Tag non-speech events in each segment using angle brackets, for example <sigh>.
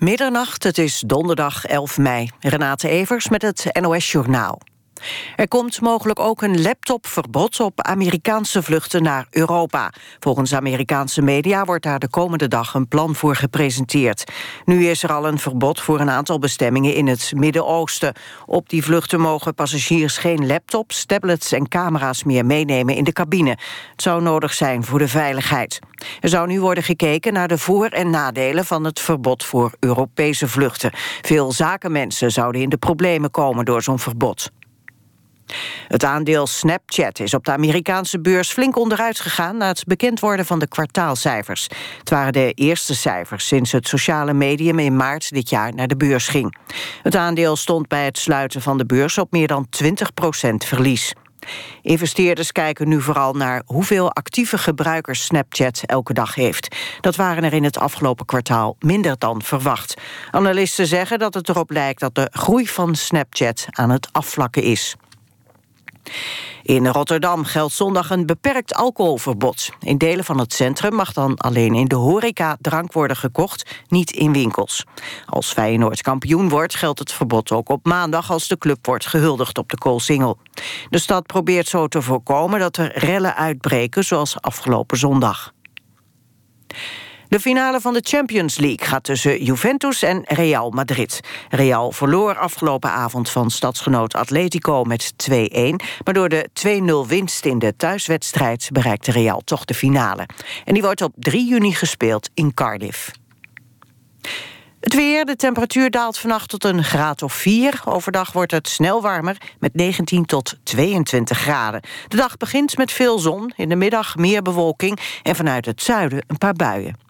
Middernacht, het is donderdag 11 mei. Renate Evers met het NOS Journaal. Er komt mogelijk ook een laptopverbod op Amerikaanse vluchten naar Europa. Volgens Amerikaanse media wordt daar de komende dag een plan voor gepresenteerd. Nu is er al een verbod voor een aantal bestemmingen in het Midden-Oosten. Op die vluchten mogen passagiers geen laptops, tablets en camera's meer meenemen in de cabine. Het zou nodig zijn voor de veiligheid. Er zou nu worden gekeken naar de voor- en nadelen van het verbod voor Europese vluchten. Veel zakenmensen zouden in de problemen komen door zo'n verbod. Het aandeel Snapchat is op de Amerikaanse beurs flink onderuit gegaan... na het bekend worden van de kwartaalcijfers. Het waren de eerste cijfers sinds het sociale medium in maart dit jaar naar de beurs ging. Het aandeel stond bij het sluiten van de beurs op meer dan 20% verlies. Investeerders kijken nu vooral naar hoeveel actieve gebruikers Snapchat elke dag heeft. Dat waren er in het afgelopen kwartaal minder dan verwacht. Analisten zeggen dat het erop lijkt dat de groei van Snapchat aan het afvlakken is. In Rotterdam geldt zondag een beperkt alcoholverbod. In delen van het centrum mag dan alleen in de horeca drank worden gekocht, niet in winkels. Als Feyenoord kampioen wordt, geldt het verbod ook op maandag... als de club wordt gehuldigd op de Koolsingel. De stad probeert zo te voorkomen dat er rellen uitbreken, zoals afgelopen zondag. De finale van de Champions League gaat tussen Juventus en Real Madrid. Real verloor afgelopen avond van stadsgenoot Atletico met 2-1... maar door de 2-0 winst in de thuiswedstrijd bereikte Real toch de finale. En die wordt op 3 juni gespeeld in Cardiff. Het weer, de temperatuur daalt vannacht tot een graad of 4. Overdag wordt het snel warmer met 19 tot 22 graden. De dag begint met veel zon, in de middag meer bewolking... en vanuit het zuiden een paar buien.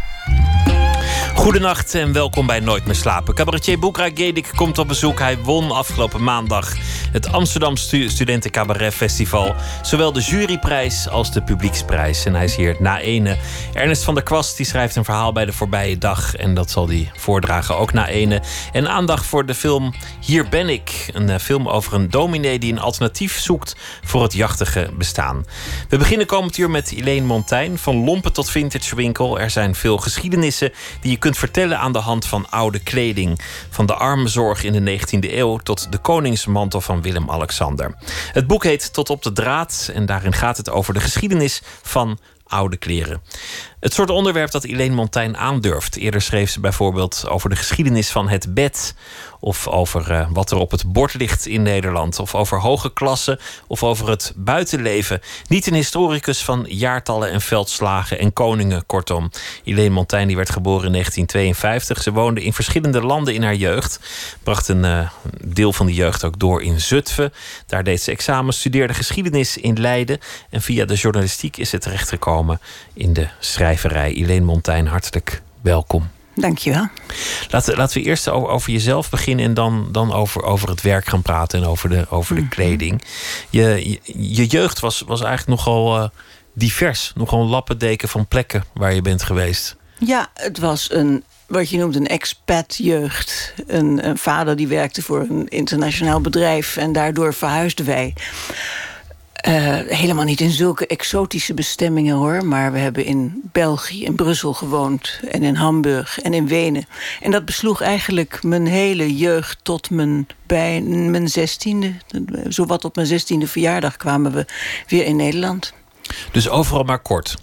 Goedenacht en welkom bij Nooit meer slapen. Cabaretier Boekra Gedik komt op bezoek. Hij won afgelopen maandag het Amsterdam Studenten Cabaret Festival. Zowel de juryprijs als de publieksprijs. En hij is hier na ene. Ernest van der Kwast die schrijft een verhaal bij de voorbije dag. En dat zal hij voordragen ook na ene. En aandacht voor de film Hier ben ik. Een eh, film over een dominee die een alternatief zoekt voor het jachtige bestaan. We beginnen komend uur met Helene Montaigne. Van lompen tot vintage winkel. Er zijn veel geschiedenissen die je kunt vertellen aan de hand van oude kleding. Van de armenzorg in de 19e eeuw tot de koningsmantel van Willem-Alexander. Het boek heet Tot op de draad en daarin gaat het over de geschiedenis van oude kleren. Het soort onderwerp dat Elaine Montaigne aandurft. Eerder schreef ze bijvoorbeeld over de geschiedenis van het bed. Of over uh, wat er op het bord ligt in Nederland. Of over hoge klassen. Of over het buitenleven. Niet een historicus van jaartallen en veldslagen en koningen, kortom. Elaine Montaigne die werd geboren in 1952. Ze woonde in verschillende landen in haar jeugd. Bracht een uh, deel van die jeugd ook door in Zutphen. Daar deed ze examen, studeerde geschiedenis in Leiden. En via de journalistiek is ze terechtgekomen in de schrijving schrijverij. Elaine Montaigne, hartelijk welkom. Dankjewel. Laten, laten we eerst over, over jezelf beginnen en dan, dan over, over het werk gaan praten en over de, over de mhm. kleding. Je, je, jeugd was, was eigenlijk nogal uh, divers, nogal een lappendeken van plekken waar je bent geweest. Ja, het was een wat je noemt een expat-jeugd. Een, een, vader die werkte voor een internationaal bedrijf en daardoor verhuisden wij. Uh, helemaal niet in zulke exotische bestemmingen hoor. Maar we hebben in België, in Brussel gewoond. En in Hamburg en in Wenen. En dat besloeg eigenlijk mijn hele jeugd tot mijn, bij mijn zestiende. Zowat op mijn zestiende verjaardag kwamen we weer in Nederland. Dus overal maar kort?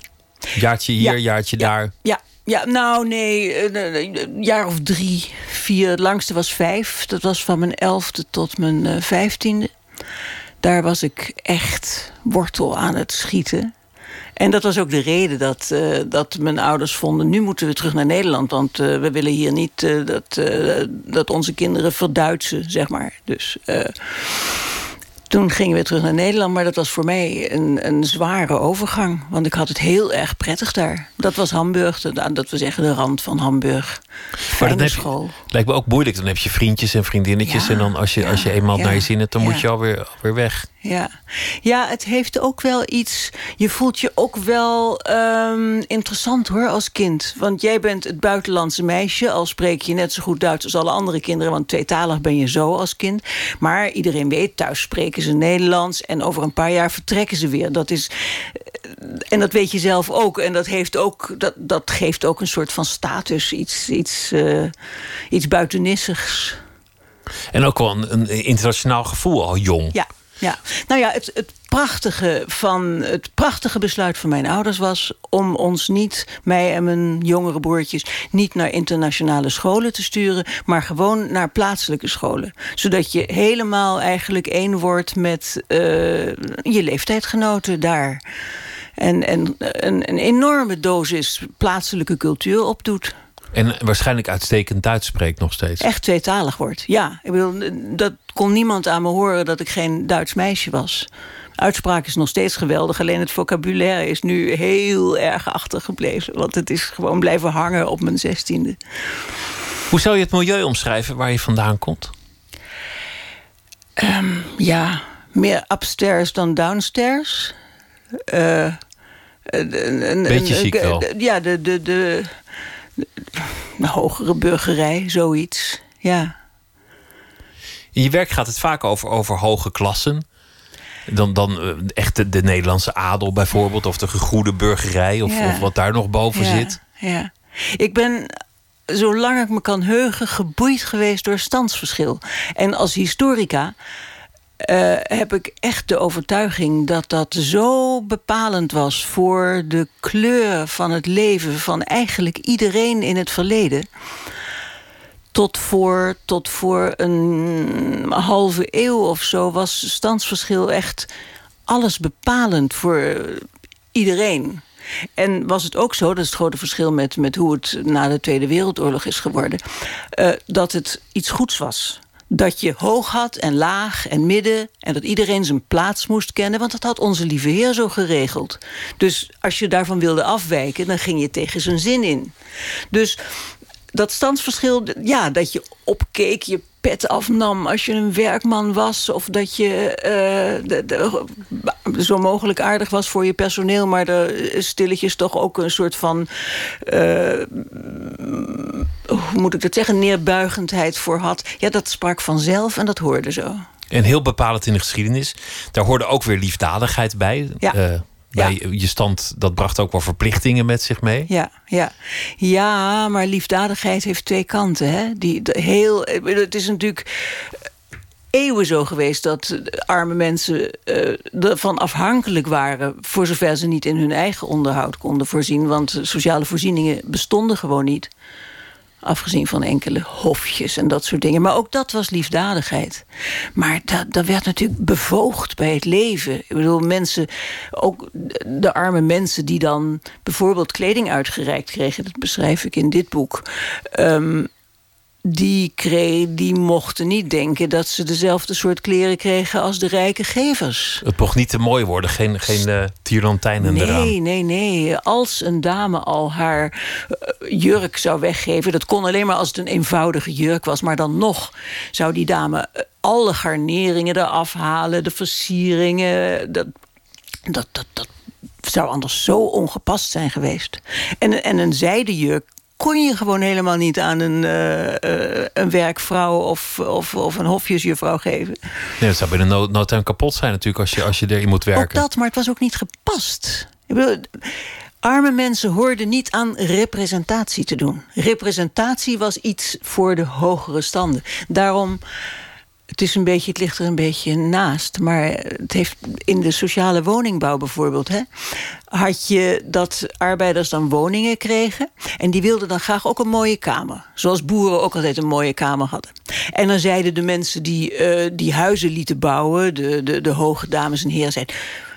Jaartje hier, ja, jaartje daar? Ja, ja, nou nee, een jaar of drie, vier. Het langste was vijf. Dat was van mijn elfde tot mijn uh, vijftiende daar was ik echt wortel aan het schieten. En dat was ook de reden dat, uh, dat mijn ouders vonden... nu moeten we terug naar Nederland, want uh, we willen hier niet... Uh, dat, dat onze kinderen verduitsen, zeg maar. Dus Toen gingen we terug naar Nederland, maar dat was voor mij een, een zware overgang. Want ik had het heel erg prettig daar. Dat was Hamburg, dat we zeggen de rand van Hamburg. Maar dat school. lijkt me ook moeilijk. Dan heb je vriendjes en vriendinnetjes. en dan als je, als je eenmaal naar je zin hebt, dan moet je alweer, alweer weg. Ja. ja, het heeft ook wel iets. Je voelt je ook wel um, interessant hoor als kind. Want jij bent het buitenlandse meisje. Al spreek je net zo goed Duits als alle andere kinderen. Want tweetalig ben je zo als kind. Maar iedereen weet, thuis spreken ze Nederlands. En over een paar jaar vertrekken ze weer. Dat is. Eh, en dat weet je zelf ook. En dat, heeft ook, dat, dat geeft ook een soort van status. Iets, iets, uh, iets buitenissigs. En ook wel een, een internationaal gevoel al jong. Ja, ja, nou ja, het, het, prachtige van het prachtige besluit van mijn ouders was om ons niet, mij en mijn jongere broertjes, niet naar internationale scholen te sturen, maar gewoon naar plaatselijke scholen. Zodat je helemaal eigenlijk één wordt met uh, je leeftijdgenoten daar. En, en een, een enorme dosis plaatselijke cultuur opdoet. En waarschijnlijk uitstekend Duits spreekt nog steeds. Echt tweetalig wordt, ja. Ik bedoel, dat kon niemand aan me horen dat ik geen Duits meisje was. Uitspraak is nog steeds geweldig, alleen het vocabulaire is nu heel erg achtergebleven. Want het is gewoon blijven hangen op mijn zestiende. Hoe zou je het milieu omschrijven waar je vandaan komt? Um, ja, meer upstairs dan downstairs. Uh, een, Beetje ziek wel. Ja, de, de, de, een hogere burgerij, zoiets. Ja. In je werk gaat het vaak over, over hoge klassen. Dan, dan uh, echt de, Nederlandse adel bijvoorbeeld, of de gegoede burgerij, of, of wat daar nog boven zit. Ja. Ik ben zolang ik me kan heugen, geboeid geweest door standsverschil. En als historica uh, heb ik echt de overtuiging dat dat zo bepalend was voor de kleur van het leven van eigenlijk iedereen in het verleden. Tot voor, tot voor een halve eeuw of zo was standsverschil echt alles bepalend voor iedereen. En was het ook zo, dat is het grote verschil met, met hoe het na de Tweede Wereldoorlog is geworden, uh, dat het iets goeds was dat je hoog had en laag en midden... en dat iedereen zijn plaats moest kennen... want dat had onze lieve heer zo geregeld. Dus als je daarvan wilde afwijken... dan ging je tegen zijn zin in. Dus dat standsverschil, ja, dat je opkeek, je pet afnam als je een werkman was... of dat je de, de, zo mogelijk aardig was voor je personeel... maar er stilletjes toch ook een soort van... Uh, hoe moet ik het zeggen, neerbuigendheid voor had. Ja, dat sprak vanzelf en dat hoorde zo. En heel bepalend in de geschiedenis. Daar hoorde ook weer liefdadigheid bij. Ja. Uh, bij je stand, dat bracht ook wel verplichtingen met zich mee. Ja, ja. ja maar liefdadigheid heeft twee kanten. Hè? Die, heel, het is natuurlijk eeuwen zo geweest dat arme mensen uh, ervan afhankelijk waren... voor zover ze niet in hun eigen onderhoud konden voorzien. Want sociale voorzieningen bestonden gewoon niet. Afgezien van enkele hofjes en dat soort dingen. Maar ook dat was liefdadigheid. Maar dat, dat werd natuurlijk bevoogd bij het leven. Ik bedoel, mensen, ook de arme mensen die dan bijvoorbeeld kleding uitgereikt kregen, dat beschrijf ik in dit boek. Um, die, kreeg, die mochten niet denken dat ze dezelfde soort kleren kregen als de rijke gevers. Het mocht niet te mooi worden, geen, geen uh, tierlantijnen nee, eraan. Nee, nee, nee. Als een dame al haar uh, jurk zou weggeven... dat kon alleen maar als het een eenvoudige jurk was... maar dan nog zou die dame uh, alle garneringen eraf halen... de versieringen, dat, dat, dat, dat zou anders zo ongepast zijn geweest. En, en een zijden jurk kon je gewoon helemaal niet aan een, uh, een werkvrouw of, of, of een hofjesjuffrouw geven. Nee, dat zou bij de nood, kapot zijn natuurlijk als je, als je erin moet werken. Ook dat, maar het was ook niet gepast. Ik bedoel, arme mensen hoorden niet aan representatie te doen. Representatie was iets voor de hogere standen. Daarom het is een beetje, het ligt er een beetje naast. Maar het heeft in de sociale woningbouw bijvoorbeeld, hè, had je dat arbeiders dan woningen kregen. En die wilden dan graag ook een mooie kamer. Zoals boeren ook altijd een mooie kamer hadden. En dan zeiden de mensen die uh, die huizen lieten bouwen, de, de, de hoge dames en heren, zeiden.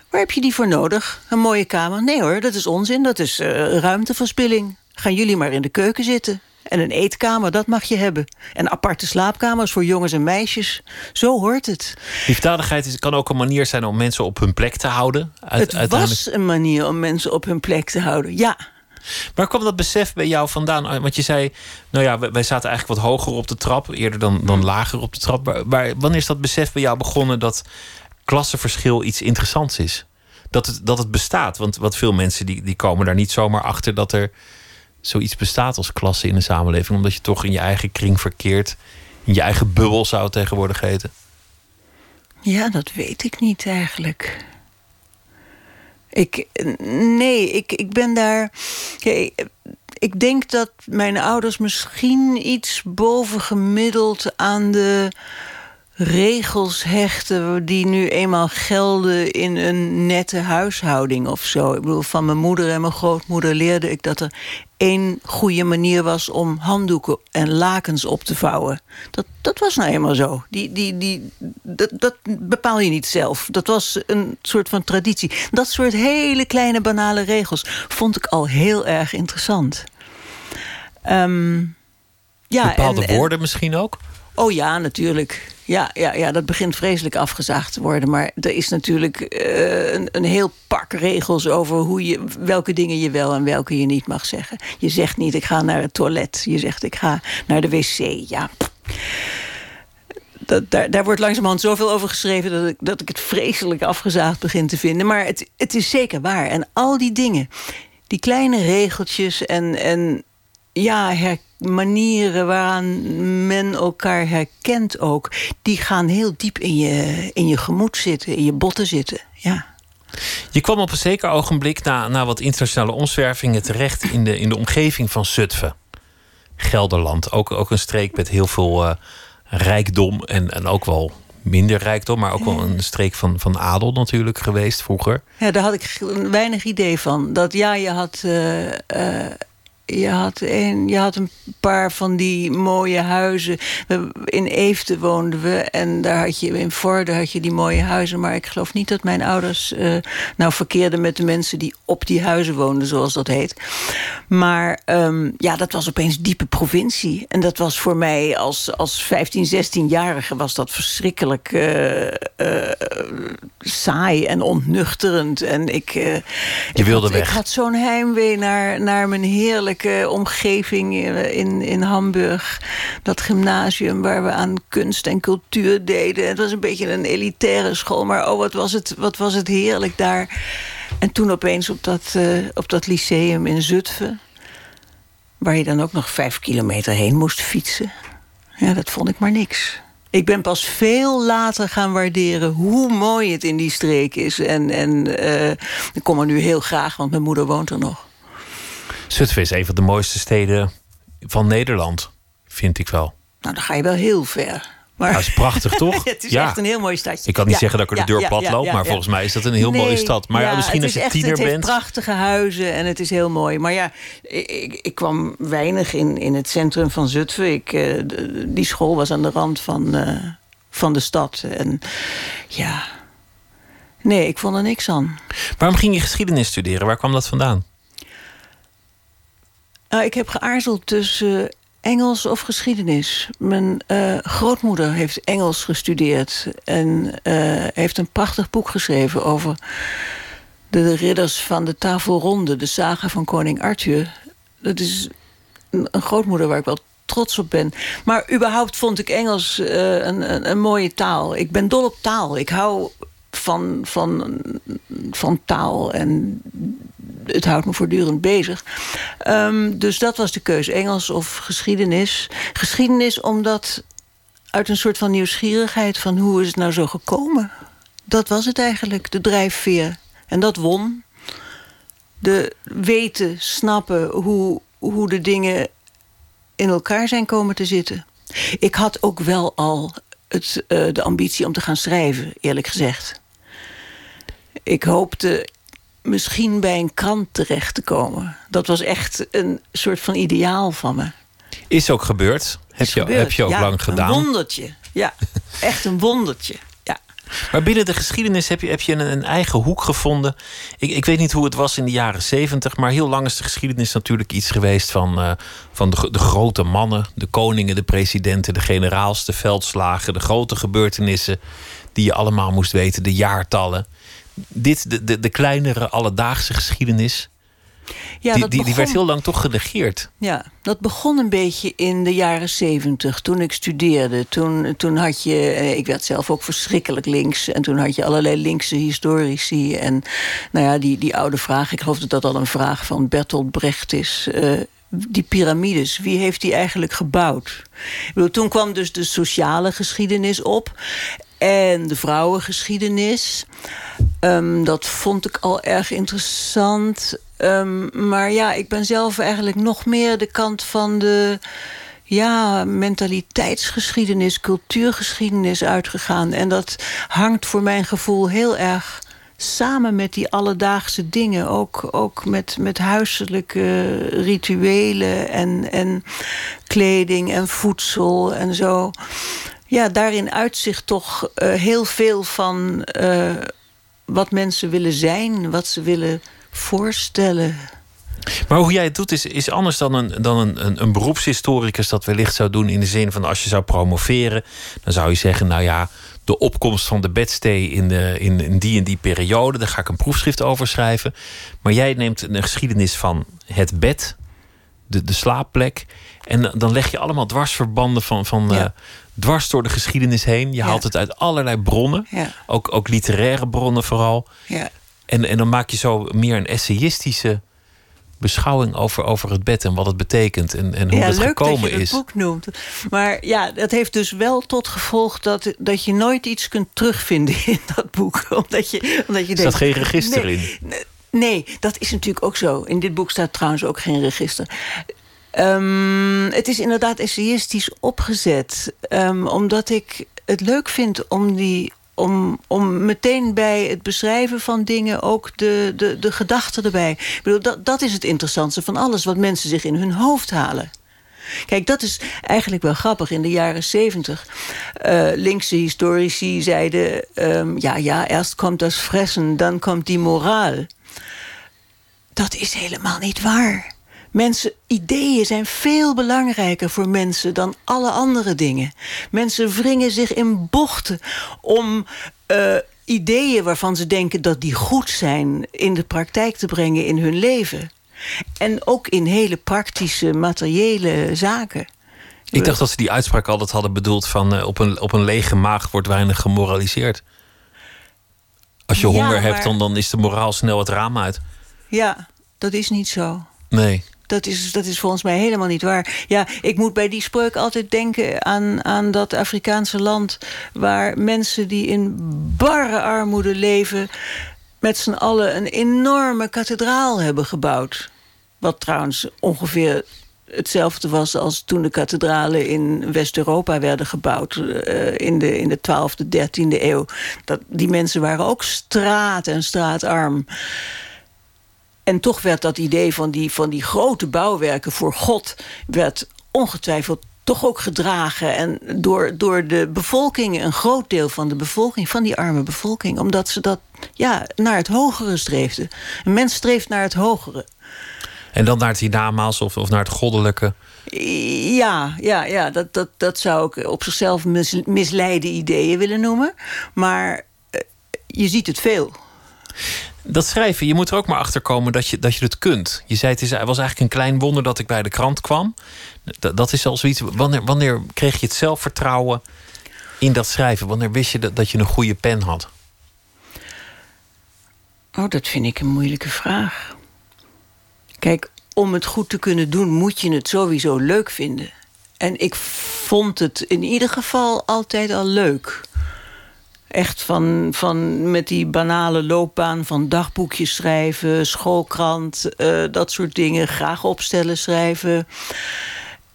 Waar heb je die voor nodig? Een mooie kamer? Nee hoor, dat is onzin. Dat is uh, ruimteverspilling. Gaan jullie maar in de keuken zitten. En een eetkamer, dat mag je hebben. En aparte slaapkamers voor jongens en meisjes. Zo hoort het. Liefdadigheid is, kan ook een manier zijn om mensen op hun plek te houden. Uit, het was een manier om mensen op hun plek te houden, ja. Waar kwam dat besef bij jou vandaan? Want je zei, nou ja, wij zaten eigenlijk wat hoger op de trap, eerder dan, dan lager op de trap. Maar, wanneer is dat besef bij jou begonnen dat klassenverschil iets interessants is? Dat het, dat het bestaat. Want wat veel mensen die, die komen daar niet zomaar achter dat er zoiets bestaat als klasse in een samenleving. Omdat je toch in je eigen kring verkeert. In je eigen bubbel zou het tegenwoordig heten. Ja, dat weet ik niet eigenlijk. Ik, nee, ik, ik ben daar. ik denk dat mijn ouders misschien iets bovengemiddeld aan de regels hechten die nu eenmaal gelden in een nette huishouding of zo. Ik bedoel, van mijn moeder en mijn grootmoeder leerde ik dat er één goede manier was om handdoeken en lakens op te vouwen. Dat, dat was nou eenmaal zo. Die, die, die, dat, dat bepaal je niet zelf. Dat was een soort van traditie. Dat soort hele kleine banale regels vond ik al heel erg interessant. Um, ja, Bepaalde woorden misschien ook? Oh ja, natuurlijk. Ja, ja, ja, dat begint vreselijk afgezaagd te worden. Maar er is natuurlijk uh, een, een heel pak regels over hoe je, welke dingen je wel en welke je niet mag zeggen. Je zegt niet, ik ga naar het toilet. Je zegt, ik ga naar de wc. Ja, dat, daar, daar wordt langzamerhand zoveel over geschreven... Dat ik, dat ik het vreselijk afgezaagd begin te vinden. Maar het, het is zeker waar. En al die dingen, die kleine regeltjes en, en ja, manieren waaraan men elkaar herkent ook... die gaan heel diep in je, in je gemoed zitten, in je botten zitten. Ja. Je kwam op een zeker ogenblik na, na wat internationale omzwervingen terecht in de, in de omgeving van Zutphen. Gelderland, ook, ook een streek met heel veel uh, rijkdom en, en ook wel minder rijkdom, maar ook wel een streek van, van adel natuurlijk geweest vroeger. Ja, daar had ik weinig idee van. Dat ja, je had. Uh, uh, je had, een, je had een paar van die mooie huizen. In Eefde woonden we en daar had je, in Vorden had je die mooie huizen. Maar ik geloof niet dat mijn ouders uh, nou verkeerden met de mensen die op die huizen woonden, zoals dat heet. Maar um, ja, dat was opeens diepe provincie. En dat was voor mij als, als 15, 16-jarige was dat verschrikkelijk uh, uh, saai en ontnuchterend. En ik, je wilde ik weg. Ik had zo'n heimwee naar, naar mijn heerlijk omgeving in, in Hamburg. Dat gymnasium waar we aan kunst en cultuur deden. Het was een beetje een elitaire school. Maar oh, wat was het, wat was het heerlijk daar. En toen opeens op dat, uh, op dat lyceum in Zutphen... waar je dan ook nog vijf kilometer heen moest fietsen. Ja, dat vond ik maar niks. Ik ben pas veel later gaan waarderen hoe mooi het in die streek is. En, en uh, ik kom er nu heel graag, want mijn moeder woont er nog. Zutphen is een van de mooiste steden van Nederland, vind ik wel. Nou, dan ga je wel heel ver. Maar... Dat is prachtig, toch? <laughs> het is echt een heel mooi stadje. Ik kan niet zeggen dat ik er de deur plat loop, maar volgens mij is dat een heel mooie stad. Maar ja, misschien als je echt, tiener het bent. Het prachtige huizen en het is heel mooi. Maar ja, ik, ik kwam weinig in, in het centrum van Zutphen. Ik, uh, die school was aan de rand van, uh, van de stad. En ja, nee, ik vond er niks aan. Waarom ging je geschiedenis studeren? Waar kwam dat vandaan? Nou, ik heb geaarzeld tussen Engels of geschiedenis. Mijn uh, grootmoeder heeft Engels gestudeerd en uh, heeft een prachtig boek geschreven over de ridders van de tafelronde, de saga van koning Arthur. Dat is een, grootmoeder waar ik wel trots op ben. Maar überhaupt vond ik Engels een, een, een, mooie taal. Ik ben dol op taal. Ik hou van, van, van taal en het houdt me voortdurend bezig. Um, dus dat was de keuze, Engels of geschiedenis. Geschiedenis omdat uit een soort van nieuwsgierigheid... van hoe is het nou zo gekomen? Dat was het eigenlijk, de drijfveer. En dat won. De weten, snappen hoe, hoe de dingen in elkaar zijn komen te zitten. Ik had ook wel al het, uh, de ambitie om te gaan schrijven, eerlijk gezegd. Ik hoopte misschien bij een krant terecht te komen. Dat was echt een soort van ideaal van me. Is ook gebeurd. Heb, je, heb je ook lang gedaan. Een wondertje. Ja, <laughs> echt een wondertje. Ja. Maar binnen de geschiedenis heb je, heb je een, een eigen hoek gevonden. Ik, ik weet niet hoe het was in de jaren zeventig, maar heel lang is de geschiedenis natuurlijk iets geweest van, uh, van de, de, grote mannen, de koningen, de presidenten, de generaals, de veldslagen, de grote gebeurtenissen die je allemaal moest weten, de jaartallen. Dit, de, de, de kleinere alledaagse geschiedenis. Ja, die, die, die, werd heel lang toch genegeerd. Ja, dat begon een beetje in de jaren zeventig, toen ik studeerde. Toen, toen had je, eh, ik werd zelf ook verschrikkelijk links. En toen had je allerlei linkse historici. En nou ja, die, die oude vraag, ik geloof dat dat al een vraag van Bertolt Brecht is. Uh, die piramides, wie heeft die eigenlijk gebouwd? Ik bedoel, toen kwam dus de sociale geschiedenis op en de vrouwengeschiedenis. Um, dat vond ik al erg interessant. Um, maar ja, ik ben zelf eigenlijk nog meer de kant van de ja, mentaliteitsgeschiedenis, cultuurgeschiedenis uitgegaan. En dat hangt voor mijn gevoel heel erg samen met die alledaagse dingen. Ook, ook met, met huiselijke rituelen en, en kleding en voedsel en zo. Ja, daarin uitzicht toch uh, heel veel van uh, wat mensen willen zijn, wat ze willen voorstellen. Maar hoe jij het doet is, is anders dan, een, dan een, een, een, beroepshistoricus dat wellicht zou doen. In de zin van als je zou promoveren, dan zou je zeggen: Nou ja, de opkomst van de bedstee in, de, in, in die en die periode, daar ga ik een proefschrift over schrijven. Maar jij neemt een geschiedenis van het bed, de, de slaapplek. En dan leg je allemaal dwarsverbanden van, van ja. uh, dwars door de geschiedenis heen. Je haalt het uit allerlei bronnen, ja. ook, ook literaire bronnen vooral. Ja. En, en dan maak je zo meer een essayistische beschouwing over, over het bed en wat het betekent en, en hoe ja, het leuk gekomen dat je het boek noemt. Maar ja, dat heeft dus wel tot gevolg dat, dat je nooit iets kunt terugvinden <laughs> in dat boek. Omdat je, omdat je er staat geen register nee, in. Nee, dat is natuurlijk ook zo. In dit boek staat trouwens ook geen register. Um, het is inderdaad essayistisch opgezet. Um, omdat ik het leuk vind om die om, om meteen bij het beschrijven van dingen ook de, de, de gedachten erbij. Ik bedoel, dat, dat is het interessantste van alles wat mensen zich in hun hoofd halen. Kijk, dat is eigenlijk wel grappig. In de jaren zeventig, uh, linkse historici zeiden... Um, ja, ja, eerst komt dat fressen, dan komt die moraal. Dat is helemaal niet waar. Mensen, ideeën zijn veel belangrijker voor mensen dan alle andere dingen. Mensen wringen zich in bochten om uh, ideeën waarvan ze denken dat die goed zijn in de praktijk te brengen in hun leven. En ook in hele praktische, materiële zaken. Ik dacht dat ze die uitspraak altijd hadden bedoeld van uh, op, een, op een lege maag wordt weinig gemoraliseerd. Als je Ja, honger maar- hebt, dan, dan is de moraal snel het raam uit. Ja, dat is niet zo. Nee. Dat is, dat is volgens mij helemaal niet waar. Ja, ik moet bij die spreuk altijd denken aan, aan dat Afrikaanse land... waar mensen die in barre armoede leven... met z'n allen een enorme kathedraal hebben gebouwd. Wat trouwens ongeveer hetzelfde was als toen de kathedralen in West-Europa werden gebouwd eh, in de, in de 12e, 13e eeuw. Dat, die mensen waren ook straat en straatarm. En toch werd dat idee van die, van die grote bouwwerken voor God... werd ongetwijfeld toch ook gedragen. En door, door de bevolking, een groot deel van de bevolking... van die arme bevolking, omdat ze dat ja, naar het hogere streefden. Een mens streeft naar het hogere. En dan naar het hiernamaals of, of naar het goddelijke. Ja, ja, ja dat, dat, dat zou ik op zichzelf mis, misleide ideeën willen noemen. Maar eh, je ziet het veel. Dat schrijven, je moet er ook maar achter komen dat je, dat je het kunt. Je zei het is, was eigenlijk een klein wonder dat ik bij de krant kwam. Dat, dat is al zoiets. Wanneer, wanneer kreeg je het zelfvertrouwen in dat schrijven? Wanneer wist je dat, dat je een goede pen had? Oh, dat vind ik een moeilijke vraag. Kijk, om het goed te kunnen doen moet je het sowieso leuk vinden. En ik vond het in ieder geval altijd al leuk. Echt van, van met die banale loopbaan van dagboekjes schrijven, schoolkrant, eh, dat soort dingen. Graag opstellen schrijven.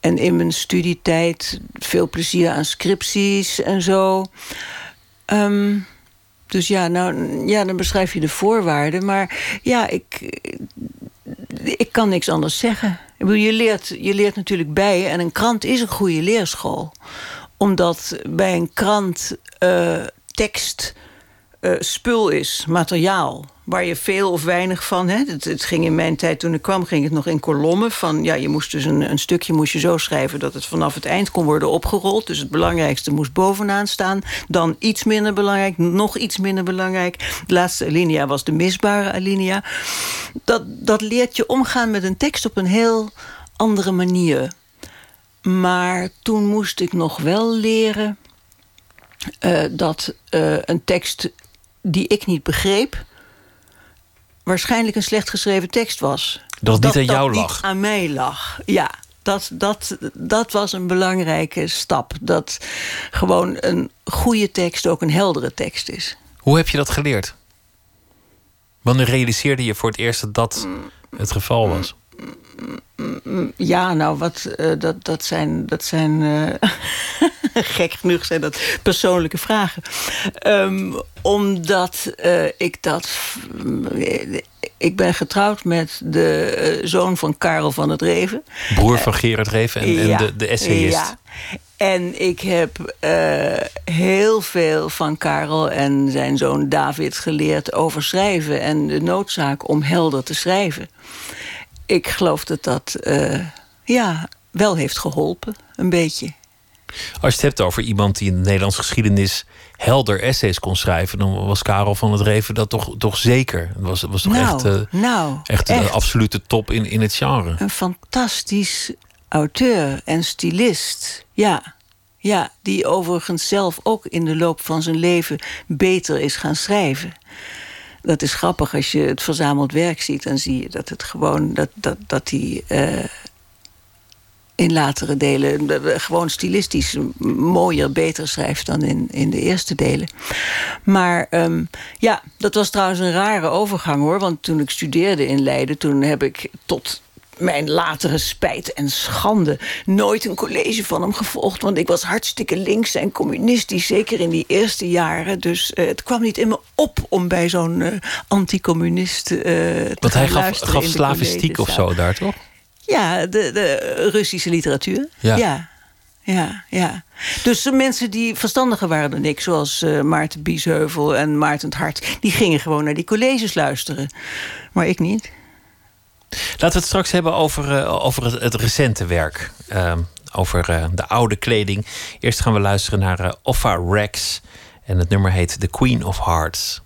En in mijn studietijd veel plezier aan scripties en zo. Ehm, dus ja, nou, ja, dan beschrijf je de voorwaarden. Maar ja, ik, ik kan niks anders zeggen. Je, leert, je leert natuurlijk bij. En een krant is een goede leerschool. Omdat bij een krant... eh, tekst uh, spul is, materiaal waar je veel of weinig van. Het, het, ging in mijn tijd toen ik kwam, ging het nog in kolommen. Van, ja, je moest dus een, een stukje moest je zo schrijven dat het vanaf het eind kon worden opgerold. Dus het belangrijkste moest bovenaan staan. Dan iets minder belangrijk, nog iets minder belangrijk. De laatste alinea was de misbare alinea. Dat, dat leert je omgaan met een tekst op een heel andere manier. Maar toen moest ik nog wel leren uh, dat uh, een tekst die ik niet begreep waarschijnlijk een slecht geschreven tekst was. Dat het niet aan jou lag? Niet aan mij lag, ja. Dat, dat, dat was een belangrijke stap. Dat gewoon een goede tekst ook een heldere tekst is. Hoe heb je dat geleerd? Wanneer realiseerde je voor het eerst dat dat het geval was? Ja, nou, wat, uh, dat, dat zijn, dat zijn uh, <laughs> gek genoeg zijn dat persoonlijke vragen. Um, omdat uh, ik dat. Ik ben getrouwd met de zoon van Karel van het Reven. Broer van Gerard Reven en, en de, de essayist. Ja. En ik heb heel veel van Karel en zijn zoon David geleerd over schrijven en de noodzaak om helder te schrijven ik geloof dat dat uh, ja, wel heeft geholpen, een beetje. Als je het hebt over iemand die in de Nederlandse geschiedenis helder essays kon schrijven, dan was Karel van het Reven dat toch, toch zeker. Het was, was toch nou, echt, uh, nou, echt, echt de absolute top in, in het genre. Een fantastisch auteur en stylist. Ja. Ja, die overigens zelf ook in de loop van zijn leven beter is gaan schrijven dat is grappig als je het verzameld werk ziet. Dan zie je dat het gewoon dat, dat, dat die uh, in latere delen gewoon stilistisch mooier, beter schrijft dan in, in de eerste delen. Maar um, ja, dat was trouwens een rare overgang hoor. Want toen ik studeerde in Leiden, toen heb ik tot mijn latere spijt en schande nooit een college van hem gevolgd. Want ik was hartstikke links en communistisch, zeker in die eerste jaren. Dus uh, het kwam niet in me op om bij zo'n uh, anticommunist uh, te Want hij gaf, gaf slavistiek of zo daar, toch? Ja, de, de Russische literatuur. Ja. ja. Ja, ja. Dus mensen die verstandiger waren dan ik, zoals uh, Maarten Biesheuvel en Maarten het Hart, die gingen gewoon naar die colleges luisteren. Maar ik niet. Laten we het straks hebben over, uh, over het, recente werk. Uh, over uh, de oude kleding. Eerst gaan we luisteren naar uh, Offa Rex. En het nummer heet The Queen of Hearts.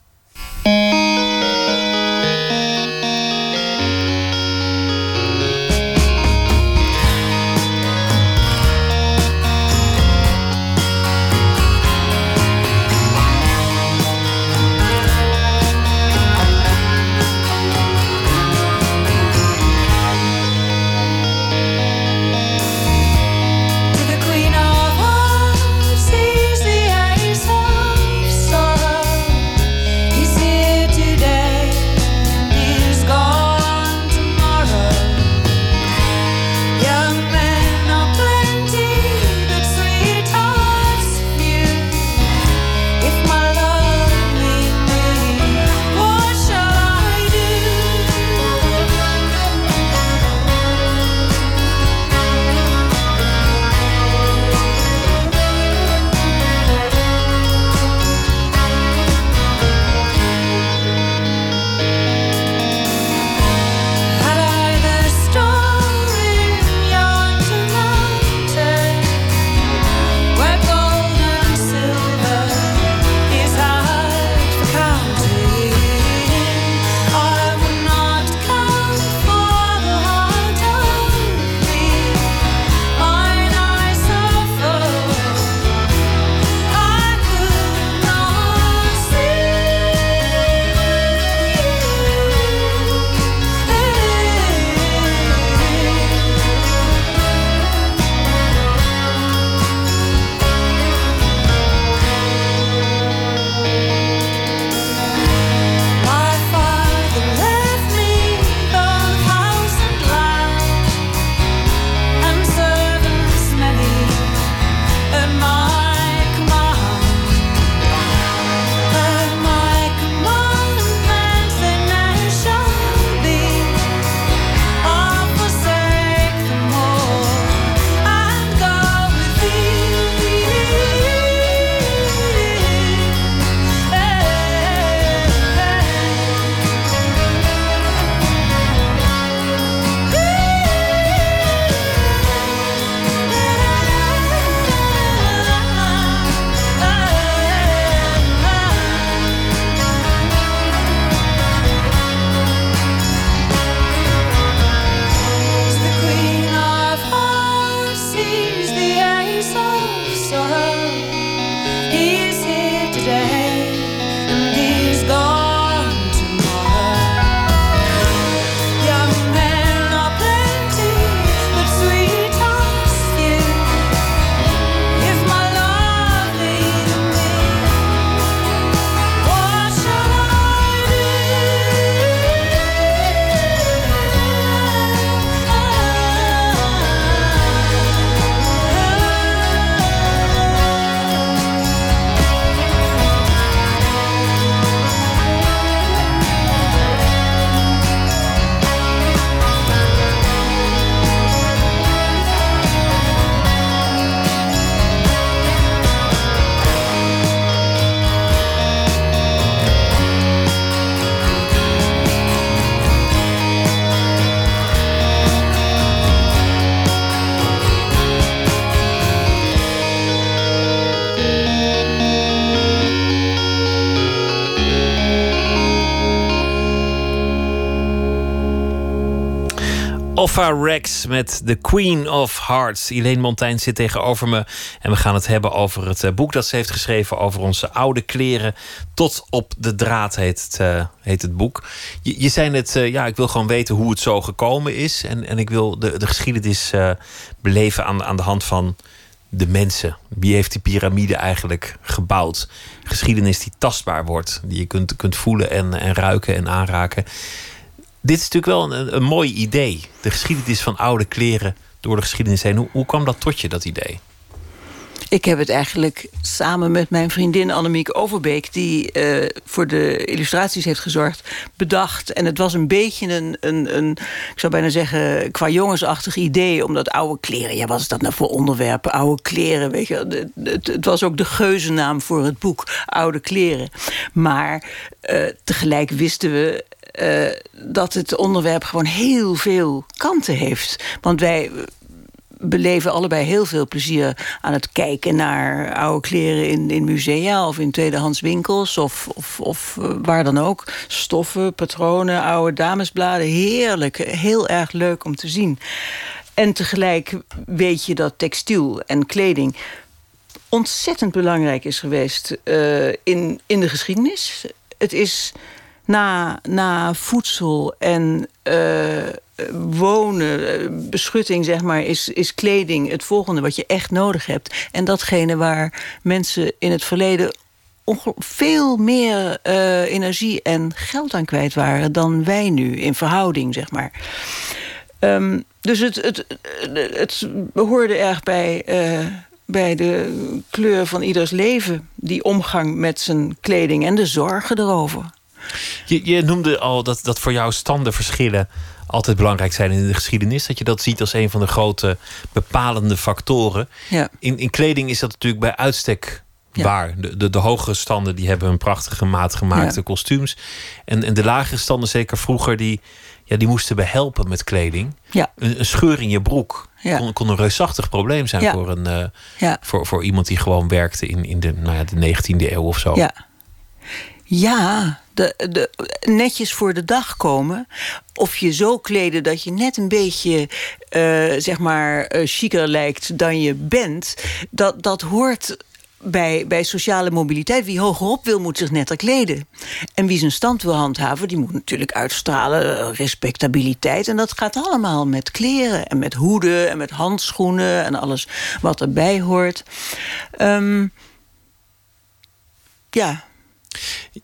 Alpha Rex met The Queen of Hearts. Elaine Montaigne zit tegenover me. En we gaan het hebben over het eh, boek dat ze heeft geschreven over onze oude kleren. Tot op de draad heet het, uh, heet het boek. Je, je zei uh, ja, ik wil gewoon weten hoe het zo gekomen is. En, en ik wil de, de geschiedenis beleven aan, aan de hand van de mensen. Wie heeft die piramide eigenlijk gebouwd? Geschiedenis die tastbaar wordt, die je kunt, kunt voelen en, en ruiken en aanraken. Dit is natuurlijk wel een, een mooi idee. De geschiedenis van oude kleren door de geschiedenis heen. Hoe, kwam dat tot je, dat idee? Ik heb het eigenlijk samen met mijn vriendin Annemiek Overbeek... die uh, voor de illustraties heeft gezorgd, bedacht. En het was een beetje een, een, een ik zou bijna zeggen... qua jongensachtig idee, omdat oude kleren... ja, wat is dat nou voor onderwerpen? Oude kleren, weet je het, het, was ook de geuzennaam voor het boek, Oude kleren. Maar uh, tegelijk wisten we uh, dat het onderwerp gewoon heel veel kanten heeft. Want wij beleven allebei heel veel plezier aan het kijken naar oude kleren in, in musea of in tweedehands winkels of, of, of uh, waar dan ook. Stoffen, patronen, oude damesbladen. Heerlijk, heel erg leuk om te zien. En tegelijk weet je dat textiel en kleding ontzettend belangrijk is geweest uh, in, in de geschiedenis. Het is na, na voedsel en uh, wonen, beschutting, zeg maar, is, is kleding het volgende wat je echt nodig hebt. En datgene waar mensen in het verleden veel meer uh, energie en geld aan kwijt waren dan wij nu in verhouding, zeg maar. Um, dus het, het, het behoorde erg bij, bij de kleur van ieders leven, die omgang met zijn kleding en de zorgen erover. Je, je noemde al dat, dat voor jou standenverschillen altijd belangrijk zijn in de geschiedenis. Dat je dat ziet als een van de grote bepalende factoren. Ja. In, in kleding is dat natuurlijk bij uitstek ja. waar. De, de, de hogere standen die hebben een prachtige maatgemaakte ja. kostuums. En, en de lagere standen, zeker vroeger, die, ja, die moesten behelpen met kleding. Ja. Een, een scheur in je broek ja. kon, kon, een reusachtig probleem zijn voor, een, uh, ja. voor, voor iemand die gewoon werkte in, in de, nou ja, de 19e eeuw of zo. Ja, ja de, de, netjes voor de dag komen. Of je zo kleden dat je net een beetje, uh, zeg maar, uh, chiquer lijkt dan je bent. Dat, dat hoort bij, bij sociale mobiliteit. Wie hogerop wil, moet zich netter kleden. En wie zijn stand wil handhaven, die moet natuurlijk uitstralen respectabiliteit. En dat gaat allemaal met kleren en met hoeden en met handschoenen en alles wat erbij hoort. Um, ja.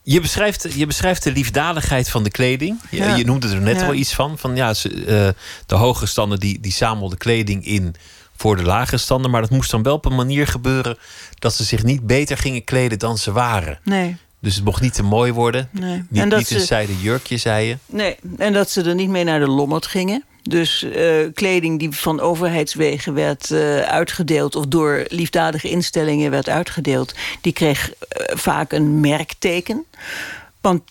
Je beschrijft, je beschrijft de liefdadigheid van de kleding. Je, ja. je noemde er net ja. al iets van. van ja, ze, uh, de hoge standen die, die zamelden kleding in voor de lage standen. Maar dat moest dan wel op een manier gebeuren dat ze zich niet beter gingen kleden dan ze waren. Nee. Dus het mocht niet te mooi worden. Nee. Niet, en dat niet een ze, zijde jurkje, zei je. Nee, en dat ze er niet mee naar de lommerd gingen. Dus uh, kleding die van overheidswegen werd uh, uitgedeeld... of door liefdadige instellingen werd uitgedeeld... die kreeg uh, vaak een merkteken. Want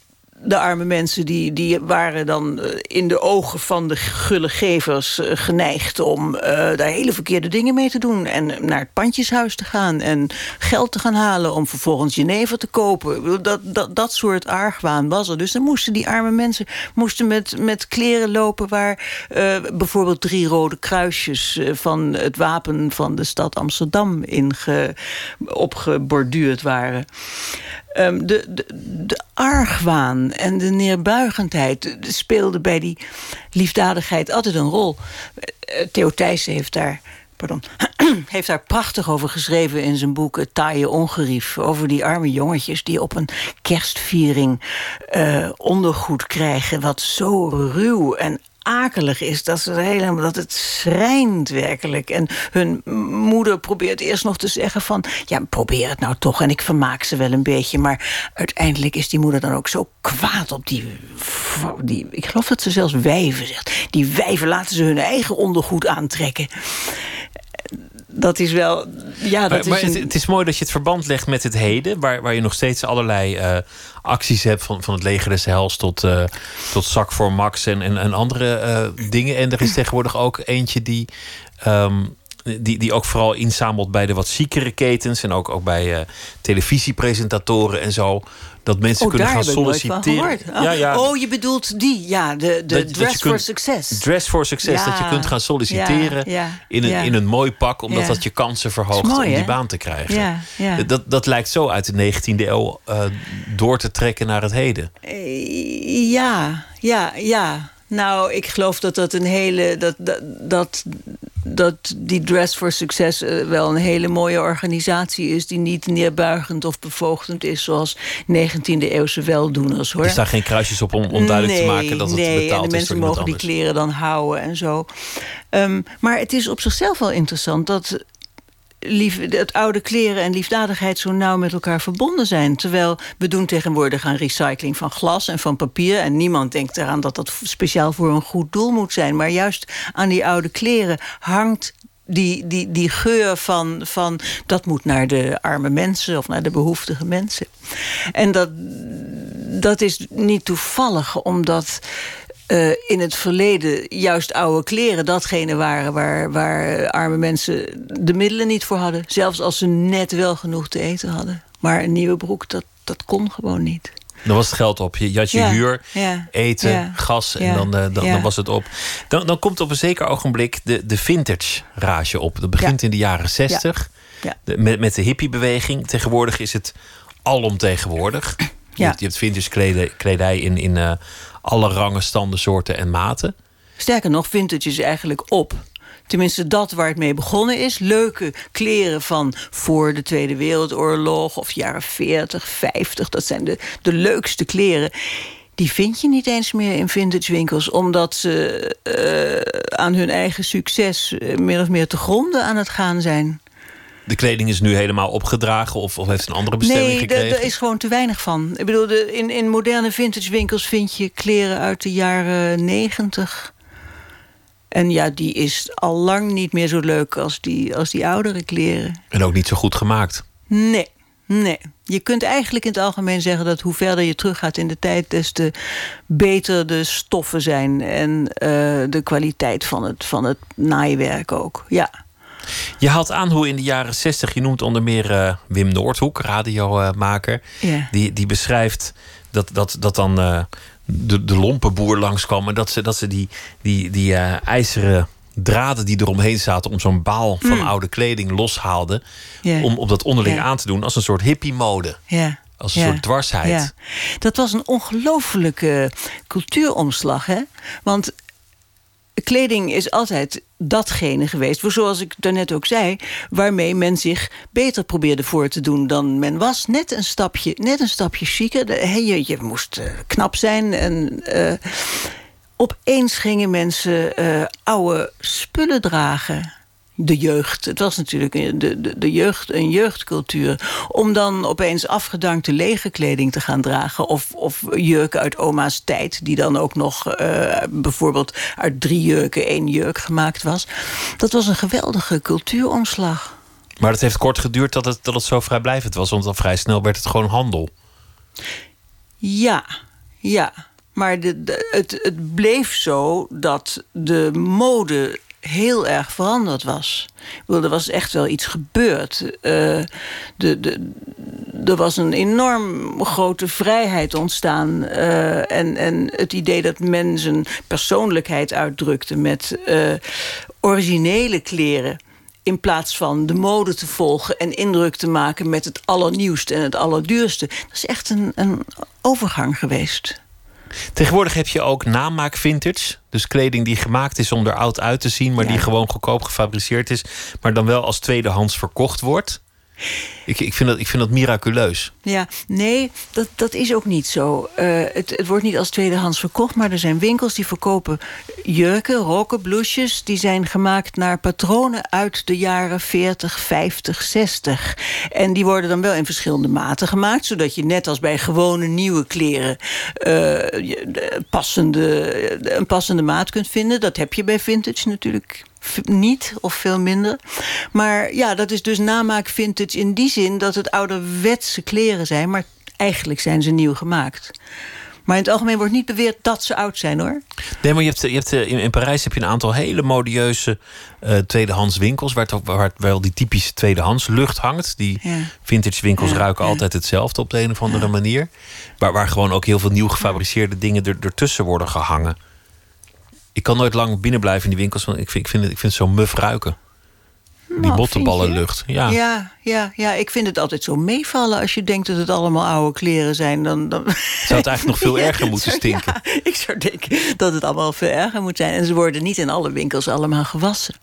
de arme mensen die, die waren dan in de ogen van de gulle gevers geneigd om uh, daar hele verkeerde dingen mee te doen. En naar het pandjeshuis te gaan en geld te gaan halen om vervolgens jenever te kopen. Dat, dat, dat soort argwaan was er. Dus dan moesten die arme mensen moesten met, met kleren lopen waar bijvoorbeeld drie rode kruisjes van het wapen van de stad Amsterdam in ge, opgeborduurd waren. Um, de, de, de argwaan en de neerbuigendheid speelden bij die liefdadigheid altijd een rol. Theo Thijssen heeft daar, pardon, <clears throat> heeft daar prachtig over geschreven in zijn boek Het taaie ongerief. Over die arme jongetjes die op een kerstviering uh, ondergoed krijgen... wat zo ruw en akelig is. Dat, ze helemaal, dat het schrijnt werkelijk. En hun moeder probeert eerst nog te zeggen van... ja, probeer het nou toch en ik vermaak ze wel een beetje. Maar uiteindelijk is die moeder dan ook zo kwaad op die... die ik geloof dat ze zelfs wijven zegt. Die wijven laten ze hun eigen ondergoed aantrekken dat is wel. Ja, dat maar, is een... het, is mooi dat je het verband legt met het heden, waar, waar je nog steeds allerlei uh, acties hebt, van, van het leger des Hels tot, uh, tot zak voor Max en, en, en andere uh, dingen. En er is tegenwoordig ook eentje die um, die, die ook vooral inzamelt bij de wat ziekere ketens en ook, ook bij uh, televisiepresentatoren en zo. Dat mensen oh, kunnen gaan solliciteren. Oh. Ja, ja. Oh, je bedoelt die, ja, de, de Dress for Success. Dress for Success, dat je kunt gaan solliciteren in, een, in een mooi pak, omdat dat je kansen verhoogt om die baan te krijgen. Dat, dat lijkt zo uit de 19e eeuw uh, door te trekken naar het heden. Eh, ja, ja, ja. Nou, ik geloof dat dat een hele. Dat, dat, dat, dat die Dress for Success uh, wel een hele mooie organisatie is... die niet neerbuigend of bevoogdend is... zoals 19e-eeuwse weldoeners, hoor. Er staan geen kruisjes op om, om duidelijk te maken dat het nee, betaald en de mensen mogen die kleren dan houden en zo. Um, maar het is op zichzelf wel interessant dat lief, het oude kleren en liefdadigheid zo nauw met elkaar verbonden zijn. Terwijl we doen tegenwoordig aan recycling van glas en van papier. En niemand denkt eraan dat dat speciaal voor een goed doel moet zijn. Maar juist aan die oude kleren hangt die, die, die geur van, van dat moet naar de arme mensen of naar de behoeftige mensen. En dat, dat is niet toevallig, omdat uh, in het verleden juist oude kleren datgene waren waar, waar arme mensen de middelen niet voor hadden. Zelfs als ze net wel genoeg te eten hadden. Maar een nieuwe broek, dat, dat kon gewoon niet. Dan was het geld op. Je, had je huur, eten, gas en dan, uh, dan, dan, was het op. Dan, dan komt op een zeker ogenblik de, de vintage rage op. Dat begint in de jaren zestig. met, met de hippiebeweging. Tegenwoordig is het alomtegenwoordig. Je, hebt, je hebt vintage kledij, kledij in, in uh, alle rangen, standen, soorten en maten. Sterker nog, vintage is eigenlijk op. Tenminste, dat waar het mee begonnen is. Leuke kleren van voor de Tweede Wereldoorlog of jaren 40, 50. Dat zijn de, de leukste kleren. Die vind je niet eens meer in vintage winkels, omdat ze uh, aan hun eigen succes uh, meer of meer te gronden aan het gaan zijn de kleding is nu helemaal opgedragen of, of heeft een andere bestemming nee, gekregen? Nee, er is gewoon te weinig van. Ik bedoel, de, in, in moderne vintage winkels vind je kleren uit de jaren negentig. En ja, die is al lang niet meer zo leuk als die, als die oudere kleren. En ook niet zo goed gemaakt? Nee, nee. Je kunt eigenlijk in het algemeen zeggen dat hoe verder je teruggaat in de tijd, des te beter de stoffen zijn en uh, de kwaliteit van het, van het naaiwerk ook. Ja. Je haalt aan hoe in de jaren 60, je noemt onder meer uh, Wim Noordhoek, radiomaker, yeah. die, die beschrijft dat, dat, dat dan uh, de, de lompenboer langskwam en dat ze, dat ze die, die, die uh, ijzeren draden die eromheen zaten om zo'n baal van mm. oude kleding loshaalden. Yeah. Om, om dat onderling yeah. aan te doen als een soort hippie-mode. Als een soort dwarsheid. Dat was een ongelofelijke cultuuromslag. Hè? Want kleding is altijd datgene geweest, zoals ik daarnet ook zei, waarmee men zich beter probeerde voor te doen dan men was. Net een stapje, net een stapje chiquer. Je, je moest uh, knap zijn en. Uh, opeens gingen mensen uh, oude spullen dragen de jeugd. Het was natuurlijk de, de, de jeugd, een jeugdcultuur. Om dan opeens afgedankte lege kleding te gaan dragen. Of, of jurken uit oma's tijd. Die dan ook nog uh, bijvoorbeeld uit drie jurken één jurk gemaakt was. Dat was een geweldige cultuuromslag. Maar het heeft kort geduurd dat het, dat het zo vrijblijvend was. Want dan vrij snel werd het gewoon handel. Ja, ja. Maar de, de, het, het bleef zo dat de mode heel erg veranderd was. Ik bedoel, er was echt wel iets gebeurd. Uh, de, de, er was een enorm grote vrijheid ontstaan. Uh, en, en het idee dat men zijn persoonlijkheid uitdrukte met uh, originele kleren in plaats van de mode te volgen en indruk te maken met het allernieuwste en het allerduurste. Dat is echt een, een overgang geweest. Tegenwoordig heb je ook namaak vintage. Dus kleding die gemaakt is om er oud uit te zien, maar ja. die gewoon goedkoop gefabriceerd is, maar dan wel als tweedehands verkocht wordt. Ik, ik, vind dat, ik vind dat miraculeus. Ja, nee, dat, dat is ook niet zo. Uh, het, het wordt niet als tweedehands verkocht, maar er zijn winkels die verkopen jurken, rokken, blouses. Die zijn gemaakt naar patronen uit de jaren 40, 50, 60. En die worden dan wel in verschillende maten gemaakt, zodat je net als bij gewone nieuwe kleren uh, passende, een passende maat kunt vinden. Dat heb je bij vintage natuurlijk niet of veel minder. Maar ja, dat is dus namaak vintage in die zin dat het ouderwetse kleren zijn, maar eigenlijk zijn ze nieuw gemaakt. Maar in het algemeen wordt niet beweerd dat ze oud zijn hoor. Nee, maar je hebt, je hebt, eh, in, in Parijs heb je een aantal hele modieuze uh, tweedehands winkels. Waar, het, waar wel die typische tweedehands lucht hangt. Die Ja. vintage winkels Ja, ruiken ja. altijd hetzelfde op de een of andere manier. Waar, waar gewoon ook heel veel nieuw gefabriceerde dingen er, ertussen worden gehangen. Ik kan nooit lang binnen blijven in die winkels. Want ik vind, ik vind, het, ik vind het zo muf ruiken. Die Nou, bottenballenlucht. Ja. Ja, ja, ja, ik vind het altijd zo meevallen als je denkt dat het allemaal oude kleren zijn. Dan, dan... Zou het eigenlijk nog veel <laughs> Ja, erger moeten stinken? Ja, ik zou denken dat het allemaal veel erger moet zijn. En ze worden niet in alle winkels allemaal gewassen.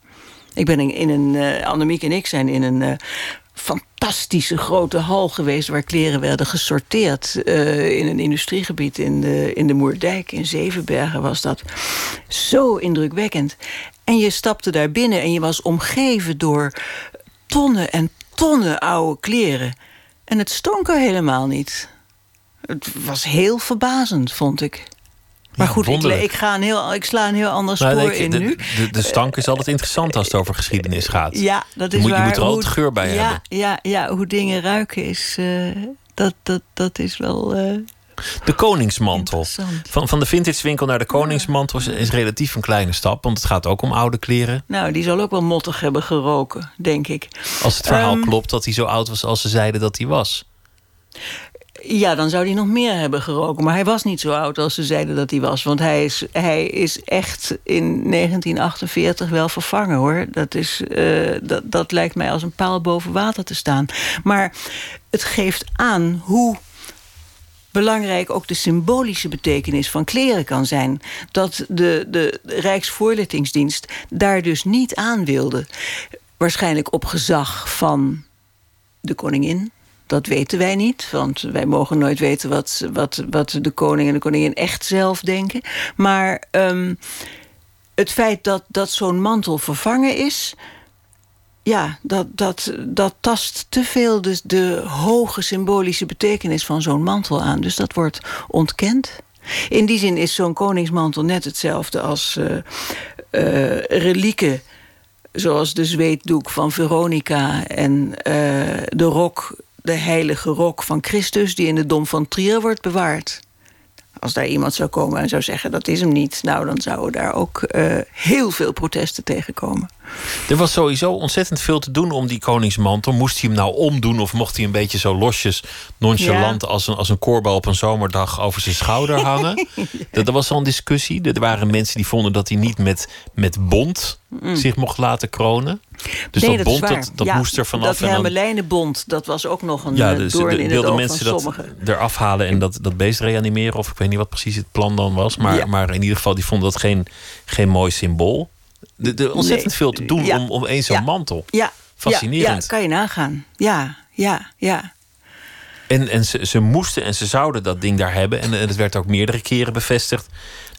Ik ben in, een, eh Annemiek en ik zijn in een eh, fantastische grote hal geweest... waar kleren werden gesorteerd eh, in een industriegebied in de, in de Moerdijk. In Zevenbergen was dat. Zo indrukwekkend. En je stapte daar binnen en je was omgeven door tonnen en tonnen oude kleren. En het stonk er helemaal niet. Het was heel verbazend, vond ik. Maar Ja, goed, ik, ik, ga een heel, ik sla een heel ander spoor Nou, nee, in de, nu. de, de stank is altijd interessant als het over geschiedenis gaat. Ja, dat Je is moet, je waar. moet er altijd geur bij ja, hebben. Ja, ja, hoe dingen ruiken is... eh, dat, dat, dat is wel eh, De koningsmantel. Van, van de vintage winkel naar de koningsmantel is, is relatief een kleine stap. Want het gaat ook om oude kleren. Nou, die zal ook wel mottig hebben geroken, denk ik. Als het verhaal Ehm. klopt dat hij zo oud was als ze zeiden dat hij was. Ja, dan zou hij nog meer hebben geroken. Maar hij was niet zo oud als ze zeiden dat hij was. Want hij is, hij is echt in 1948 wel vervangen, hoor. Dat, is, eh, dat, dat lijkt mij als een paal boven water te staan. Maar het geeft aan hoe belangrijk ook de symbolische betekenis van kleren kan zijn. Dat de, de Rijksvoorlichtingsdienst daar dus niet aan wilde. Waarschijnlijk op gezag van de koningin. Dat weten wij niet, want wij mogen nooit weten wat, wat, wat de koning en de koningin echt zelf denken. Maar ehm, het feit dat, dat zo'n mantel vervangen is, ja, dat, dat, dat tast te veel dus de hoge symbolische betekenis van zo'n mantel aan. Dus dat wordt ontkend. In die zin is zo'n koningsmantel net hetzelfde als eh eh, relieken zoals de zweetdoek van Veronica en eh, de rok, de heilige rok van Christus, die in de Dom van Trier wordt bewaard. Als daar iemand zou komen en zou zeggen dat is hem niet, nou dan zouden daar ook eh, heel veel protesten tegenkomen. Er was sowieso ontzettend veel te doen om die koningsmantel. Moest hij hem nou omdoen of mocht hij een beetje zo losjes, nonchalant... als, een, als een koorbal op een zomerdag over zijn schouder hangen? <laughs> dat, er was al een discussie. Er waren mensen die vonden dat hij niet met, met bont zich mocht laten kronen. Dus Mm. Nee, dat, waar. dat, dat Ja, moest er vanaf. Dat en dan- hermelijnenbond, dat was ook nog een ja, ja, dus doorn de- in wilden mensen dat sommigen. eraf halen en dat, dat beest reanimeren. Of ik weet niet wat precies het plan dan was. Maar, Ja. maar in ieder geval, die vonden dat geen, geen mooi symbool. Er er ontzettend Nee. veel te doen Ja. om, om één zo'n Ja. mantel. Ja, Fascinerend. Ja, kan je nagaan. Ja, ja, ja. En, en ze, ze moesten en ze zouden dat ding daar hebben. En, en het werd ook meerdere keren bevestigd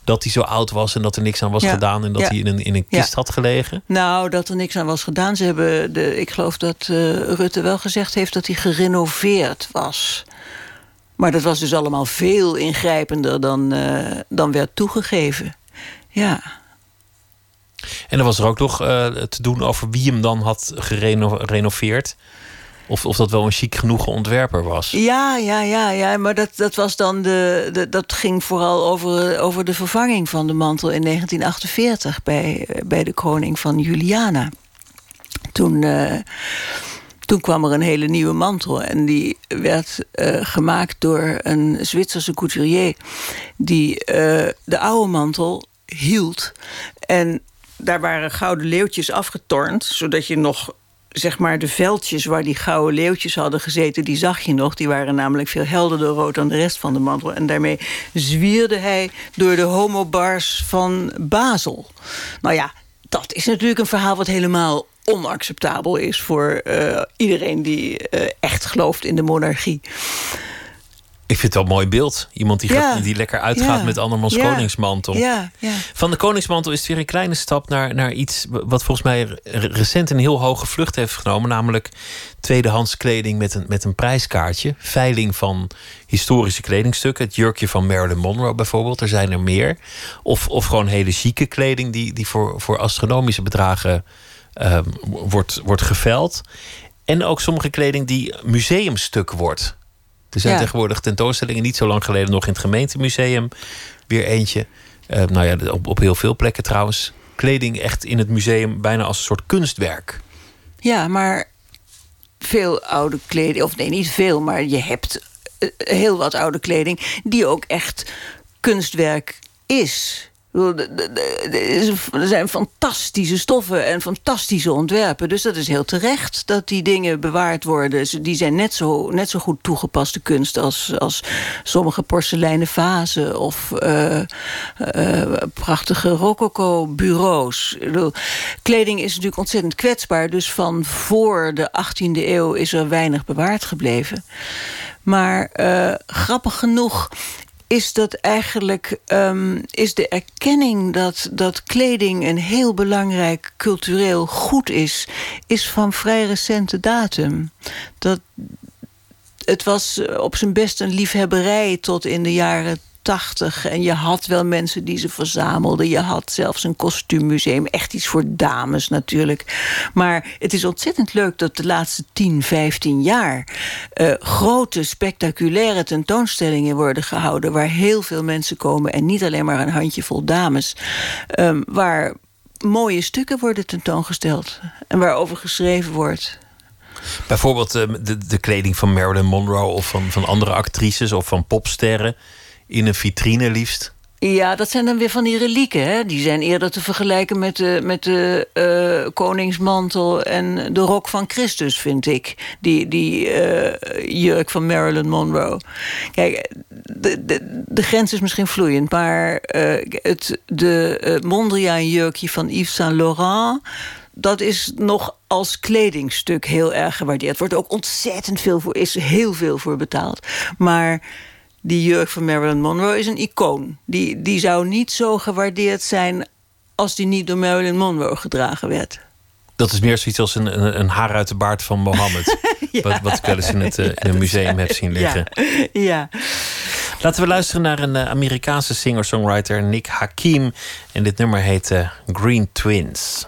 dat hij zo oud was en dat er niks aan was Ja. gedaan. En dat Ja. hij in een, in een Ja. kist had gelegen. Nou, dat er niks aan was gedaan. Ze hebben de, ik geloof dat eh, Rutte wel gezegd heeft dat hij gerenoveerd was. Maar dat was dus allemaal veel ingrijpender dan, eh, dan werd toegegeven. Ja. En er was er ook nog eh, te doen over wie hem dan had gerenoveerd. Of, of dat wel een chic genoegen ontwerper was. Ja, ja, ja, ja. Maar dat, dat was dan de, de. Dat ging vooral over, over de vervanging van de mantel in 1948 bij, eh, bij de koning van Juliana. Toen. eh, toen kwam er een hele nieuwe mantel. En die werd gemaakt door een Zwitserse couturier. Die de oude mantel hield. En daar waren gouden leeuwtjes afgetornd. Zodat je nog, zeg maar, de veldjes waar die gouden leeuwtjes hadden gezeten... die zag je nog. Die waren namelijk veel helderder rood dan de rest van de mantel. En daarmee zwierde hij door de homobars van Basel. Nou ja, dat is natuurlijk een verhaal wat helemaal onacceptabel is voor eh, iedereen die eh, echt gelooft in de monarchie. Ik vind het wel een mooi beeld. Iemand die, Ja. gaat, die lekker uitgaat Ja. met andermans Ja. koningsmantel. Ja, ja. Van de koningsmantel is het weer een kleine stap naar, naar iets wat volgens mij re- recent een heel hoge vlucht heeft genomen. Namelijk tweedehands kleding met een, met een prijskaartje. Veiling van historische kledingstukken. Het jurkje van Marilyn Monroe bijvoorbeeld. Er zijn er meer. Of, of gewoon hele chique kleding die, die voor, voor astronomische bedragen ehm, wordt, wordt geveild. En ook sommige kleding die museumstuk wordt. Er zijn Ja. tegenwoordig tentoonstellingen, niet zo lang geleden nog in het gemeentemuseum. Weer eentje. Eh, nou ja, op, op heel veel plekken trouwens. Kleding echt in het museum bijna als een soort kunstwerk. Ja, maar veel oude kleding, of nee, niet veel, maar je hebt eh, heel wat oude kleding die ook echt kunstwerk is. Er zijn fantastische stoffen en fantastische ontwerpen. Dus dat is heel terecht dat die dingen bewaard worden. Die zijn net zo, net zo goed toegepaste kunst als, als sommige porseleinen vazen of eh, eh, prachtige rococo-bureaus. Kleding is natuurlijk ontzettend kwetsbaar. Dus van voor de 18e eeuw is er weinig bewaard gebleven. Maar eh, grappig genoeg is dat eigenlijk ehm, is de erkenning dat, dat kleding een heel belangrijk cultureel goed is, is van vrij recente datum. Dat, het was op zijn best een liefhebberij tot in de jaren tachtig. En je had wel mensen die ze verzamelden. Je had zelfs een kostuummuseum. Echt iets voor dames natuurlijk. Maar het is ontzettend leuk dat de laatste 10, 15 jaar... eh, grote, spectaculaire tentoonstellingen worden gehouden... waar heel veel mensen komen en niet alleen maar een handjevol dames. ehm, waar mooie stukken worden tentoongesteld. En waarover geschreven wordt. Bijvoorbeeld eh, de, de kleding van Marilyn Monroe of van, van andere actrices of van popsterren. In een vitrine liefst. Ja, dat zijn dan weer van die relieken. Hè? Die zijn eerder te vergelijken met de, met de eh, koningsmantel en de rok van Christus, vind ik. Die, die eh, jurk van Marilyn Monroe. Kijk, de, de, de grens is misschien vloeiend, maar eh, het, de Mondriaan-jurkje van Yves Saint Laurent dat is nog als kledingstuk heel erg gewaardeerd. Wordt ook ontzettend veel voor, is heel veel voor betaald. Maar die jurk van Marilyn Monroe is een icoon. Die, die zou niet zo gewaardeerd zijn als die niet door Marilyn Monroe gedragen werd. Dat is meer zoiets als een, een, een haar uit de baard van Mohammed. ja. <laughs> wat, wat ik wel eens in, het, uh, in een museum heb zien liggen. Ja. ja. Laten we luisteren naar een uh, Amerikaanse singer-songwriter, Nick Hakim. En dit nummer heet uh, Green Twins.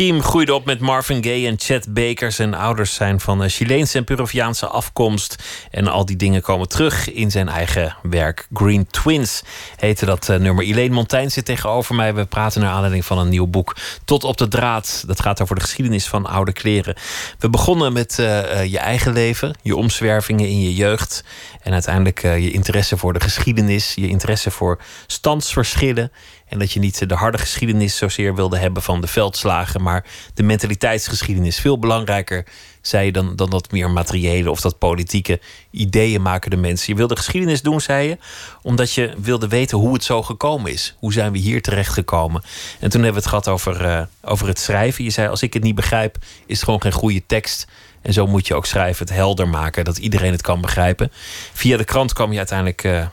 Hakim groeide op met Marvin Gaye en Chet Baker. Zijn ouders zijn van eh, Chileense en Peruviaanse afkomst. En al die dingen komen terug in zijn eigen werk. Green Twins heette dat eh, nummer. Elaine Montaigne zit tegenover mij. We praten naar aanleiding van een nieuw boek. Tot op de draad. Dat gaat over de geschiedenis van oude kleren. We begonnen met eh, je eigen leven. Je omzwervingen in je jeugd. En uiteindelijk je interesse voor de geschiedenis. Je interesse voor standsverschillen. En dat je niet de harde geschiedenis zozeer wilde hebben van de veldslagen, maar de mentaliteitsgeschiedenis. Veel belangrijker, zei je, dan, dan dat meer materiële of dat politieke ideeën maken de mensen. Je wilde geschiedenis doen, zei je, omdat je wilde weten hoe het zo gekomen is. Hoe zijn we hier terecht gekomen? En toen hebben we het gehad over, uh, over het schrijven. Je zei, als ik het niet begrijp, is het gewoon geen goede tekst. En zo moet je ook schrijven, het helder maken, dat iedereen het kan begrijpen. Via de krant kwam je uiteindelijk uh,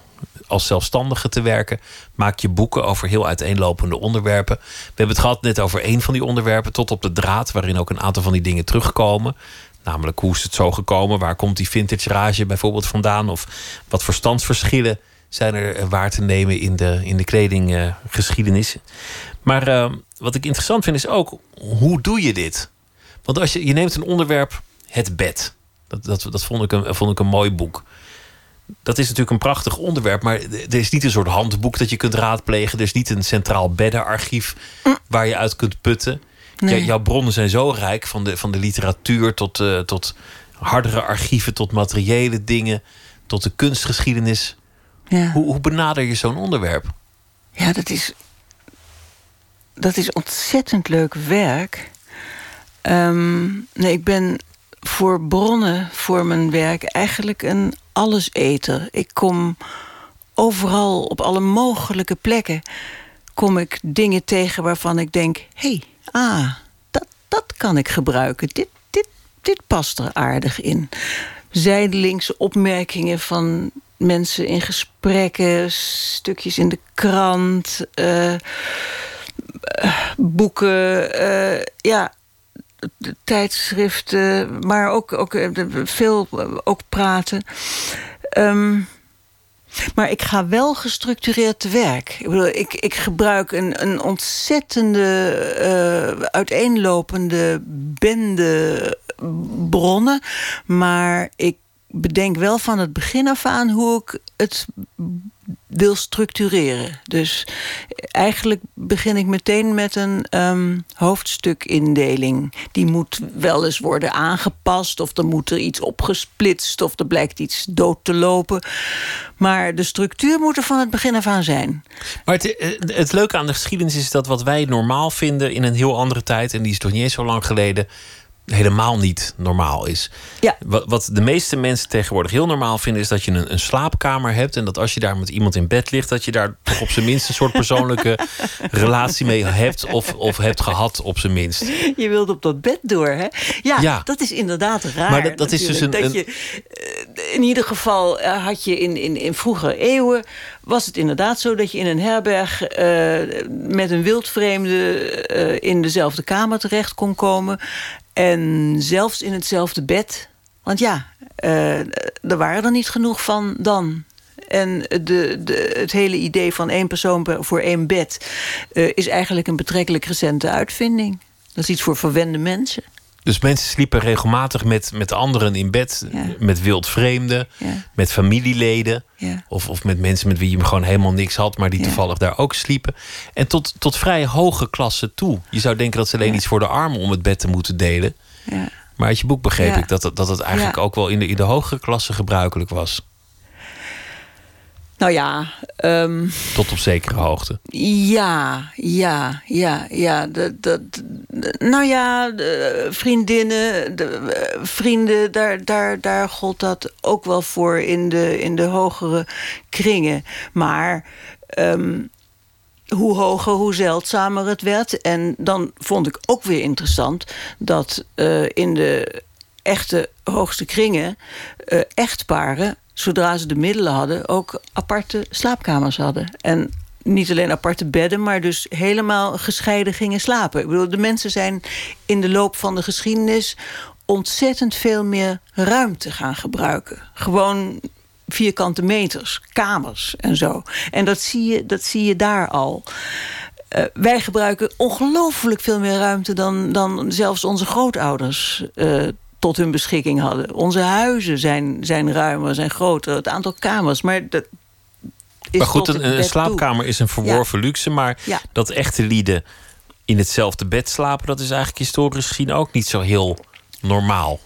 als zelfstandige te werken. Maak je boeken over heel uiteenlopende onderwerpen. We hebben het gehad net over één van die onderwerpen, tot op de draad, waarin ook een aantal van die dingen terugkomen. Namelijk hoe is het zo gekomen? Waar komt die vintage rage bijvoorbeeld vandaan? Of wat verstandsverschillen zijn er waar te nemen in de, in de kledinggeschiedenis? Maar uh, wat ik interessant vind is ook, hoe doe je dit? Want als je, je neemt een onderwerp, het bed. Dat, dat, dat vond, ik een, vond ik een mooi boek dat is natuurlijk een prachtig onderwerp, maar er is niet een soort handboek dat je kunt raadplegen. Er is niet een centraal beddenarchief waar je uit kunt putten. Nee. jouw bronnen zijn zo rijk, van de, van de literatuur tot, uh, tot hardere archieven, tot materiële dingen, tot de kunstgeschiedenis. Ja. Hoe, hoe benader je zo'n onderwerp? Ja, dat is, dat is ontzettend leuk werk. Um, nee, ik ben voor bronnen voor mijn werk eigenlijk een alleseter. Ik kom overal op alle mogelijke plekken kom ik dingen tegen waarvan ik denk: hey, ah, dat, dat kan ik gebruiken. Dit, dit, dit past er aardig in. Zijdelingse opmerkingen van mensen in gesprekken, stukjes in de krant, uh, boeken. Uh, ja, tijdschriften, maar ook, ook eh, veel ook praten. Um, maar ik ga wel gestructureerd te werk. Ik, bedoel, ik, ik gebruik een, een ontzettende, uh, uiteenlopende bende bronnen. Maar ik bedenk wel van het begin af aan hoe ik het wil structureren. Dus eigenlijk begin ik meteen met een um, hoofdstukindeling. Die moet wel eens worden aangepast, of er moet er iets opgesplitst, of er blijkt iets dood te lopen. Maar de structuur moet er van het begin af aan zijn. Maar het, het leuke aan de geschiedenis is dat wat wij normaal vinden in een heel andere tijd, en die is toch niet eens zo lang geleden, helemaal niet normaal is. Ja. Wat, wat de meeste mensen tegenwoordig heel normaal vinden, is dat je een, een, slaapkamer hebt. En dat als je daar met iemand in bed ligt, dat je daar toch op zijn minst een soort persoonlijke <laughs> relatie mee hebt. Of, of hebt gehad op zijn minst. Je wilt op dat bed door, hè? Ja, ja. dat is inderdaad raar. Maar dat, dat is dus een. Dat je, eh, in ieder geval eh, had je in, in, in vroege eeuwen. Was het inderdaad zo dat je in een herberg uh, met een wildvreemde uh, in dezelfde kamer terecht kon komen. En zelfs in hetzelfde bed. Want ja, uh, er waren er niet genoeg van dan. En de, de, het hele idee van één persoon voor één bed... Uh, is eigenlijk een betrekkelijk recente uitvinding. Dat is iets voor verwende mensen. Dus mensen sliepen regelmatig met, met anderen in bed. Ja. Met wildvreemden, ja. met familieleden. Ja. Of, of met mensen met wie je gewoon helemaal niks had... maar die toevallig daar ook sliepen. En tot, tot vrij hoge klassen toe. Je zou denken dat ze alleen iets voor de armen... om het bed te moeten delen. Maar uit je boek begreep ik dat, dat het eigenlijk ook wel... in de, in de hogere klassen gebruikelijk was. Nou ja. Um, Tot op zekere hoogte. Ja, ja, ja, ja. De, nou ja, de vriendinnen, de, vrienden, daar, daar, daar gold dat ook wel voor in de, in de hogere kringen. Maar. Um, hoe hoger, hoe zeldzamer het werd. En dan vond ik ook weer interessant dat uh, in de echte hoogste kringen uh, echtparen zodra ze de middelen hadden, ook aparte slaapkamers hadden. En niet alleen aparte bedden, maar dus helemaal gescheiden gingen slapen. Ik bedoel, de mensen zijn in de loop van de geschiedenis ontzettend veel meer ruimte gaan gebruiken. Gewoon vierkante meters, kamers en zo. En dat zie je, dat zie je daar al. eh, wij gebruiken ongelooflijk veel meer ruimte dan, dan zelfs onze grootouders eh, tot hun beschikking hadden. Onze huizen zijn, zijn ruimer, zijn groter, het aantal kamers. Maar dat is Maar goed, een, een bed toe. slaapkamer is een verworven luxe. Maar Ja. dat echte lieden in hetzelfde bed slapen... dat is eigenlijk historisch gezien ook niet zo heel normaal.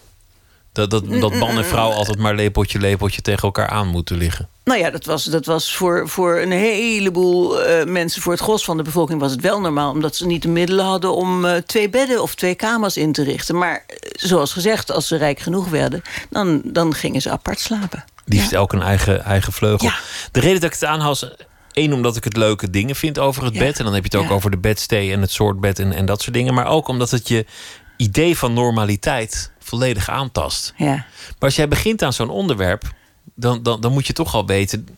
Dat, dat, Mm, dat man en vrouw altijd maar lepeltje, lepeltje tegen elkaar aan moeten liggen. Nou ja, dat was, dat was voor, voor een heleboel eh, mensen, voor het gros van de bevolking was het wel normaal, omdat ze niet de middelen hadden om eh, twee bedden of twee kamers in te richten. Maar eh, zoals gezegd, als ze rijk genoeg werden, dan, dan gingen ze apart slapen. Liefst elk een eigen, eigen vleugel. Ja. De reden dat ik het aanhaal is... één, omdat ik het leuke dingen vind over het Ja. bed. En dan heb je het ook Ja. over de bedstee en het soort bed en, en dat soort dingen. Maar ook omdat het je idee van normaliteit volledig aantast. Ja. Maar als jij begint aan zo'n onderwerp... Dan, dan, dan moet je toch al weten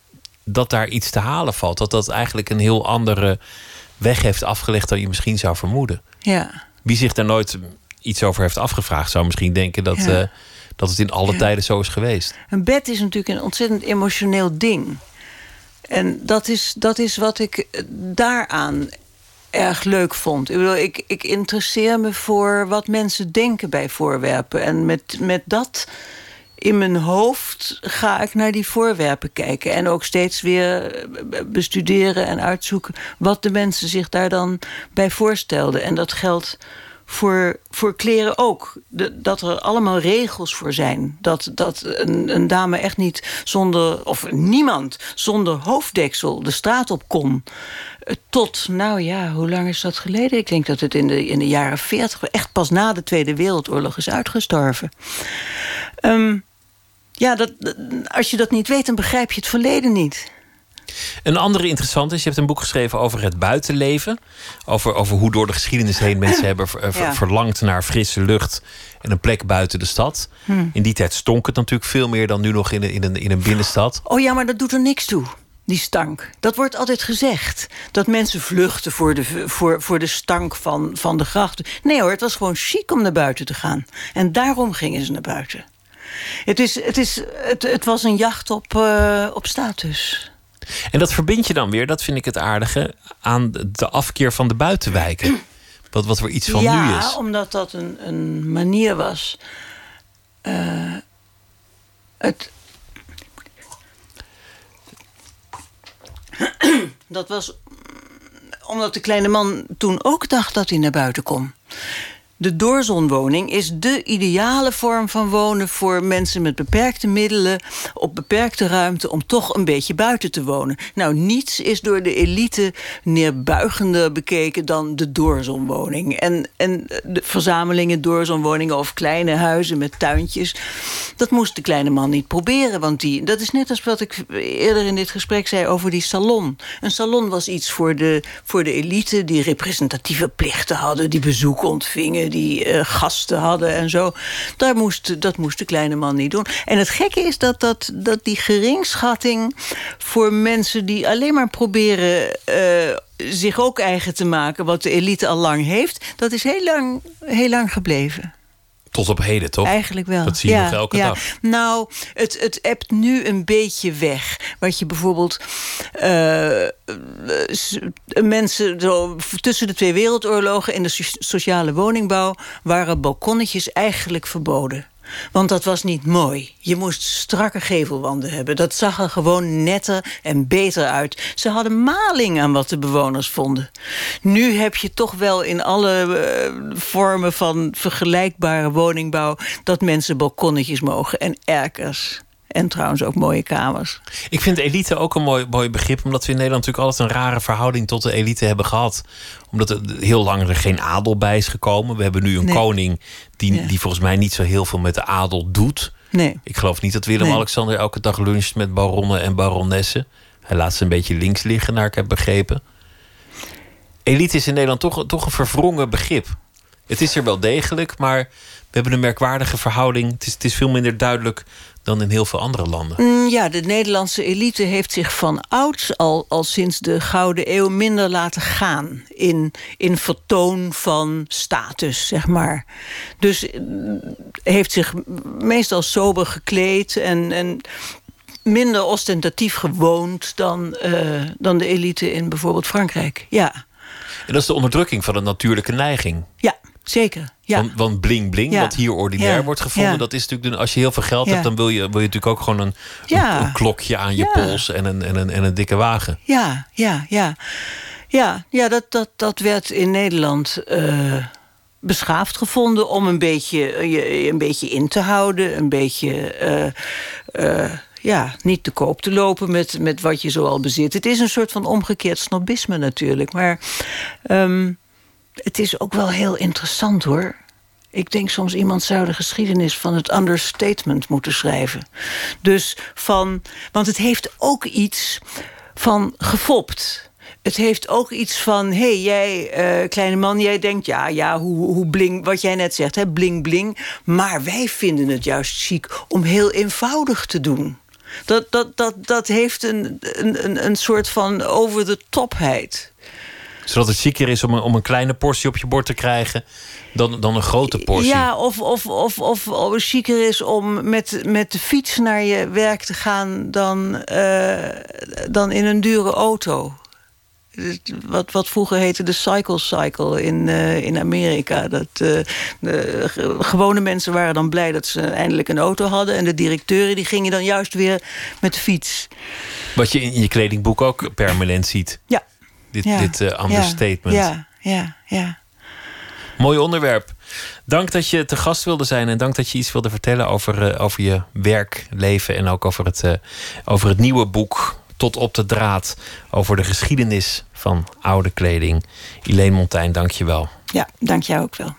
dat daar iets te halen valt. Dat dat eigenlijk een heel andere weg heeft afgelegd... dan je misschien zou vermoeden. ja. Wie zich daar nooit iets over heeft afgevraagd... zou misschien denken dat, Ja. eh, dat het in alle Ja. tijden zo is geweest. Een bed is natuurlijk een ontzettend emotioneel ding. En dat is, dat is wat ik daaraan erg leuk vond. Ik, bedoel, ik, ik interesseer me voor wat mensen denken bij voorwerpen. En met, met dat in mijn hoofd ga ik naar die voorwerpen kijken. En ook steeds weer eh, bestuderen en uitzoeken... wat de mensen zich daar dan bij voorstelden. En dat geldt voor, voor kleren ook. Dat er allemaal regels voor zijn. Dat, dat een, een dame echt niet zonder, of niemand zonder hoofddeksel de straat op kon. Eh, Tot, nou ja, hoe lang is dat geleden? Ik denk dat het in de, in de jaren 40, echt pas na de Tweede Wereldoorlog is uitgestorven. Ehm, ja, dat, als je dat niet weet, dan begrijp je het verleden niet. Een andere interessante is, je hebt een boek geschreven over het buitenleven. Over, over hoe door de geschiedenis heen mensen <coughs> hebben ver- ver- Ja. verlangd naar frisse lucht en een plek buiten de stad. Hmm. In die tijd stonk het natuurlijk veel meer dan nu nog in een, in een, in een binnenstad. Oh ja, maar dat doet er niks toe. Die stank. Dat wordt altijd gezegd. Dat mensen vluchten voor de, voor, voor de stank van, van de grachten. Nee hoor, het was gewoon chic om naar buiten te gaan. En daarom gingen ze naar buiten. Het, is, het, is, het, het was een jacht op, eh, op status. En dat verbind je dan weer, dat vind ik het aardige, aan de- afkeer van de buitenwijken. <clears throat> Wat, wat weer iets van ja, nu is. omdat dat een, een manier was. eh, het. <clears throat> dat was omdat de kleine man toen ook dacht dat hij naar buiten kon. De doorzonwoning is de ideale vorm van wonen voor mensen met beperkte middelen, op beperkte ruimte, om toch een beetje buiten te wonen. Nou, niets is door de elite neerbuigender bekeken dan de doorzonwoning. En, en de verzamelingen doorzonwoningen of kleine huizen met tuintjes, dat moest de kleine man niet proberen. Want die, dat is net als wat ik eerder in dit gesprek zei over die salon. Een salon was iets voor de, voor de elite die representatieve plichten hadden, die bezoek ontvingen, die eh, gasten hadden en zo. Daar moest, dat moest de kleine man niet doen. En het gekke is dat, dat, dat die geringschatting voor mensen die alleen maar proberen. eh, zich ook eigen te maken, wat de elite al lang heeft, dat is heel lang, heel lang gebleven. Tot op heden, toch? Eigenlijk wel. Dat zie je nog elke dag. Nou, het, het ebt nu een beetje weg. Wat je bijvoorbeeld. eh, s- mensen zo, tussen de twee wereldoorlogen in de so- sociale woningbouw waren balkonnetjes eigenlijk verboden. Want dat was niet mooi. Je moest strakke gevelwanden hebben. Dat zag er gewoon netter en beter uit. Ze hadden maling aan wat de bewoners vonden. Nu heb je toch wel in alle eh, vormen van vergelijkbare woningbouw... dat mensen balkonnetjes mogen en erkers. En trouwens ook mooie kamers. Ik vind elite ook een mooi, mooi begrip, omdat we in Nederland natuurlijk altijd een rare verhouding tot de elite hebben gehad. Omdat er heel lang er geen adel bij is gekomen. We hebben nu een Nee. koning die, Ja. die volgens mij niet zo heel veel met de adel doet. Nee. Ik geloof niet dat Nee. Willem-Alexander elke dag luncht met baronnen en baronessen. Hij laat ze een beetje links liggen, naar ik heb begrepen. Elite is in Nederland toch, toch een verwrongen begrip. Het is er wel degelijk, maar we hebben een merkwaardige verhouding. Het is, het is veel minder duidelijk dan in heel veel andere landen. Mm, Ja, de Nederlandse elite heeft zich van ouds al, al sinds de Gouden Eeuw minder laten gaan in, in vertoon van status, zeg maar. Dus mm, heeft zich meestal sober gekleed en, en minder ostentatief gewoond dan, eh, dan de elite in bijvoorbeeld Frankrijk. Ja. En dat is de onderdrukking van een natuurlijke neiging. Ja, zeker. Ja. Want, want bling bling, Ja. wat hier ordinair Ja. wordt gevonden, dat is natuurlijk, als je heel veel geld hebt, dan wil je, wil je natuurlijk ook gewoon een, een, een klokje aan je pols en een, en, een, en een dikke wagen. Ja, ja, ja. Ja, ja dat, dat, dat werd in Nederland eh, beschaafd gevonden om een beetje, eh, je een beetje in te houden. Een beetje eh, ja, niet te koop te lopen met, met wat je zoal bezit. Het is een soort van omgekeerd snobisme natuurlijk. Maar ehm, het is ook wel heel interessant hoor. Ik denk soms iemand zou de geschiedenis van het understatement moeten schrijven. Dus van, want het heeft ook iets van gefopt. Het heeft ook iets van, hé, hey, jij, eh, kleine man, jij denkt, ja, ja, hoe, hoe bling, wat jij net zegt, hè, bling, bling. Maar wij vinden het juist chic om heel eenvoudig te doen. Dat, dat, dat, dat heeft een, een, een, een soort van over-the-topheid. Zodat het zieker is om een, om een kleine portie op je bord te krijgen dan, dan een grote portie. Ja, of, of, of, of, of het chiquer is om met, met de fiets naar je werk te gaan dan, eh, dan in een dure auto. Wat, wat vroeger heette de cycle cycle in, eh, in Amerika. Dat, eh, de ge- gewone mensen waren dan blij dat ze eindelijk een auto hadden. En de directeuren die gingen dan juist weer met de fiets. Wat je in je kledingboek ook permanent ziet. Ja. Dit, ja. dit eh, understatement. Ja, ja, ja. Mooi onderwerp. Dank dat je te gast wilde zijn en dank dat je iets wilde vertellen over, eh, over je werk, leven en ook over het, eh, over het nieuwe boek Tot op de draad over de geschiedenis van oude kleding. Elaine Montijn, dank je wel. Ja, dank jou ook wel.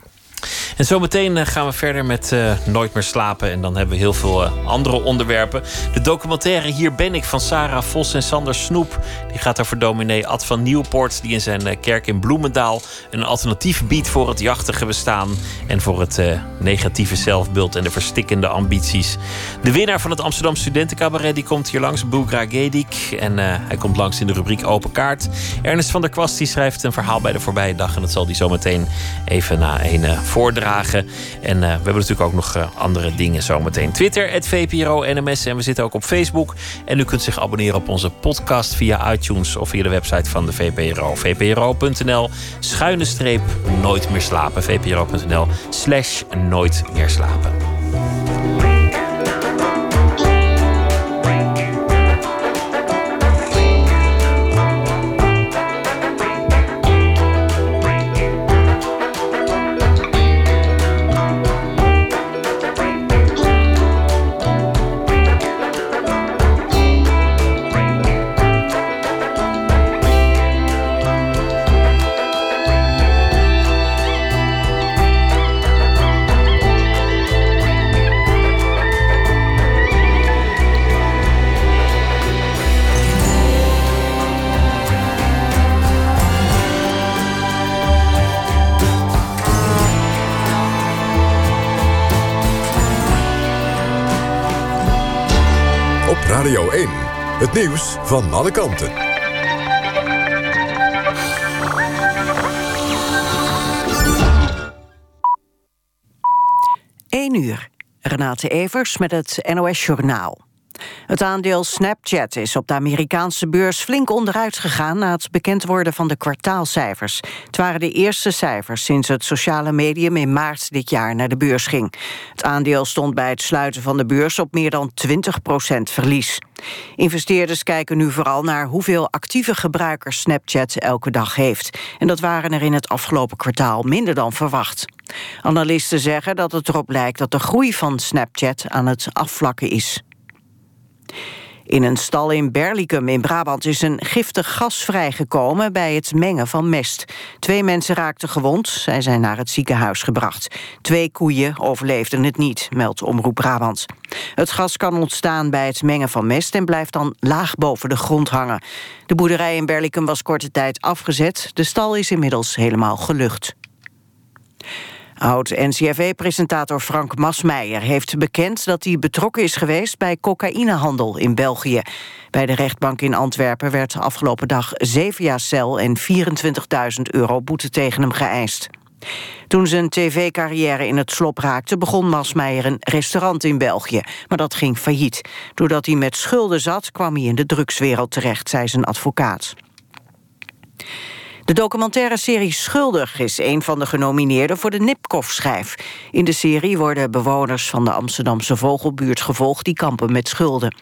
En zometeen eh, gaan we verder met eh, Nooit meer slapen. En dan hebben we heel veel eh, andere onderwerpen. De documentaire Hier ben ik van Sarah Vos en Sander Snoep. Die gaat over dominee Ad van Nieuwpoort. Die in zijn kerk in Bloemendaal een alternatief biedt voor het jachtige bestaan. En voor het negatieve zelfbeeld en de verstikkende ambities. De winnaar van het Amsterdam Studentencabaret die komt hier langs, Boegra Gedik. En hij komt langs in de rubriek Open Kaart. Ernest van der Kwast die schrijft een verhaal bij de voorbije dag. En dat zal hij zometeen even na een voordragen. En eh, we hebben natuurlijk ook nog eh, andere dingen zometeen. Twitter, het VPRO NMS. En we zitten ook op Facebook. En u kunt zich abonneren op onze podcast via iTunes of via de website van de VPRO. VPRO.nl schuine streep nooit meer slapen. VPRO.nl slash nooit meer slapen. Het nieuws van alle kanten. 1 uur. Renate Evers met het NOS Journaal. Het aandeel Snapchat is op de Amerikaanse beurs flink onderuit gegaan... na het bekend worden van de kwartaalcijfers. Het waren de eerste cijfers sinds het sociale medium in maart dit jaar naar de beurs ging. Het aandeel stond bij het sluiten van de beurs op meer dan 20% verlies. Investeerders kijken nu vooral naar hoeveel actieve gebruikers Snapchat elke dag heeft. En dat waren er in het afgelopen kwartaal minder dan verwacht. Analisten zeggen dat het erop lijkt dat de groei van Snapchat aan het afvlakken is. In een stal in Berlicum in Brabant is een giftig gas vrijgekomen bij het mengen van mest. Twee mensen raakten gewond, zij zijn naar het ziekenhuis gebracht. Twee koeien overleefden het niet, meldt Omroep Brabant. Het gas kan ontstaan bij het mengen van mest en blijft dan laag boven de grond hangen. De boerderij in Berlicum was korte tijd afgezet. De stal is inmiddels helemaal gelucht. Oud-NCRV-presentator Frank Masmeijer heeft bekend dat hij betrokken is geweest bij cocaïnehandel in België. Bij de rechtbank in Antwerpen werd afgelopen dag zeven jaar cel en 24.000 euro boete tegen hem geëist. Toen zijn tv-carrière in het slop raakte, begon Masmeijer een restaurant in België. Maar dat ging failliet. Doordat hij met schulden zat, kwam hij in de drugswereld terecht, zei zijn advocaat. De documentaire serie Schuldig is een van de genomineerden voor de Nipkoff-schijf. In de serie worden bewoners van de Amsterdamse vogelbuurt gevolgd... die kampen met schulden.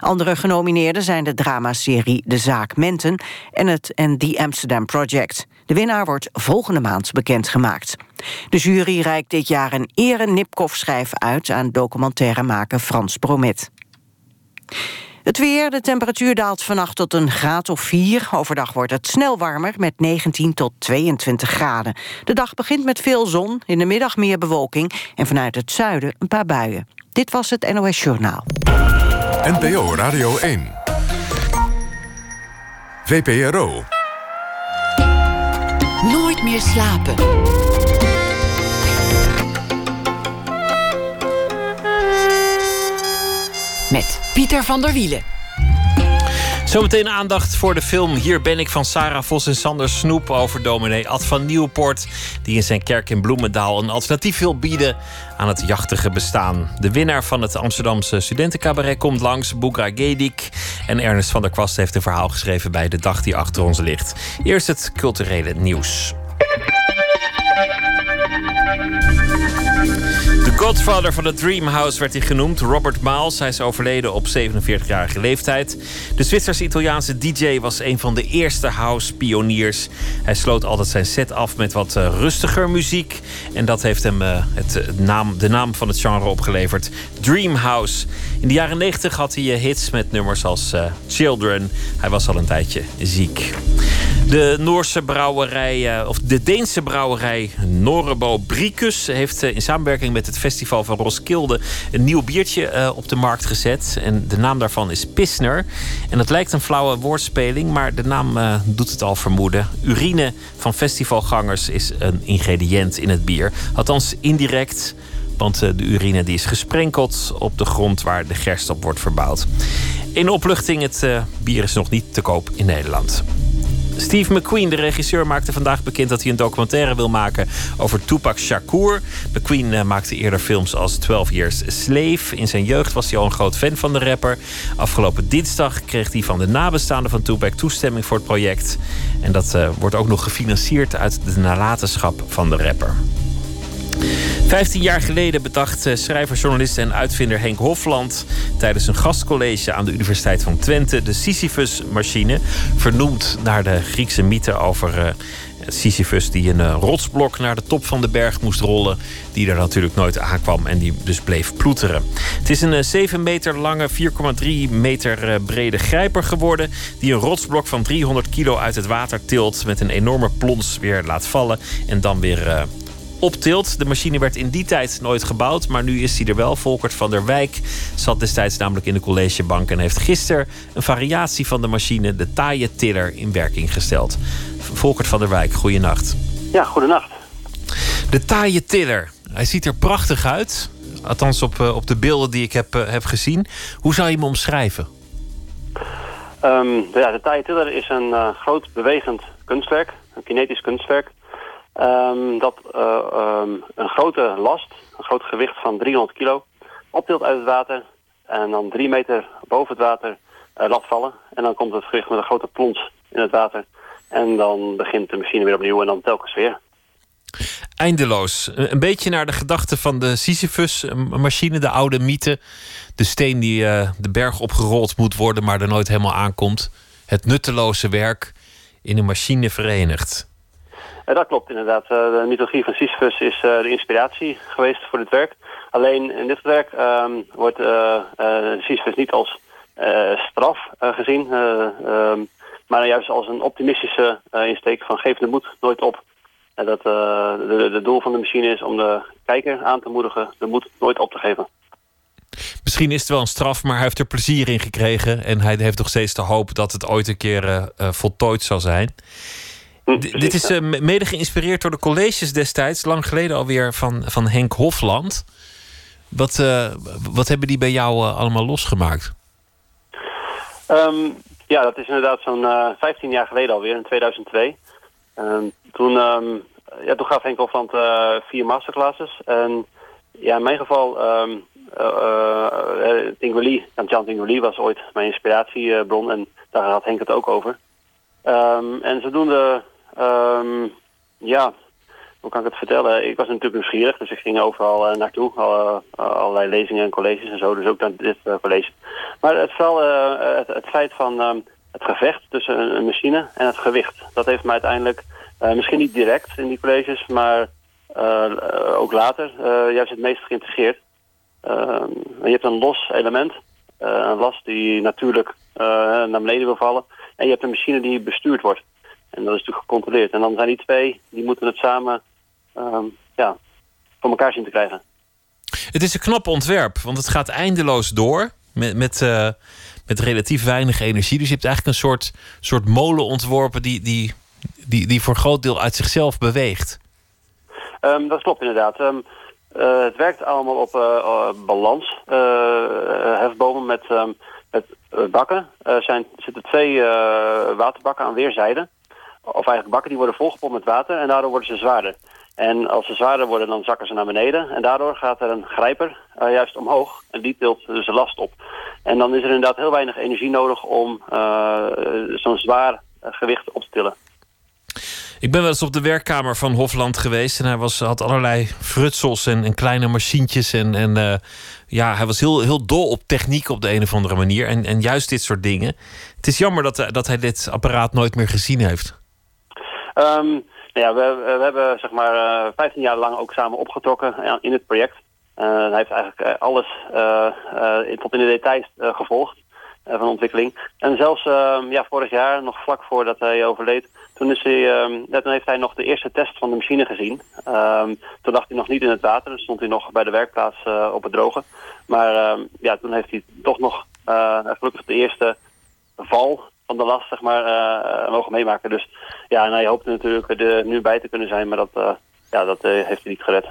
Andere genomineerden zijn de dramaserie De Zaak Menten... en het en The Amsterdam Project. De winnaar wordt volgende maand bekendgemaakt. De jury reikt dit jaar een ere Nipkoff-schijf uit... aan documentairemaker Frans Bromet. Het weer, de temperatuur daalt vannacht tot een graad of 4. Overdag wordt het snel warmer met 19 tot 22 graden. De dag begint met veel zon, in de middag meer bewolking... en vanuit het zuiden een paar buien. Dit was het NOS Journaal. NPO Radio 1. VPRO. Nooit meer slapen. Met Pieter van der Wielen. Zometeen aandacht voor de film Hier ben ik van Sarah Vos en Sander Snoep over dominee Ad van Nieuwpoort, die in zijn kerk in Bloemendaal een alternatief wil bieden aan het jachtige bestaan. De winnaar van het Amsterdamse studentencabaret komt langs, Boekra Gedik. En Ernest van der Kwast heeft een verhaal geschreven bij de dag die achter ons ligt. Eerst het culturele nieuws. Godfather van de Dreamhouse werd hij genoemd. Robert Miles. Hij is overleden op 47-jarige leeftijd. De Zwitsers-Italiaanse DJ was een van de eerste house-pioniers. Hij sloot altijd zijn set af met wat uh, rustiger muziek. En dat heeft hem uh, het, naam, de naam van het genre opgeleverd: Dreamhouse. In de jaren 90 had hij uh, hits met nummers als Children. Hij was al een tijdje ziek. De Noorse brouwerij, of de Deense brouwerij Norebo Bricus heeft in samenwerking met het festival van Roskilde een nieuw biertje op de markt gezet. En de naam daarvan is Pisner. En het lijkt een flauwe woordspeling, maar de naam doet het al vermoeden. Urine van festivalgangers is een ingrediënt in het bier. Althans indirect. Want uh, de urine die is gesprenkeld op de grond waar de gerst op wordt verbouwd. In opluchting, het bier is nog niet te koop in Nederland. Steve McQueen, de regisseur, maakte vandaag bekend dat hij een documentaire wil maken over Tupac Shakur. McQueen uh, maakte eerder films als 12 Years Slave. In zijn jeugd was hij al een groot fan van de rapper. Afgelopen dinsdag kreeg hij van de nabestaanden van Tupac toestemming voor het project. En dat wordt ook nog gefinancierd uit de nalatenschap van de rapper. Vijftien jaar geleden bedacht schrijver, journalist en uitvinder Henk Hofland tijdens een gastcollege aan de Universiteit van Twente de Sisyphus-machine, vernoemd naar de Griekse mythe over uh, Sisyphus die een uh, rotsblok naar de top van de berg moest rollen, die er natuurlijk nooit aankwam en die dus bleef ploeteren. Het is een uh, 7 meter lange, 4,3 meter brede grijper geworden, die een rotsblok van 300 kilo uit het water tilt, met een enorme plons weer laat vallen en dan weer optilt. De machine werd in die tijd nooit gebouwd, maar nu is hij er wel. Volkert van der Wijk zat destijds namelijk in de collegebank en heeft gisteren een variatie van de machine, de taaie tiller, in werking gesteld. Volkert van der Wijk, goeienacht. Ja, goedenacht. De taaie tiller, hij ziet er prachtig uit. Althans op, op de beelden die ik heb, heb gezien. Hoe zou je hem omschrijven? Um, ja, de taaie tiller is een uh, groot bewegend kunstwerk, een kinetisch kunstwerk. Um, dat uh, um, een grote last, een groot gewicht van 300 kilo, optilt uit het water en dan drie meter boven het water uh, laat vallen. En dan komt het gewicht met een grote plons in het water. En dan begint de machine weer opnieuw en dan telkens weer. Eindeloos. Een beetje naar de gedachte van de Sisyphus-machine, de oude mythe. De steen die uh, de berg opgerold moet worden, maar er nooit helemaal aankomt. Het nutteloze werk in een machine verenigd. Dat klopt inderdaad. Uh, de mythologie van Sisyphus is uh, de inspiratie geweest voor dit werk. Alleen in dit werk um, wordt Sisyphus niet als straf gezien, um, maar juist als een optimistische insteek van geef de moed nooit op. En dat de, de doel van de machine is om de kijker aan te moedigen de moed nooit op te geven. Misschien is het wel een straf, maar hij heeft er plezier in gekregen. En hij heeft nog steeds de hoop dat het ooit een keer voltooid zal zijn. Dit is uh, mede geïnspireerd door de colleges destijds, lang geleden alweer, van, van Henk Hofland. Wat, uh, wat hebben die bij jou uh, allemaal losgemaakt? Um, ja, dat is inderdaad zo'n 15 jaar geleden alweer, in 2002. Um, toen, um, ja, toen gaf Henk Hofland vier masterclasses. En ja, in mijn geval, um, Jan was ooit mijn inspiratiebron. En daar had Henk het ook over. en zodoende Ehm, ja, hoe kan ik het vertellen? Ik was natuurlijk nieuwsgierig, dus ik ging overal eh, naartoe. Eh, allerlei lezingen en colleges en zo, dus ook naar dit eh, college. Maar het, het, feit van ehm, het gevecht tussen een, machine en het gewicht. Dat heeft me uiteindelijk, misschien niet direct in die colleges, maar ook later, juist het meest geïntegreerd. Ehm, je hebt een los element, een last die natuurlijk naar beneden wil vallen. En je hebt een machine die bestuurd wordt. En dat is natuurlijk gecontroleerd. En dan zijn die twee, die moeten het samen ehm, ja, voor elkaar zien te krijgen. Het is een knap ontwerp, want het gaat eindeloos door met, met, eh, met relatief weinig energie. Dus je hebt eigenlijk een soort, soort molen ontworpen die, die, die, die voor een groot deel uit zichzelf beweegt. Ehm, dat klopt inderdaad. Ehm, eh, het werkt allemaal op eh, balans. hefbomen met, met bakken. Er zijn, er zitten twee waterbakken aan weerszijden. Of eigenlijk bakken die worden volgepompt met water en daardoor worden ze zwaarder. En als ze zwaarder worden, dan zakken ze naar beneden. En daardoor gaat er een grijper eh, juist omhoog. En die tilt dus de last op. En dan is er inderdaad heel weinig energie nodig om eh, zo'n zwaar eh, gewicht op te tillen. Ik ben wel eens op de werkkamer van Hofland geweest. En hij was, had allerlei frutsels en, kleine machientjes. En, en ja, hij was heel, heel dol op techniek op de een of andere manier. En, en juist dit soort dingen. Het is jammer dat, dat hij dit apparaat nooit meer gezien heeft. Ehm, nou ja, we, we hebben zeg maar eh 15 jaar lang ook samen opgetrokken in het project. Eh, hij heeft eigenlijk eh, alles eh, eh, tot in de details eh, gevolgd eh, van ontwikkeling. En zelfs ehm, ja, vorig jaar, nog vlak voordat hij overleed, toen, is hij, toen heeft hij nog de eerste test van de machine gezien. Toen lag hij nog niet in het water, dus stond hij nog bij de werkplaats eh, op het droge. Maar ja, toen heeft hij toch nog eh, gelukkig de eerste val van de last zeg maar, eh, mogen meemaken. Dus ja, en hij hoopte natuurlijk er nu bij te kunnen zijn, maar dat, eh, ja, dat eh, heeft hij niet gered.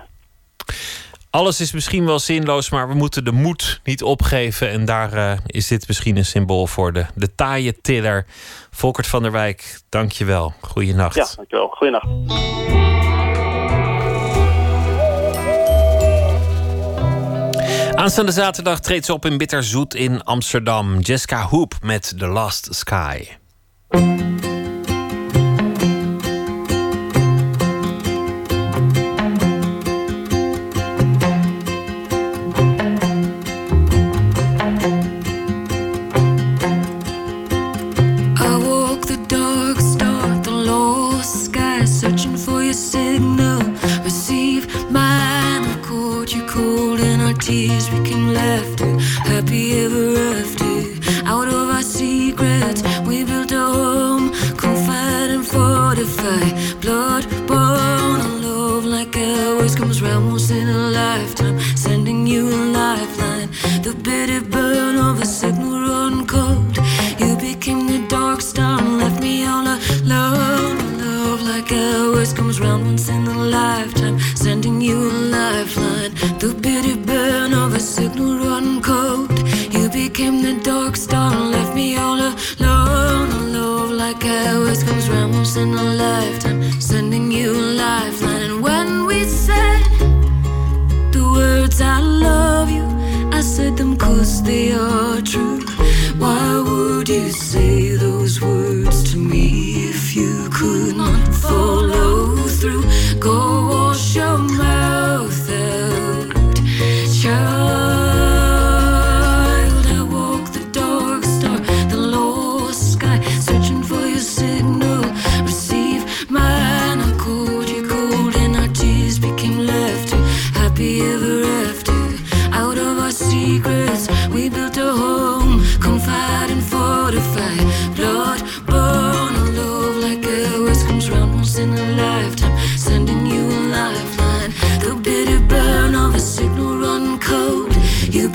Alles is misschien wel zinloos, maar we moeten de moed niet opgeven. En daar eh, is dit misschien een symbool voor. De, de taaie tiller. Volkert van der Wijk, dank je wel. Goeienacht. Ja, dankjewel. Goeienacht. Aanstaande zaterdag treedt ze op in Bitterzoet in Amsterdam. Jessica Hoop met The Last Sky. Tears, we can laughter, happy ever after. Out of our secrets, we built a home, confide and fortify. Blood born, a love like ours comes round once in a lifetime, sending you a lifeline. The bitter burn of a signal run cold. You became the dark star and left me all alone. Love like ours comes round once in a lifetime, sending you a lifeline. The bitter signal run cold. You became the dark star and left me all alone. Love like ours comes round once in a lifetime, sending you a lifeline. And when we said the words I love you, I said them cause they are true. Why would you say those words to me if you could not follow through? Go wash your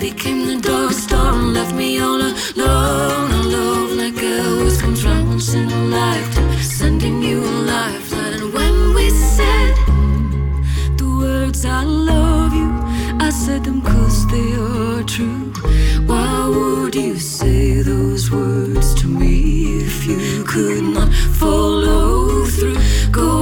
became the dark star and left me all alone. A love like ours comes round once in a lifetime, sending you a lifeline. And when we said the words I love you, I said them cause they are true. Why would you say those words to me if you could not follow through? Go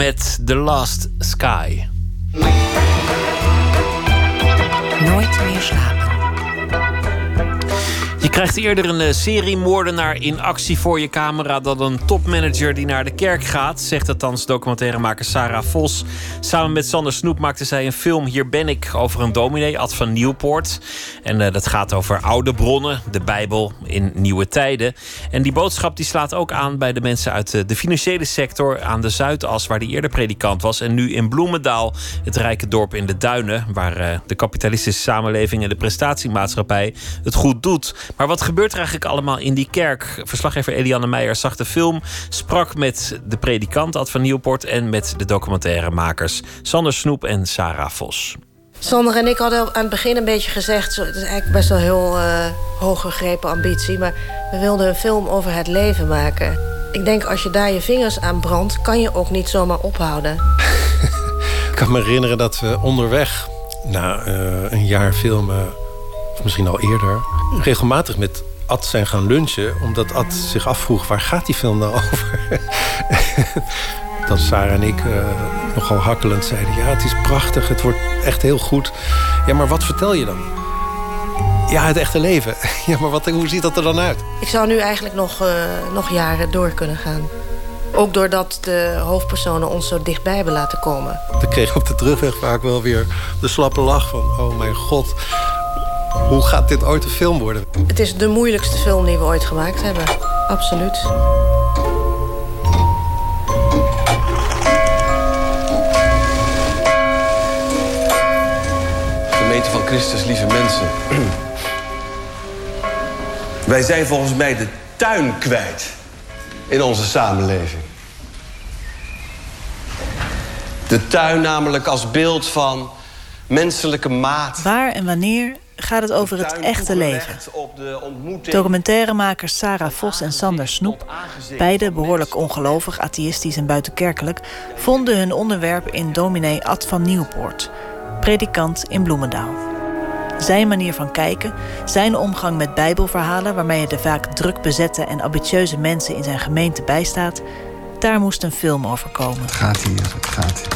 met The Last krijgt eerder een eh, seriemoordenaar in actie voor je camera dan een topmanager die naar de kerk gaat, zegt althans documentairemaker Sarah Vos. Samen met Sander Snoep maakte zij een film Hier ben ik over een dominee, Ad van Nieuwpoort. En eh, dat gaat over oude bronnen, de Bijbel in nieuwe tijden. En die boodschap die slaat ook aan bij de mensen uit eh, de financiële sector aan de Zuidas, waar die eerder predikant was. En nu in Bloemendaal, het rijke dorp in de Duinen, waar de kapitalistische samenleving en de prestatiemaatschappij het goed doet. Maar wat gebeurt er eigenlijk allemaal in die kerk? Verslaggever Eliane Meijer zag de film, sprak met de predikant Ad van Nieuwpoort en met de documentairemakers Sander Snoep en Sarah Vos. Sander en ik hadden aan het begin een beetje gezegd... zo, het is eigenlijk best wel een heel eh hoog gegrepen ambitie... maar we wilden een film over het leven maken. Ik denk, als je daar je vingers aan brandt... kan je ook niet zomaar ophouden. <laughs> Ik kan me herinneren dat we onderweg, na eh, een jaar filmen, of misschien al eerder, regelmatig met Ad zijn gaan lunchen, omdat Ad zich afvroeg waar gaat die film nou over? <laughs> dat Sarah en ik eh, nogal hakkelend zeiden: ja, het is prachtig, het wordt echt heel goed. Ja, maar wat vertel je dan? Ja, het echte leven. <laughs> Ja, maar wat, hoe ziet dat er dan uit? Ik zou nu eigenlijk nog, eh, nog jaren door kunnen gaan. Ook doordat de hoofdpersonen ons zo dichtbij hebben laten komen. Dan kreeg ik op de terugweg vaak wel weer de slappe lach van... oh mijn god, hoe gaat dit ooit een film worden? Het is de moeilijkste film die we ooit gemaakt hebben. Absoluut. Gemeente van Christus, lieve mensen. Wij zijn volgens mij de tuin kwijt in onze samenleving. De tuin namelijk als beeld van menselijke maat. Waar en wanneer gaat het over het echte leven? Documentairemakers Sarah Vos en Sander Snoep, beide behoorlijk ongelovig, atheïstisch en buitenkerkelijk, vonden hun onderwerp in dominee Ad van Nieuwpoort, predikant in Bloemendaal. Zijn manier van kijken, zijn omgang met bijbelverhalen waarmee je de vaak druk bezette en ambitieuze mensen in zijn gemeente bijstaat, daar moest een film over komen. Het gaat hier, het gaat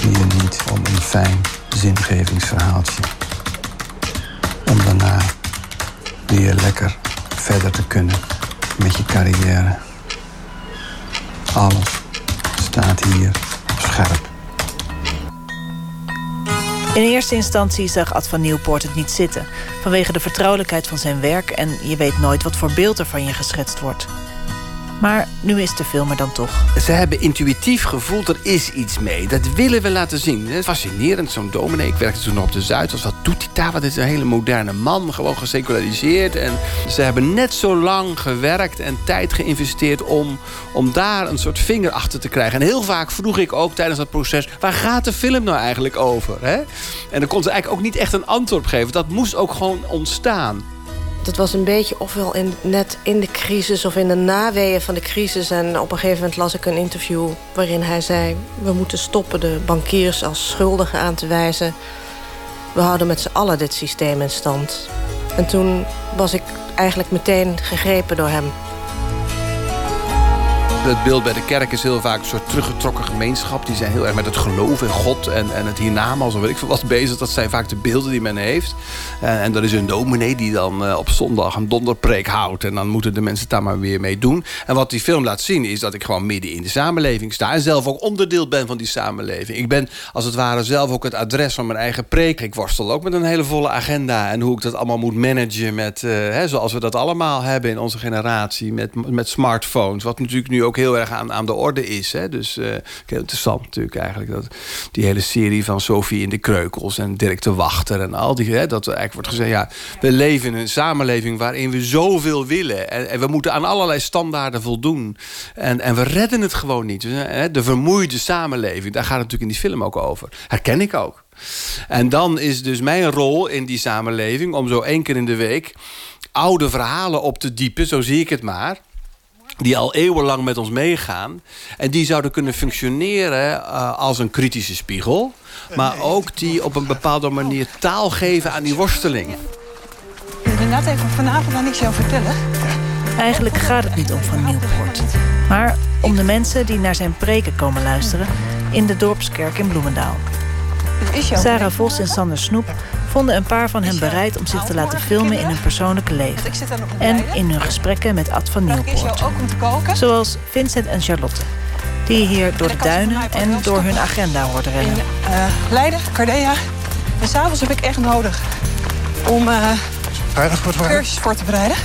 hier niet om een fijn zingevingsverhaaltje. Om daarna weer lekker verder te kunnen met je carrière. Alles staat hier op scherp. In eerste instantie zag Ad van Nieuwpoort het niet zitten... vanwege de vertrouwelijkheid van zijn werk... en je weet nooit wat voor beeld er van je geschetst wordt. Maar nu is de film er dan toch. Ze hebben intuïtief gevoeld, er is iets mee. Dat willen we laten zien. Fascinerend, zo'n dominee. Ik werkte toen nog op de Zuidas. Wat doet hij daar? Wat is een hele moderne man. Gewoon geseculariseerd. En ze hebben net zo lang gewerkt en tijd geïnvesteerd... om, om daar een soort vinger achter te krijgen. En heel vaak vroeg ik ook tijdens dat proces... waar gaat de film nou eigenlijk over? Hè? En dan kon ze eigenlijk ook niet echt een antwoord geven. Dat moest ook gewoon ontstaan. Het was een beetje ofwel in, net in de crisis of in de naweeën van de crisis. En op een gegeven moment las ik een interview waarin hij zei... we moeten stoppen de bankiers als schuldigen aan te wijzen. We houden met z'n allen dit systeem in stand. En toen was ik eigenlijk meteen gegrepen door hem. Het beeld bij de kerk is heel vaak een soort teruggetrokken gemeenschap. Die zijn heel erg met het geloof in God en, en het hiernamaals of weet ik veel wat bezig. Dat zijn vaak de beelden die men heeft. En, en er is een dominee die dan eh, op zondag een donderpreek houdt. En dan moeten de mensen daar maar weer mee doen. En wat die film laat zien is dat ik gewoon midden in de samenleving sta. En zelf ook onderdeel ben van die samenleving. Ik ben als het ware zelf ook het adres van mijn eigen preek. Ik worstel ook met een hele volle agenda. En hoe ik dat allemaal moet managen met, uh, hè, zoals we dat allemaal hebben in onze generatie. Met, met smartphones. Wat natuurlijk nu ook heel erg aan, aan de orde is. Hè. Dus uh, heel interessant natuurlijk eigenlijk. Dat, die hele serie van Sophie in de Kreukels en Dirk de Wachter. En al die, hè, dat eigenlijk wordt gezegd. Ja, we leven in een samenleving waarin we zoveel willen. En, en we moeten aan allerlei standaarden voldoen. En, en we redden het gewoon niet. Dus, hè, de vermoeide samenleving. Daar gaat het natuurlijk in die film ook over. Herken ik ook. En dan is dus mijn rol in die samenleving... om zo één keer in de week oude verhalen op te diepen, zo zie ik het maar die al eeuwenlang met ons meegaan. En die zouden kunnen functioneren uh, als een kritische spiegel. Maar ook die op een bepaalde manier taal geven aan die worsteling. Inderdaad, even vanavond aan niks jou vertellen. Eigenlijk gaat het niet om Van Nieuwpoort. Maar om de mensen die naar zijn preken komen luisteren... in de Dorpskerk in Bloemendaal. Sarah Vos en Sander Snoep vonden een paar van hen bereid om zich te laten filmen in hun persoonlijke leven. En in hun gesprekken met Ad van Nieuwpoort. Zoals Vincent en Charlotte. Die je hier door de duinen en door hun agenda hoort rennen. Uh, Leiden, Cardea. En s'avonds heb ik echt nodig om uh, cursus voor te bereiden.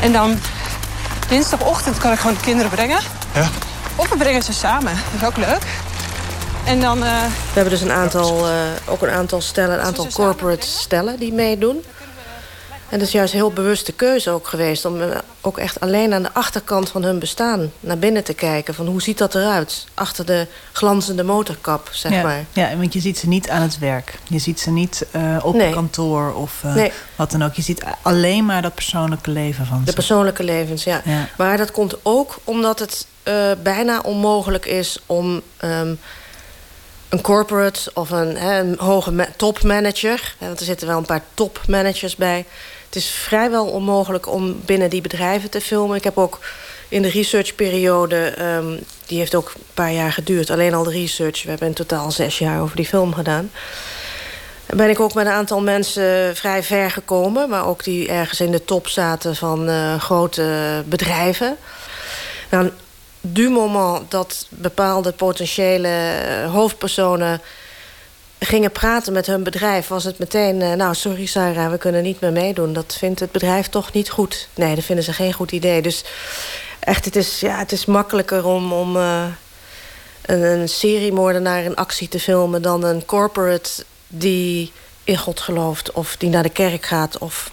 En dan dinsdagochtend kan ik gewoon de kinderen brengen. Ja. Of we brengen ze samen. Dat is ook leuk. En dan, uh... We hebben dus een aantal, uh, ook een aantal stellen, een aantal corporate stellen die meedoen. En dat is juist een heel bewuste keuze ook geweest... om uh, ook echt alleen aan de achterkant van hun bestaan naar binnen te kijken. Van hoe ziet dat eruit? Achter de glanzende motorkap, zeg ja, maar. Ja, want je ziet ze niet aan het werk. Je ziet ze niet op nee. kantoor of nee. wat dan ook. Je ziet alleen maar dat persoonlijke leven van ze. De persoonlijke levens, ja. ja. Maar dat komt ook omdat het bijna onmogelijk is om... Um, een corporate of een, hè, hoge topmanager... want er zitten wel een paar topmanagers bij... het is vrijwel onmogelijk om binnen die bedrijven te filmen. Ik heb ook in de researchperiode... Um, die heeft ook een paar jaar geduurd, alleen al de research. We hebben in totaal zes jaar over die film gedaan. Ben ik ook met een aantal mensen vrij ver gekomen... maar ook die ergens in de top zaten van uh, grote bedrijven... Nou, du moment dat bepaalde potentiële hoofdpersonen gingen praten met hun bedrijf... was het meteen, nou sorry Sarah, we kunnen niet meer meedoen. Dat vindt het bedrijf toch niet goed. Nee, dat vinden ze geen goed idee. Dus echt, het is, ja, het is makkelijker om, om uh, een, een seriemoordenaar in actie te filmen... dan een corporate die in God gelooft of die naar de kerk gaat... of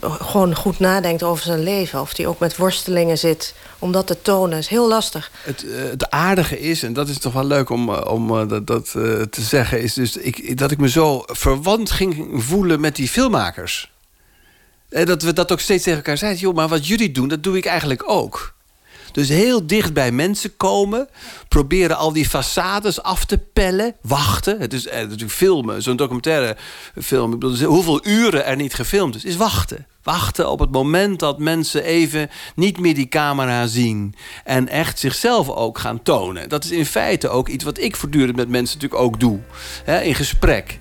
gewoon goed nadenkt over zijn leven. Of die ook met worstelingen zit om dat te tonen. is heel lastig. Het, uh, het aardige is, en dat is toch wel leuk om, om uh, dat, dat te zeggen... is dus ik, dat ik me zo verwant ging voelen met die filmmakers. Dat we dat ook steeds tegen elkaar zeiden. Joh, maar wat jullie doen, dat doe ik eigenlijk ook. Dus heel dicht bij mensen komen. Proberen al die façades af te pellen. Wachten. Het is eh, natuurlijk filmen. Zo'n documentaire film. Bedoel, hoeveel uren er niet gefilmd is. Is wachten. Wachten op het moment dat mensen even niet meer die camera zien. En echt zichzelf ook gaan tonen. Dat is in feite ook iets wat ik voortdurend met mensen natuurlijk ook doe. Hè, in gesprek.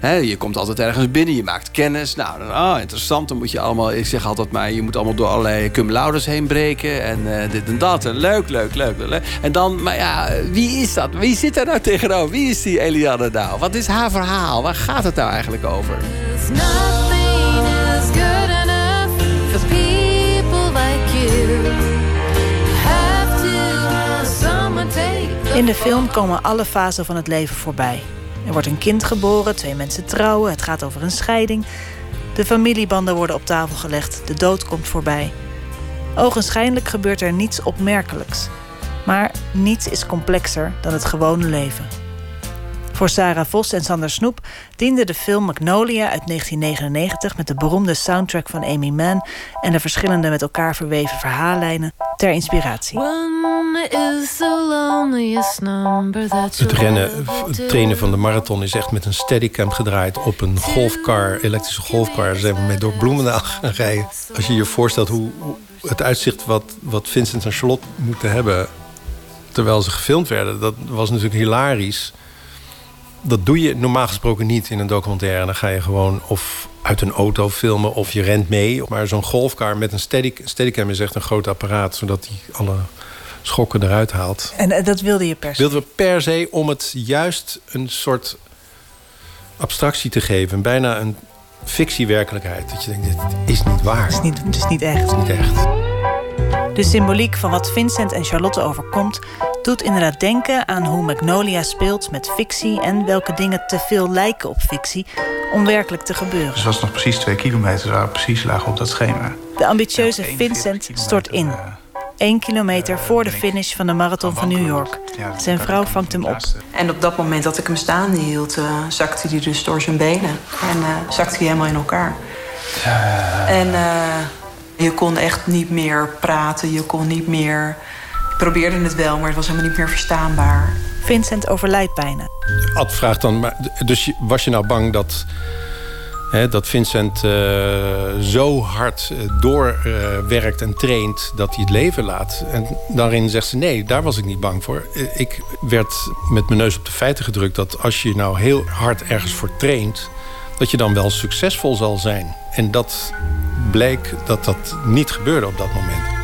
He, je komt altijd ergens binnen, je maakt kennis. Nou, dan, oh, interessant. Dan moet je allemaal, ik zeg altijd maar, je moet allemaal door allerlei cum laudes heen breken. En uh, dit en dat. En leuk, leuk, leuk, leuk. En dan, maar ja, wie is dat? Wie zit daar nou tegenover? Wie is die Eliane nou? Wat is haar verhaal? Waar gaat het nou eigenlijk over? In de film komen alle fasen van het leven voorbij. Er wordt een kind geboren, twee mensen trouwen, het gaat over een scheiding. De familiebanden worden op tafel gelegd, de dood komt voorbij. Ogenschijnlijk gebeurt er niets opmerkelijks. Maar niets is complexer dan het gewone leven. Voor Sarah Vos en Sander Snoep diende de film Magnolia uit 1999 met de beroemde soundtrack van Amy Mann en de verschillende met elkaar verweven verhaallijnen ter inspiratie. Het rennen, het trainen van de marathon is echt met een steadycam gedraaid op een golfcar, elektrische golfcar. Daar zijn we mee door Bloemendaal gaan rijden. Als je je voorstelt hoe, Het uitzicht wat, wat Vincent en Charlotte moeten hebben terwijl ze gefilmd werden, dat was natuurlijk hilarisch. Dat doe je normaal gesproken niet in een documentaire. Dan ga je gewoon of uit een auto filmen of je rent mee. Maar zo'n golfcar met een steady, steadicam is echt een groot apparaat... zodat hij alle schokken eruit haalt. En eh, dat wilde je per se? Wilden we per se om het juist een soort abstractie te geven. Bijna een fictiewerkelijkheid. Dat je denkt, dit is niet waar. Het is niet, het is niet echt. Het is niet echt. De symboliek van wat Vincent en Charlotte overkomt... doet inderdaad denken aan hoe Magnolia speelt met fictie... en welke dingen te veel lijken op fictie om werkelijk te gebeuren. Dus was nog precies twee kilometer waar we precies lagen op dat schema. De ambitieuze Vincent stort in. Eén kilometer voor de finish van de marathon van New York. Zijn vrouw vangt hem op. En op dat moment dat ik hem staande hield, uh, zakte hij dus door zijn benen. En uh, zakte hij helemaal in elkaar. En uh, je kon echt niet meer praten, je kon niet meer... Ik probeerde het wel, maar het was helemaal niet meer verstaanbaar. Vincent overlijdt bijna. Ad vraagt dan, maar, dus was je nou bang dat, hè, dat Vincent uh, zo hard doorwerkt uh, en traint dat hij het leven laat? En daarin zegt ze nee, daar was ik niet bang voor. Ik werd met mijn neus op de feiten gedrukt dat als je nou heel hard ergens voor traint, dat je dan wel succesvol zal zijn. En dat bleek dat dat niet gebeurde op dat moment.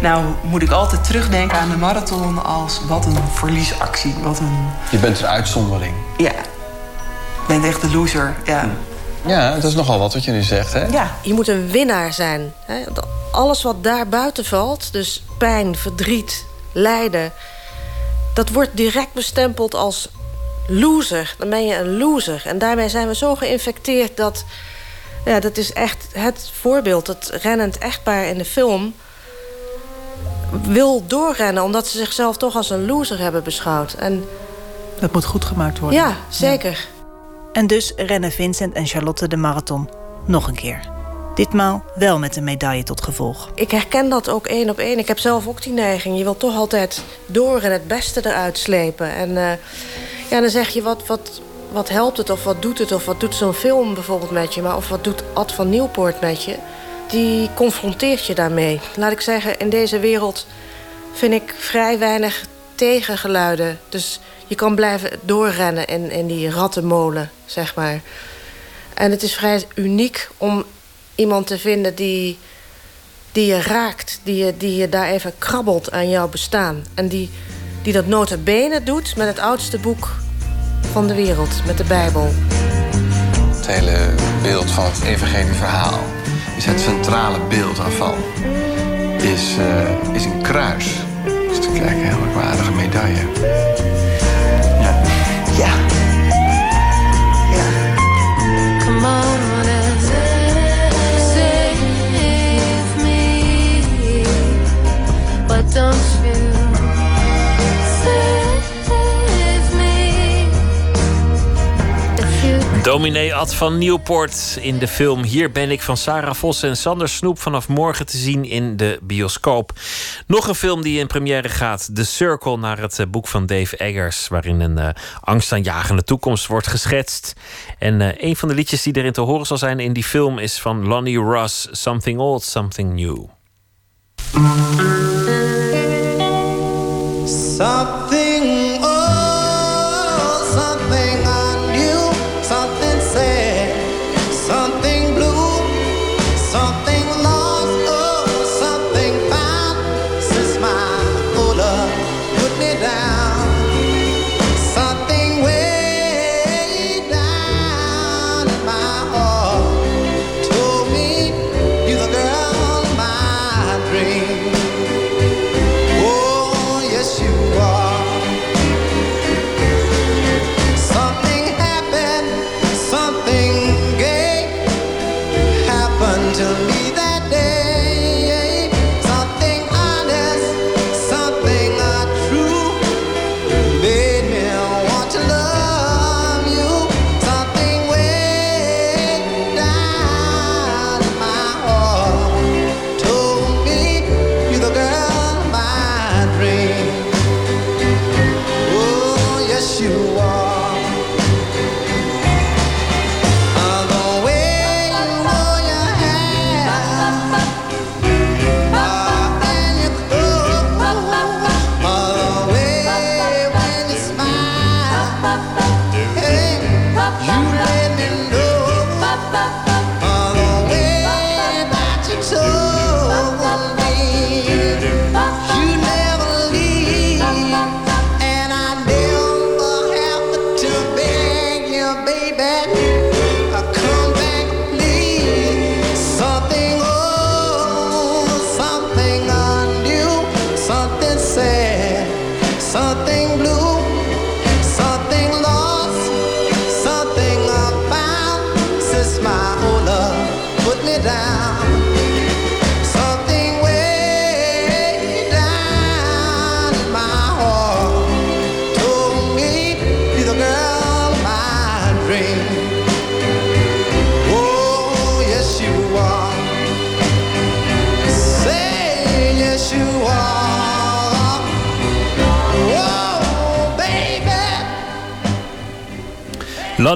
Nou moet ik altijd terugdenken aan de marathon als wat een verliesactie. Wat een... Je bent een uitzondering. Ja. Je bent echt de loser, ja. Ja, dat is nogal wat wat je nu zegt, hè? Ja, je moet een winnaar zijn. Hè? Alles wat daar buiten valt, dus pijn, verdriet, lijden... dat wordt direct bestempeld als loser. Dan ben je een loser. En daarmee zijn we zo geïnfecteerd dat... Ja, dat is echt het voorbeeld. Het rennend echtpaar in de film wil doorrennen... omdat ze zichzelf toch als een loser hebben beschouwd. En... Dat moet goed gemaakt worden. Ja, zeker. Ja. En dus rennen Vincent en Charlotte de marathon nog een keer. Ditmaal wel met een medaille tot gevolg. Ik herken dat ook één op één. Ik heb zelf ook die neiging. Je wil toch altijd door en het beste eruit slepen. En uh, ja, dan zeg je, wat, wat, wat helpt het of wat doet het... of wat doet zo'n film bijvoorbeeld met je... maar of wat doet Ad van Nieuwpoort met je die confronteert je daarmee. Laat ik zeggen, in deze wereld vind ik vrij weinig tegengeluiden. Dus je kan blijven doorrennen in, in die rattenmolen, zeg maar. En het is vrij uniek om iemand te vinden die, die je raakt. Die je, die je daar even krabbelt aan jouw bestaan. En die, die dat nota bene doet met het oudste boek van de wereld, met de Bijbel. Het hele beeld van het evangelie verhaal is het centrale beeld daarvan. Is, uh, is een kruis. Dus te kijken, een heel merkwaardige medaille. Ja. Ja. Ja. Come on and save me. But don't Dominee Ad van Nieuwpoort in de film Hier ben ik van Sarah Vos en Sander Snoep vanaf morgen te zien in de bioscoop. Nog een film die in première gaat, The Circle, naar het boek van Dave Eggers, waarin een uh, angstaanjagende toekomst wordt geschetst. En uh, een van de liedjes die erin te horen zal zijn in die film is van Lonnie Ross, Something Old, Something New. Something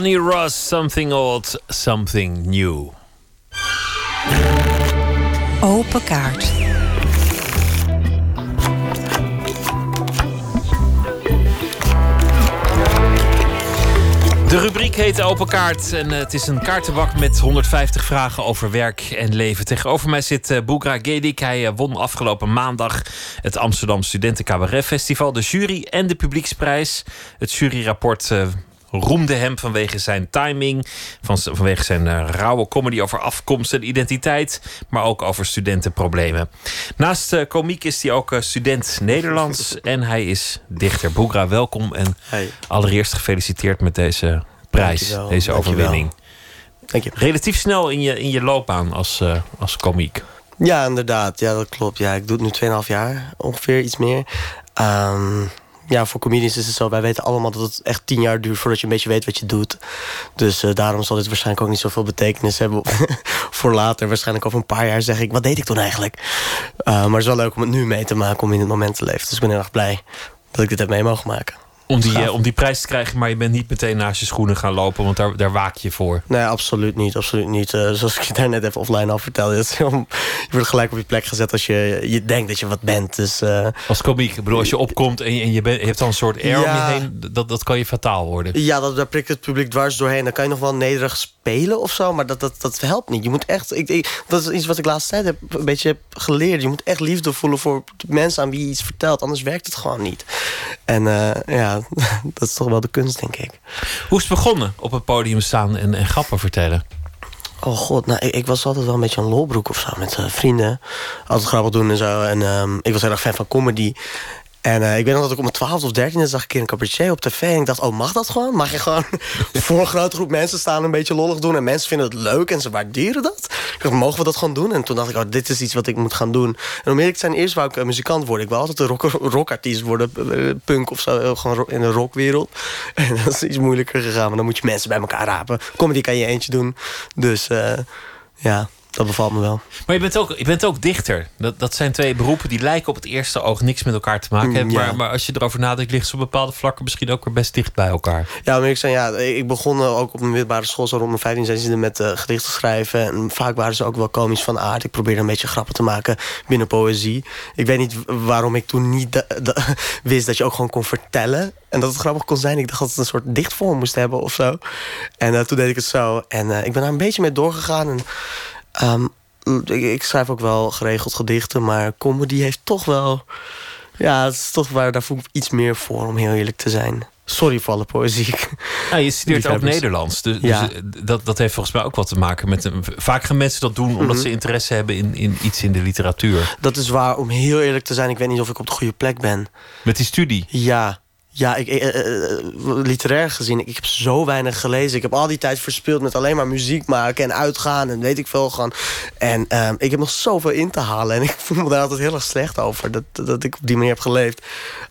Lonnie Ross, Something Old, Something New. Open kaart. De rubriek heet Open Kaart en eh, het is een kaartenbak met 150 vragen over werk en leven. Tegenover mij zit uh, Boekra Gedik. Hij uh, won afgelopen maandag het Amsterdam Studenten Cabaret Festival, de jury en de publieksprijs. Het juryrapport roemde hem vanwege zijn timing, van, vanwege zijn uh, rauwe comedy over afkomst en identiteit, maar ook over studentenproblemen. Naast uh, komiek is hij ook uh, student Nederlands <laughs> en hij is dichter. Boegra, welkom en hey. allereerst gefeliciteerd met deze prijs, Dankjewel. deze overwinning. Dank je. Relatief snel in je, in je loopbaan als, als komiek. Ja, inderdaad. Ja, dat klopt. Ja, ik doe het nu 2,5 jaar, ongeveer iets meer. Um, ja, voor comedians is het zo. Wij weten allemaal dat het echt tien jaar duurt voordat je een beetje weet wat je doet. Dus uh, daarom zal dit waarschijnlijk ook niet zoveel betekenis hebben <laughs> voor later. Waarschijnlijk over een paar jaar zeg ik, wat deed ik toen eigenlijk? Uh, maar het is wel leuk om het nu mee te maken, om in het moment te leven. Dus ik ben heel erg blij dat ik dit heb mee mogen maken. Om die, uh, om die prijs te krijgen, maar je bent niet meteen naast je schoenen gaan lopen, want daar, daar waak je voor. Nee, absoluut niet. Absoluut niet. Uh, zoals ik je daar net even offline al vertelde. je wordt gelijk op je plek gezet als je, je denkt dat je wat bent. Dus, uh, als komiek. Ik bedoel, als je opkomt en je, en je, bent, je hebt dan een soort air ja, om je heen, dat, dat kan je fataal worden. Ja, dat, daar prikt het publiek dwars doorheen. Dan kan je nog wel nederig spelen of zo, maar dat, dat, dat helpt niet. Je moet echt, ik, ik, dat is iets wat ik laatst tijd heb, een beetje heb geleerd. Je moet echt liefde voelen voor mensen aan wie je iets vertelt, anders werkt het gewoon niet. En ja, <laughs> dat is toch wel de kunst, denk ik. Hoe is het begonnen op het podium staan en, en grappen vertellen? Oh god, nou, ik, ik, was altijd wel een beetje een lolbroek of zo met uh, vrienden. Altijd grappig doen en zo. En um, ik was heel erg fan van comedy. En uh, ik weet nog dat ik om mijn 12 of 13 zag ik een cabaretier op tv. En ik dacht, oh, mag dat gewoon? Mag je gewoon <laughs> voor een grote groep mensen staan een beetje lollig doen? En mensen vinden het leuk en ze waarderen dat. Ik dacht, mogen we dat gewoon doen? En toen dacht ik, oh, dit is iets wat ik moet gaan doen. En om eerlijk te zijn, eerst wou ik uh, muzikant worden. Ik wil altijd een rock <laughs> rockartiest worden, uh, punk of zo. gewoon in de rockwereld. <laughs> En dat is iets moeilijker gegaan. Maar dan moet je mensen bij elkaar rapen. Comedy kan je eentje doen. Dus ja, dat bevalt me wel. Maar je bent ook, je bent ook dichter. Dat, dat zijn twee beroepen die lijken op het eerste oog niks met elkaar te maken hebben. Ja. Maar, maar als je erover nadenkt, ligt ze op bepaalde vlakken misschien ook weer best dicht bij elkaar. Ja, maar ik, zei, ja, ik begon ook op een middelbare school zo rond mijn 15, 16 met uh, gedichten schrijven. En vaak waren ze ook wel komisch van aard. Ik probeerde een beetje grappen te maken binnen poëzie. Ik weet niet waarom ik toen niet <laughs> wist dat je ook gewoon kon vertellen. En dat het grappig kon zijn. Ik dacht dat het een soort dichtvorm moest hebben of zo. En uh, toen deed ik het zo. En uh, ik ben daar een beetje mee doorgegaan. En, um, ik, schrijf ook wel geregeld gedichten, maar comedy heeft toch wel. Ja, het is toch waar, daar voel ik iets meer voor, om heel eerlijk te zijn. Sorry voor alle poëzie. Ja, je studeert ook Nederlands. Dus, ja. dus, dat, dat heeft volgens mij ook wat te maken met. Vaak gaan mensen dat doen omdat Mhm. ze interesse hebben in, in iets in de literatuur. Dat is waar, om heel eerlijk te zijn. Ik weet niet of ik op de goede plek ben. Met die studie? Ja. Ja, ik, uh, uh, literair gezien, ik, ik, heb zo weinig gelezen. Ik heb al die tijd verspild met alleen maar muziek maken en uitgaan en weet ik veel gewoon. En uh, ik heb nog zoveel in te halen en <laughs> ik voel me daar altijd heel erg slecht over dat, dat ik op die manier heb geleefd.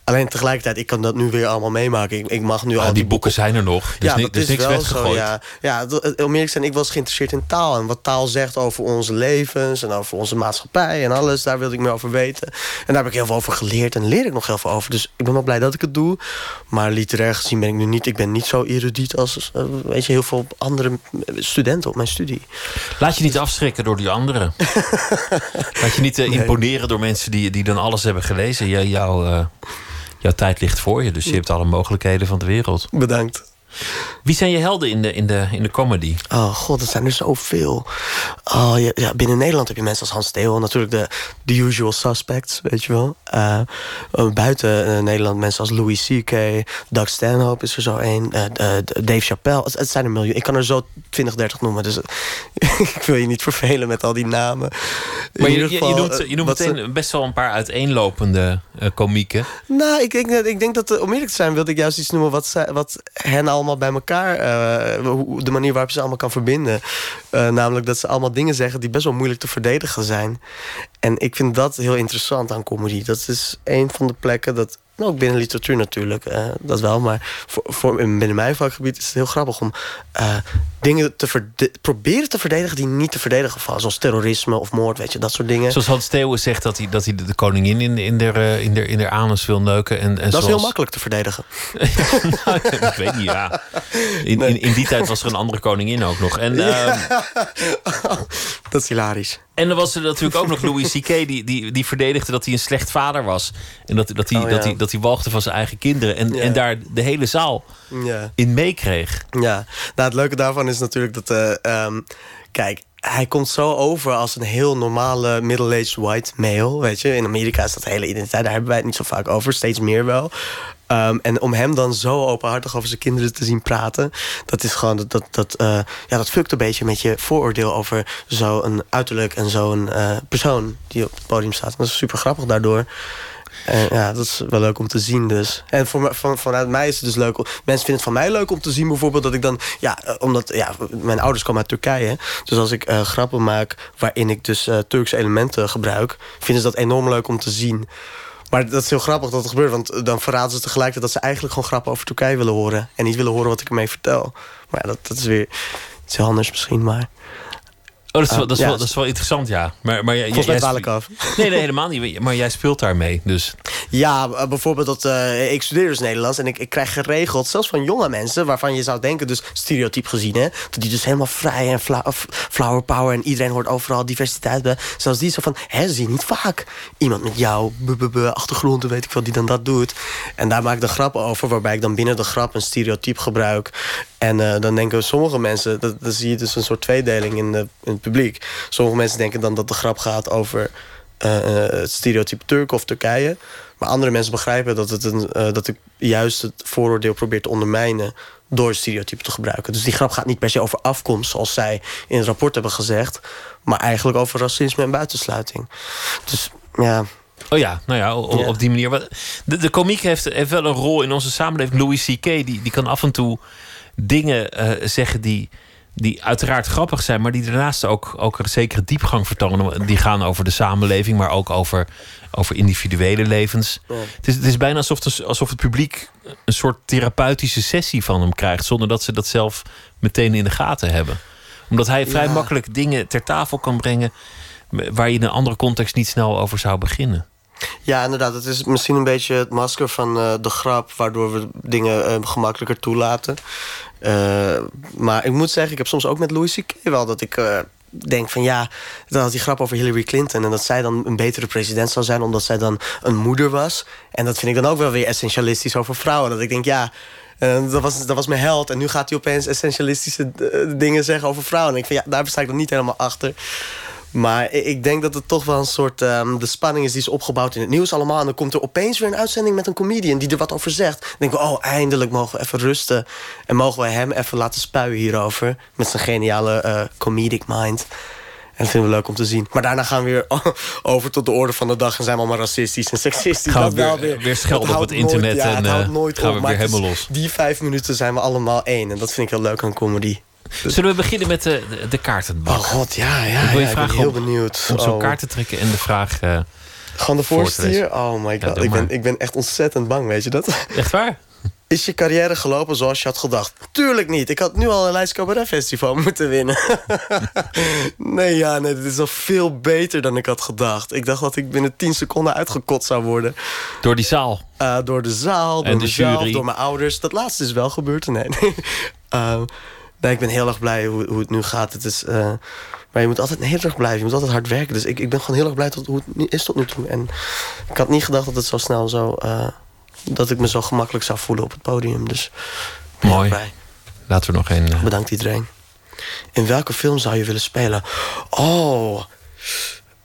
Alleen tegelijkertijd, ik kan dat nu weer allemaal meemaken. Ik, ik mag nu ja, al die, die boeken zijn er nog. Dus ja, dat dus is niks wel weggegooid. zo. Ja, ja om eerlijk te zijn, ik was geïnteresseerd in taal en wat taal zegt over onze levens en over onze maatschappij en alles. Daar wilde ik meer over weten. En daar heb ik heel veel over geleerd en leer ik nog heel veel over. Dus ik ben wel blij dat ik het doe. Maar literair gezien ben ik nu niet. Ik ben niet zo erudiet als uh, weet je, heel veel andere studenten op mijn studie. Laat je niet afschrikken door die anderen. <laughs> Laat je niet uh, nee. imponeren door mensen die, die dan alles hebben gelezen. Jou, jou, uh, jouw tijd ligt voor je, dus je hebt alle mogelijkheden van de wereld. Bedankt. Wie zijn je helden in de, in de, in de comedy? Oh god, er zijn er zoveel. Oh, ja, ja, binnen Nederland heb je mensen als Hans Theo. Natuurlijk de, de usual suspects, weet je wel. Uh, buiten uh, Nederland mensen als Louis C.K. Doug Stanhope is er zo één. Uh, Dave Chappelle. Het, het, zijn er miljoen. Ik kan er zo 20, 30 noemen. Dus <laughs> ik wil je niet vervelen met al die namen. Maar je, geval, je, noemt, je noemt meteen ze... best wel een paar uiteenlopende komieken. Nou, ik denk, ik denk dat, om eerlijk te zijn, wilde ik juist iets noemen... wat, wat hen allemaal bij elkaar... Uh, de manier waarop ze allemaal kan verbinden. Uh, namelijk dat ze allemaal dingen zeggen die best wel moeilijk te verdedigen zijn. En ik vind dat heel interessant aan comedy. Dat is een van de plekken dat ook binnen literatuur natuurlijk, dat wel. Maar voor, voor, binnen mijn vakgebied is het heel grappig om eh, dingen te proberen te verdedigen die niet te verdedigen vallen. Zoals terrorisme of moord, weet je, dat soort dingen. Zoals Hans Steeuwen zegt dat hij, dat hij de, koningin in, in, der, eh, in, der, in der anus wil neuken. En, en dat is heel makkelijk te verdedigen. <laughs> ik weet niet, ja. In, in, in die tijd was er een andere koningin ook nog. En, ehm, <laughs> dat is hilarisch. En er was er natuurlijk ook nog Louis C.K. Die, die, die verdedigde dat hij een slecht vader was. En dat, dat, hij, Oh, ja. dat, hij, dat hij walgde van zijn eigen kinderen. En, Ja. en daar de hele zaal Ja. in meekreeg. Ja, nou, het leuke daarvan is natuurlijk dat. eh, ehm, kijk, hij komt zo over als een heel normale middle-aged white male. Weet je, in Amerika is dat hele identiteit. Daar hebben wij het niet zo vaak over, steeds meer wel. Ehm, en om hem dan zo openhartig over zijn kinderen te zien praten, dat is gewoon dat dat eh, ja, dat fukt een beetje met je vooroordeel over zo'n uiterlijk en zo'n eh, persoon die op het podium staat. Dat is super grappig daardoor. En ja, dat is wel leuk om te zien dus. En voor, vanuit mij is het dus leuk. Mensen vinden het van mij leuk om te zien bijvoorbeeld dat ik dan... Ja, eh, omdat ja, mijn ouders komen uit Turkije. Dus als ik eh, grappen maak waarin ik dus eh, Turkse elementen gebruik... vinden ze dat enorm leuk om te zien. Maar dat is heel grappig dat het gebeurt. Want dan verraden ze tegelijkertijd dat ze eigenlijk gewoon grappen over Turkije willen horen. En niet willen horen wat ik ermee vertel. Maar ja, dat, dat is weer iets heel anders misschien, maar... Oh, dat is, wel, Ah, dat, is ja. wel, dat is wel interessant, ja. Maar, maar jij, Volgens mij jij- ik af. Nee, nee, helemaal niet. Maar jij speelt daarmee, dus... Ja, eh, bijvoorbeeld dat eh, ik studeer dus Nederlands en ik, ik krijg geregeld, zelfs van jonge mensen, waarvan je zou denken, dus stereotyp gezien, hè, dat die dus helemaal vrij en fla- flower power en iedereen hoort overal diversiteit bij. Zelfs die zo van, hè, zie je niet vaak iemand met jouw achtergrond, weet ik wel, die dan dat doet. En daar maak ik dan grappen over, waarbij ik dan binnen de grap een stereotyp gebruik. En eh, dan denken sommige mensen, dat, dan zie je dus een soort tweedeling in, de, in het publiek. Sommige mensen denken dan dat de grap gaat over eh, eh, het stereotype Turk of Turkije. Maar andere mensen begrijpen dat, het een, dat ik juist het vooroordeel probeer te ondermijnen door stereotypen te gebruiken. Dus die grap gaat niet per se over afkomst, zoals zij in het rapport hebben gezegd, maar eigenlijk over racisme en buitensluiting. Dus ja. Oh ja, nou ja, op die manier. De, de komiek heeft, heeft wel een rol in onze samenleving. Louis C.K. Die, die kan af en toe dingen eh, zeggen die, die uiteraard grappig zijn... maar die daarnaast ook, ook een zekere diepgang vertonen. Die gaan over de samenleving, maar ook over, over individuele levens. Ja. Het, is, het is bijna alsof, de- alsof het publiek een soort therapeutische sessie van hem krijgt... zonder dat ze dat zelf meteen in de gaten hebben. Omdat hij vrij Ja. makkelijk dingen ter tafel kan brengen... waar je in een andere context niet snel over zou beginnen. Ja, inderdaad. Het is misschien een beetje het masker van eh, de grap... waardoor we dingen eh, gemakkelijker toelaten. Eh, maar ik moet zeggen, ik heb soms ook met Louis C.K. wel dat ik... denk van ja, dan had die grap over Hillary Clinton... en dat zij dan een betere president zou zijn... omdat zij dan een moeder was. En dat vind ik dan ook wel weer essentialistisch over vrouwen. Dat ik denk, ja, dat, was, dat was mijn held... en nu gaat hij opeens essentialistische dingen zeggen over vrouwen. En ik vind, ja, daar sta ik dan niet helemaal achter... Maar ik denk dat het toch wel een soort... ehm, de spanning is die is opgebouwd in het nieuws allemaal. En dan komt er opeens weer een uitzending met een comedian... die er wat over zegt. Dan denken we, oh, eindelijk mogen we even rusten. En mogen we hem even laten spuien hierover. Met zijn geniale eh, comedic mind. En dat vinden we leuk om te zien. Maar daarna gaan we weer <laughs> over tot de orde van de dag... en zijn we allemaal racistisch en seksistisch. Gaan we weer- weer schelden op het internet nooit, ja, en, het houdt eh, nooit gaan op. we Maar weer het is- helemaal los. Die vijf minuten zijn we allemaal één. En dat vind ik heel leuk aan comedy. Zullen we beginnen met de, de, de kaartenbak? Oh god, ja, ja. ik wil je ja, ik ben heel om, benieuwd. om zo'n Oh. kaart te trekken en de vraag... eh, Gewoon de voor te voorste lezen. hier? Oh my god, ik, ben, ik ben echt ontzettend bang, weet je dat? Echt waar? <laughs> Is je carrière gelopen zoals je had gedacht? Tuurlijk niet. Ik had nu al een Leids Cabaret Festival <laughs> moeten winnen. <laughs> nee, ja, nee, dit is al veel beter dan ik had gedacht. Ik dacht dat ik binnen 10 seconden uitgekot zou worden. Door die zaal. Eh, door de zaal, En door de mezelf, jury. door mijn ouders. Dat laatste is wel gebeurd. Nee, nee. Nee ik ben heel erg blij hoe, hoe het nu gaat. Het is, eh, maar je moet altijd heel erg blijven. Je moet altijd hard werken. Dus ik, ik ben gewoon heel erg blij tot hoe het nu is tot nu toe. En ik had niet gedacht dat het zo snel zo... eh, dat ik me zo gemakkelijk zou voelen op het podium. Dus Mooi. blij. Laten we nog een... eh, Bedankt iedereen. In welke film zou je willen spelen? Oh,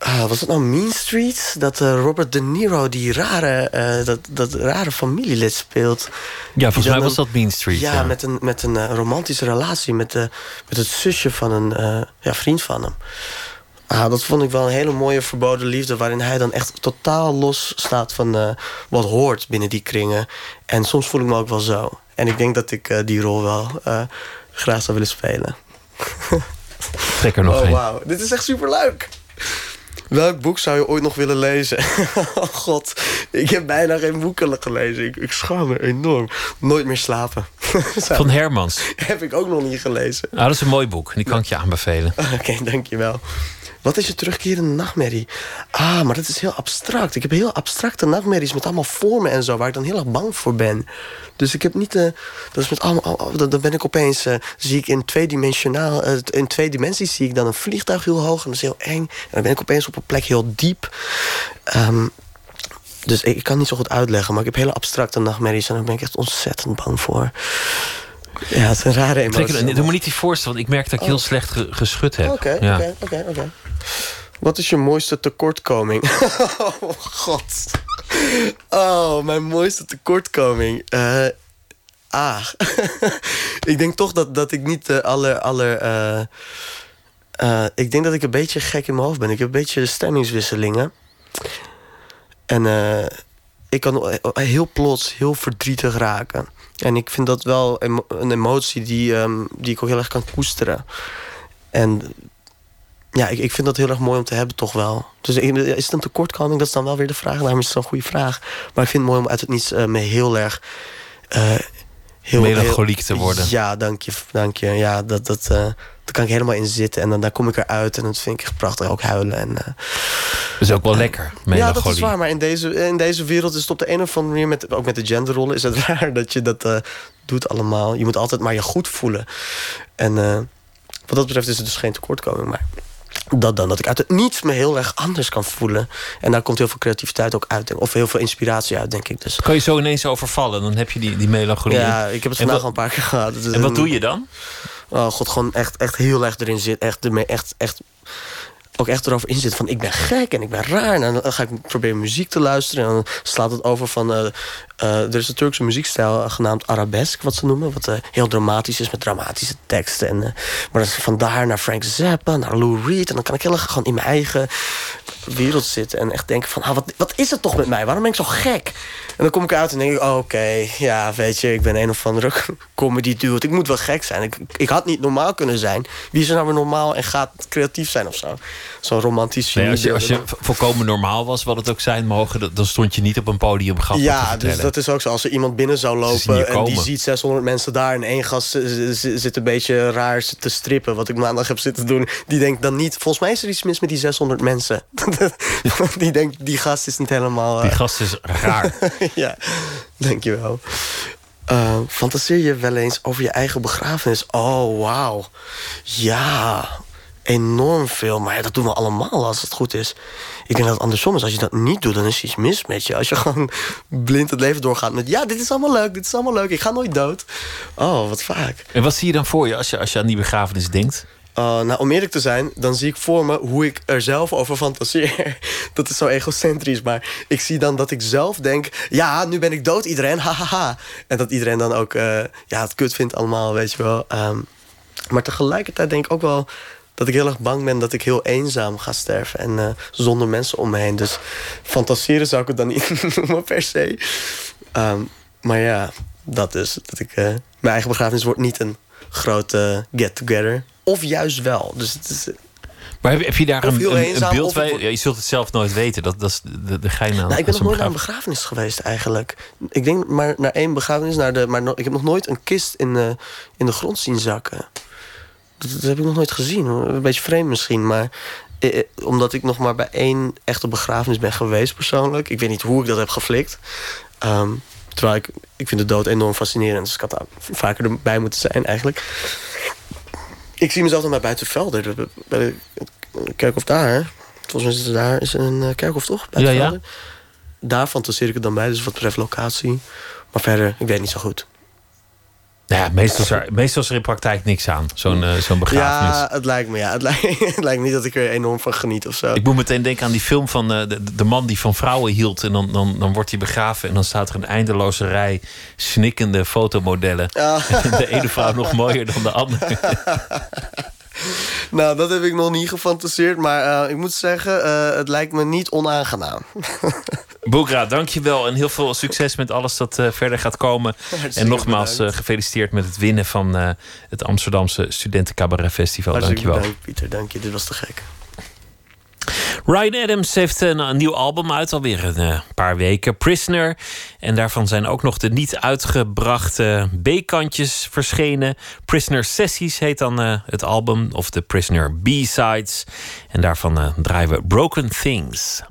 ah, was het nou Mean Street? Dat eh, Robert De Niro die rare, eh, dat, dat rare familielid speelt. Ja, volgens mij was een- dat Mean Street. Ja, met een, met een eh, romantische relatie met, met het zusje van een ja, vriend van hem. Ah, dat vond ik wel een hele mooie verboden liefde... waarin hij dan echt totaal los staat van wat hoort binnen die kringen. En soms voel ik me ook wel zo. En ik denk dat ik die rol wel graag zou willen spelen. Trek er nog oh, wauw. Dit is echt superleuk. Welk boek zou je ooit nog willen lezen? <laughs> oh god, ik heb bijna geen boeken gelezen. Ik, ik schaam me enorm. Nooit meer slapen. <laughs> Van Hermans. heb ik ook nog niet gelezen. Nou, dat is een mooi boek. Die kan ik je aanbevelen. Oké, dankjewel. Wat is je terugkerende nachtmerrie? Ah, maar dat is heel abstract. Ik heb heel abstracte nachtmerries met allemaal vormen en zo... waar ik dan heel erg bang voor ben. Dus ik heb niet... eh dat is met allemaal, al- dan ben ik opeens... eh, zie ik in tweedimensionaal... eh, in twee dimensies zie ik dan een vliegtuig heel hoog... en dat is heel eng. En dan ben ik opeens op een plek heel diep. Ehm, dus ik, ik kan niet zo goed uitleggen... maar ik heb hele abstracte nachtmerries... en daar ben ik echt ontzettend bang voor. Ja, het is een rare Trek emotie. het- Doe me niet die voorstel, want ik merk dat ik heel Oh. slecht ge- geschud heb. Oké, oké, oké, oké. Wat is je mooiste tekortkoming? <laughs> oh, god. Oh, mijn mooiste tekortkoming. Eh ah. <laughs> ik denk toch dat, dat ik niet de aller... aller eh, eh, ik denk dat ik een beetje gek in mijn hoofd ben. Ik heb een beetje stemmingswisselingen. En eh, ik kan heel plots heel verdrietig raken. En ik vind dat wel een emotie die, ehm, die ik ook heel erg kan koesteren. En ja, ik, ik vind dat heel erg mooi om te hebben, toch wel. Dus is het een tekortkoming? Dat is dan wel weer de vraag. Daarom is het zo'n goede vraag. Maar ik vind het mooi om uit het niets eh, me heel erg... eh, heel, Melancholiek heel- te worden. Ja, dank je. Dank je. Ja, dat, dat, eh, daar kan ik helemaal in zitten. En dan, dan kom ik eruit en dat vind ik echt prachtig. Ook huilen. En, eh, Dat is ook wel lekker, ja, dat melancholie. is waar. Maar in deze, in deze wereld is het op de een of andere manier... Met, ook met de genderrollen is het <laughs> raar dat je dat eh, doet allemaal. Je moet altijd maar je goed voelen. En eh, wat dat betreft is het dus geen tekortkoming. Maar dat dan, dat ik uit het niets me heel erg anders kan voelen. En daar komt heel veel creativiteit ook uit. Of heel veel inspiratie uit, denk ik. Dus Kan je zo ineens overvallen, dan heb je die, die melancholie. ja, ik heb het vandaag al een paar keer gehad. Is En wat een- doe je dan? Oh god, gewoon echt, echt heel erg erin zit. Echt, echt, echt, ook echt erover in zit van ik ben gek en ik ben raar. En dan ga ik proberen muziek te luisteren. En dan slaat het over van... eh, eh, er is een Turkse muziekstijl eh, genaamd arabesk, wat ze noemen. Wat eh, heel dramatisch is met dramatische teksten. En, maar dat is van daar naar Frank Zappa, naar Lou Reed. En dan kan ik heel erg gewoon in mijn eigen wereld zitten. En echt denken van, ah, wat, wat is het toch met mij? Waarom ben ik zo gek? En dan kom ik uit en denk ik, oh, oké, ja, weet je, ik ben een of andere <laughs> comedy dude. Ik moet wel gek zijn. Ik, ik had niet normaal kunnen zijn. Wie is er nou weer normaal en gaat creatief zijn of zo? Zo'n romantisch Nee, als je, als volkomen normaal was, wat het ook zijn mogen, dan- stond je niet op een podium grappen te Ja, vertellen. dus dat is ook zo. Als er iemand binnen zou lopen en die ziet 600 mensen daar... en één gast zit een beetje raar te strippen... wat ik maandag heb zitten doen... die denkt dan niet... volgens mij is er iets mis met die 600 mensen. <laughs> die denkt, die gast is niet helemaal... Die eh, gast is raar. <laughs> ja, dankjewel. Uh, fantaseer je wel eens over je eigen begrafenis? Oh, wauw. Ja, enorm veel. Maar ja, dat doen we allemaal als het goed is. Ik denk dat het andersom is. Als je dat niet doet, dan is iets mis met je. Als je <laughs> gewoon blind het leven doorgaat met... ja, dit is allemaal leuk, dit is allemaal leuk. Ik ga nooit dood. Oh, wat vaak. En wat zie je dan voor je als je, als je aan die begrafenis denkt? Uh, nou, om eerlijk te zijn, dan zie ik voor me hoe ik er zelf over fantaseer. <laughs> Dat is zo egocentrisch, maar ik zie dan dat ik zelf denk... ja, nu ben ik dood, iedereen, hahaha. En dat iedereen dan ook uh, ja, het kut vindt allemaal, weet je wel. Um, maar tegelijkertijd denk ik ook wel dat ik heel erg bang ben... dat ik heel eenzaam ga sterven en uh, zonder mensen om me heen. Dus fantaseren zou ik het dan niet <laughs> noemen per se. Um, maar ja, dat dus. Dat ik, uh, mijn eigen begrafenis wordt niet een grote get-together... Of juist wel. Dus het is, maar heb, heb je daar een, een, beeld bij? Ja, je zult het zelf nooit weten. Dat, dat is de, de gein aan. Nou, ik ben nog nooit naar een begrafenis geweest eigenlijk. Ik denk maar naar één begrafenis. Naar de, maar no, ik heb nog nooit een kist in de, in de grond zien zakken. Dat, heb ik nog nooit gezien. Een beetje vreemd misschien. Maar eh, omdat ik nog maar bij één echte begrafenis ben geweest persoonlijk. Ik weet niet hoe ik dat heb geflikt. Um, terwijl ik, ik vind de dood enorm fascinerend. Dus ik had daar vaker erbij moeten zijn eigenlijk. Ik zie mezelf dan bij Buitenvelder. Bij de kerkhof daar. Volgens mij is het daar is een kerkhof, toch? Ja, ja. Daar fantaseer ik het dan bij, dus wat betreft locatie. Maar verder, ik weet niet zo goed. Ja, meestal is er, meestal is er in praktijk niks aan, zo'n uh, zo'n begrafenis. Ja, het lijkt me, ja. Het lijkt, <laughs> het lijkt me niet dat ik er enorm van geniet of zo. Ik moet meteen denken aan die film van uh, de, de, man die van vrouwen hield. En dan, dan, dan wordt hij begraven en dan staat er een eindeloze rij snikkende fotomodellen. <laughs> De ene vrouw nog mooier dan de andere. <laughs> <laughs> nou, dat heb ik nog niet gefantaseerd. Maar uh, ik moet zeggen, uh, het lijkt me niet onaangenaam. <laughs> Boekra, dankjewel. En heel veel succes met alles dat uh, verder gaat komen. Hartstikke en nogmaals gefeliciteerd met het winnen van het Amsterdamse Studenten Cabaret Festival. Hartstikke dankjewel. Bedankt, Pieter. Dank je. Dit was te gek. Ryan Adams heeft een, een nieuw album uit, alweer een uh, paar weken. Prisoner. En daarvan zijn ook nog de niet uitgebrachte B-kantjes verschenen. Prisoner Sessies heet dan uh, het album. Of de Prisoner B-sides. En daarvan uh, draaien we Broken Things.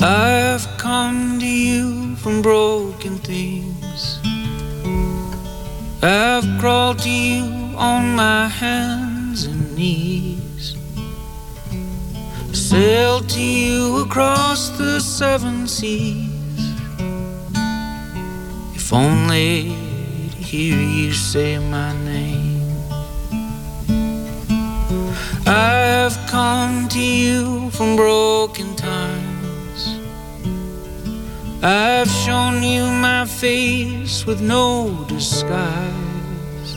I've come to you from broken things. I've crawled to you on my hands and knees. Sailed to you across the seven seas. If only to hear you say my name. I've come to you from broken times. I've shown you my face with no disguise.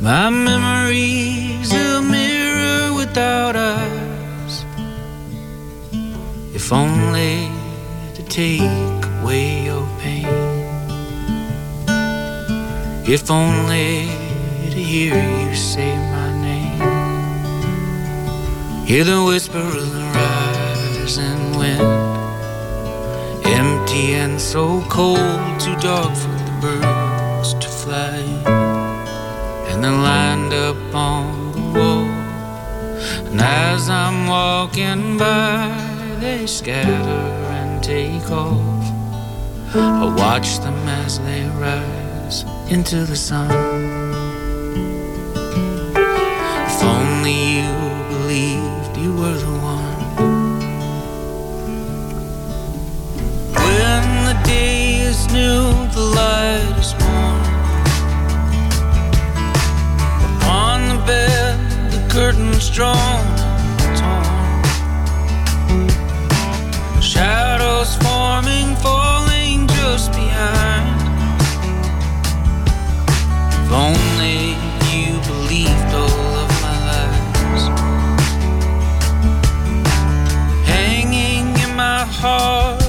My memory's a mirror without eyes. If only to take away your pain. If only to hear you say my name. Hear the whisper of the rising wind empty and so cold, too dark for the birds to fly. And they're lined up on the wall. And as I'm walking by, they scatter and take off. I watch them as they rise into the sun. If only you believed you were the one. Day is new, the light is warm. Upon the bed, the curtains drawn and torn. Shadows forming, falling just behind. If only you believed all of my lies. Hanging in my heart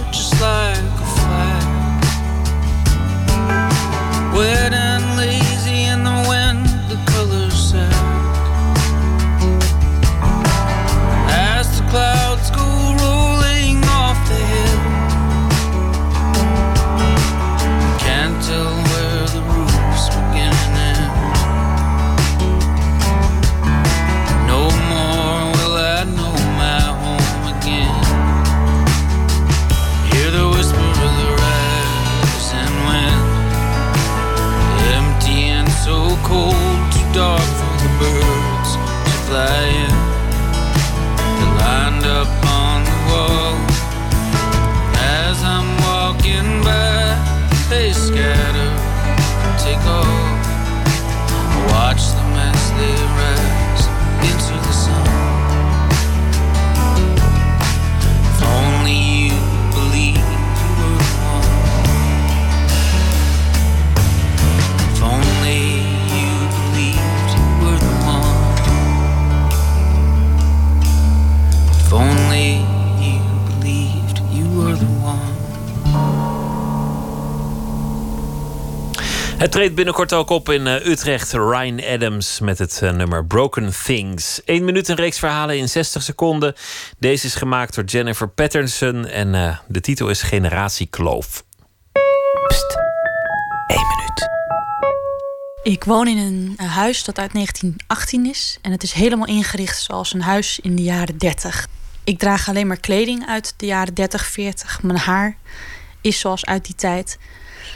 birds to fly in. They're lined up on the wall. As I'm walking by, they scatter, take off. Het treedt binnenkort ook op in uh, Utrecht. Ryan Adams met het uh, nummer Broken Things. 1 minuut een reeks verhalen in 60 seconden. Deze is gemaakt door Jennifer Patterson en uh, de titel is Generatie Kloof. Pst, 1 minuut. Ik woon in een, een huis dat uit 1918 is. En het is helemaal ingericht zoals een huis in de jaren 30. Ik draag alleen maar kleding uit de jaren 30, 40. Mijn haar is zoals uit die tijd.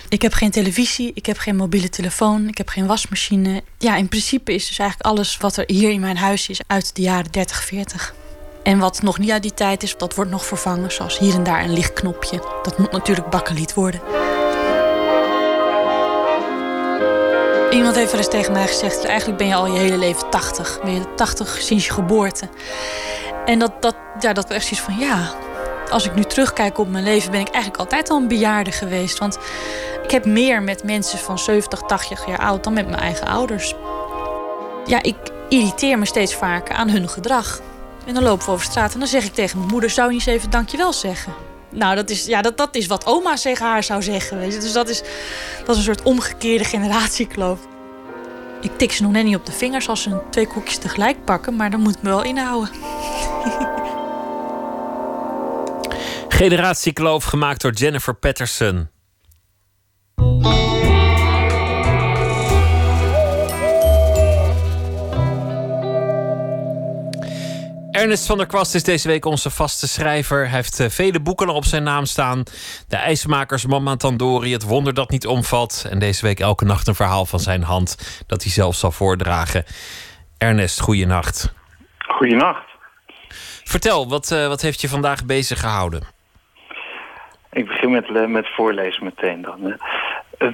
Ik heb geen televisie, ik heb geen mobiele telefoon, ik heb geen wasmachine. Ja, in principe is dus eigenlijk alles wat er hier in mijn huis is uit de jaren 30, 40. En wat nog niet uit die tijd is, dat wordt nog vervangen. Zoals hier en daar een lichtknopje. Dat moet natuurlijk bakkeliet worden. Iemand heeft wel eens tegen mij gezegd... eigenlijk ben je al je hele leven 80. Ben je 80 sinds je geboorte. En dat, dat, ja, dat was echt zoiets van... ja, als ik nu terugkijk op mijn leven... ben ik eigenlijk altijd al een bejaarde geweest. Want ik heb meer met mensen van 70, 80 jaar oud... dan met mijn eigen ouders. Ja, ik irriteer me steeds vaker aan hun gedrag. En dan lopen we over straat en dan zeg ik tegen mijn moeder... zou je eens even dankjewel zeggen? Nou, dat is, ja, dat, dat is wat oma tegen haar zou zeggen. Dus dat is, dat is een soort omgekeerde generatiekloof. Ik tik ze nog net niet op de vingers als ze twee koekjes tegelijk pakken, maar dan moet ik me wel inhouden. <laughs> Generatie Kloof gemaakt door Jennifer Patterson. Ernest van der Kwast is deze week onze vaste schrijver. Hij heeft eh, vele boeken op zijn naam staan. De IJsmakers, Mama Tandori, Het Wonder dat niet omvalt. En deze week elke nacht een verhaal van zijn hand dat hij zelf zal voordragen. Ernest, goeienacht. Goeienacht. Vertel, wat, uh, wat heeft je vandaag bezig gehouden? Ik begin met, eh, met voorlezen meteen dan.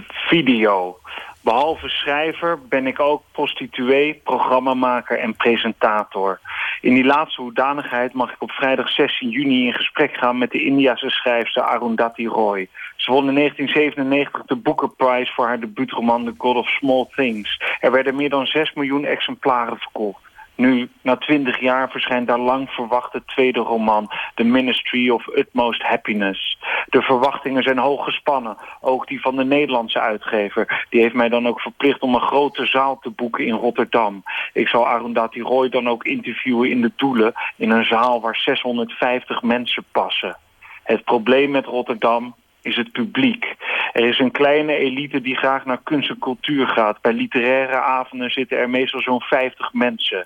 Video. Behalve schrijver ben ik ook prostituee, programmamaker en presentator. In die laatste hoedanigheid mag ik op vrijdag 16 juni in gesprek gaan met de Indiase schrijfster Arundhati Roy. Ze won in 1997 de Booker Prize voor haar debuutroman The God of Small Things. Er werden meer dan 6 miljoen exemplaren verkocht. Nu, na twintig jaar, verschijnt daar lang verwachte tweede roman... The Ministry of Utmost Happiness. De verwachtingen zijn hoog gespannen. Ook die van de Nederlandse uitgever. Die heeft mij dan ook verplicht om een grote zaal te boeken in Rotterdam. Ik zal Arundhati Roy dan ook interviewen in de Doelen... in een zaal waar 650 mensen passen. Het probleem met Rotterdam is het publiek. Er is een kleine elite die graag naar kunst en cultuur gaat. Bij literaire avonden zitten er meestal zo'n 50 mensen.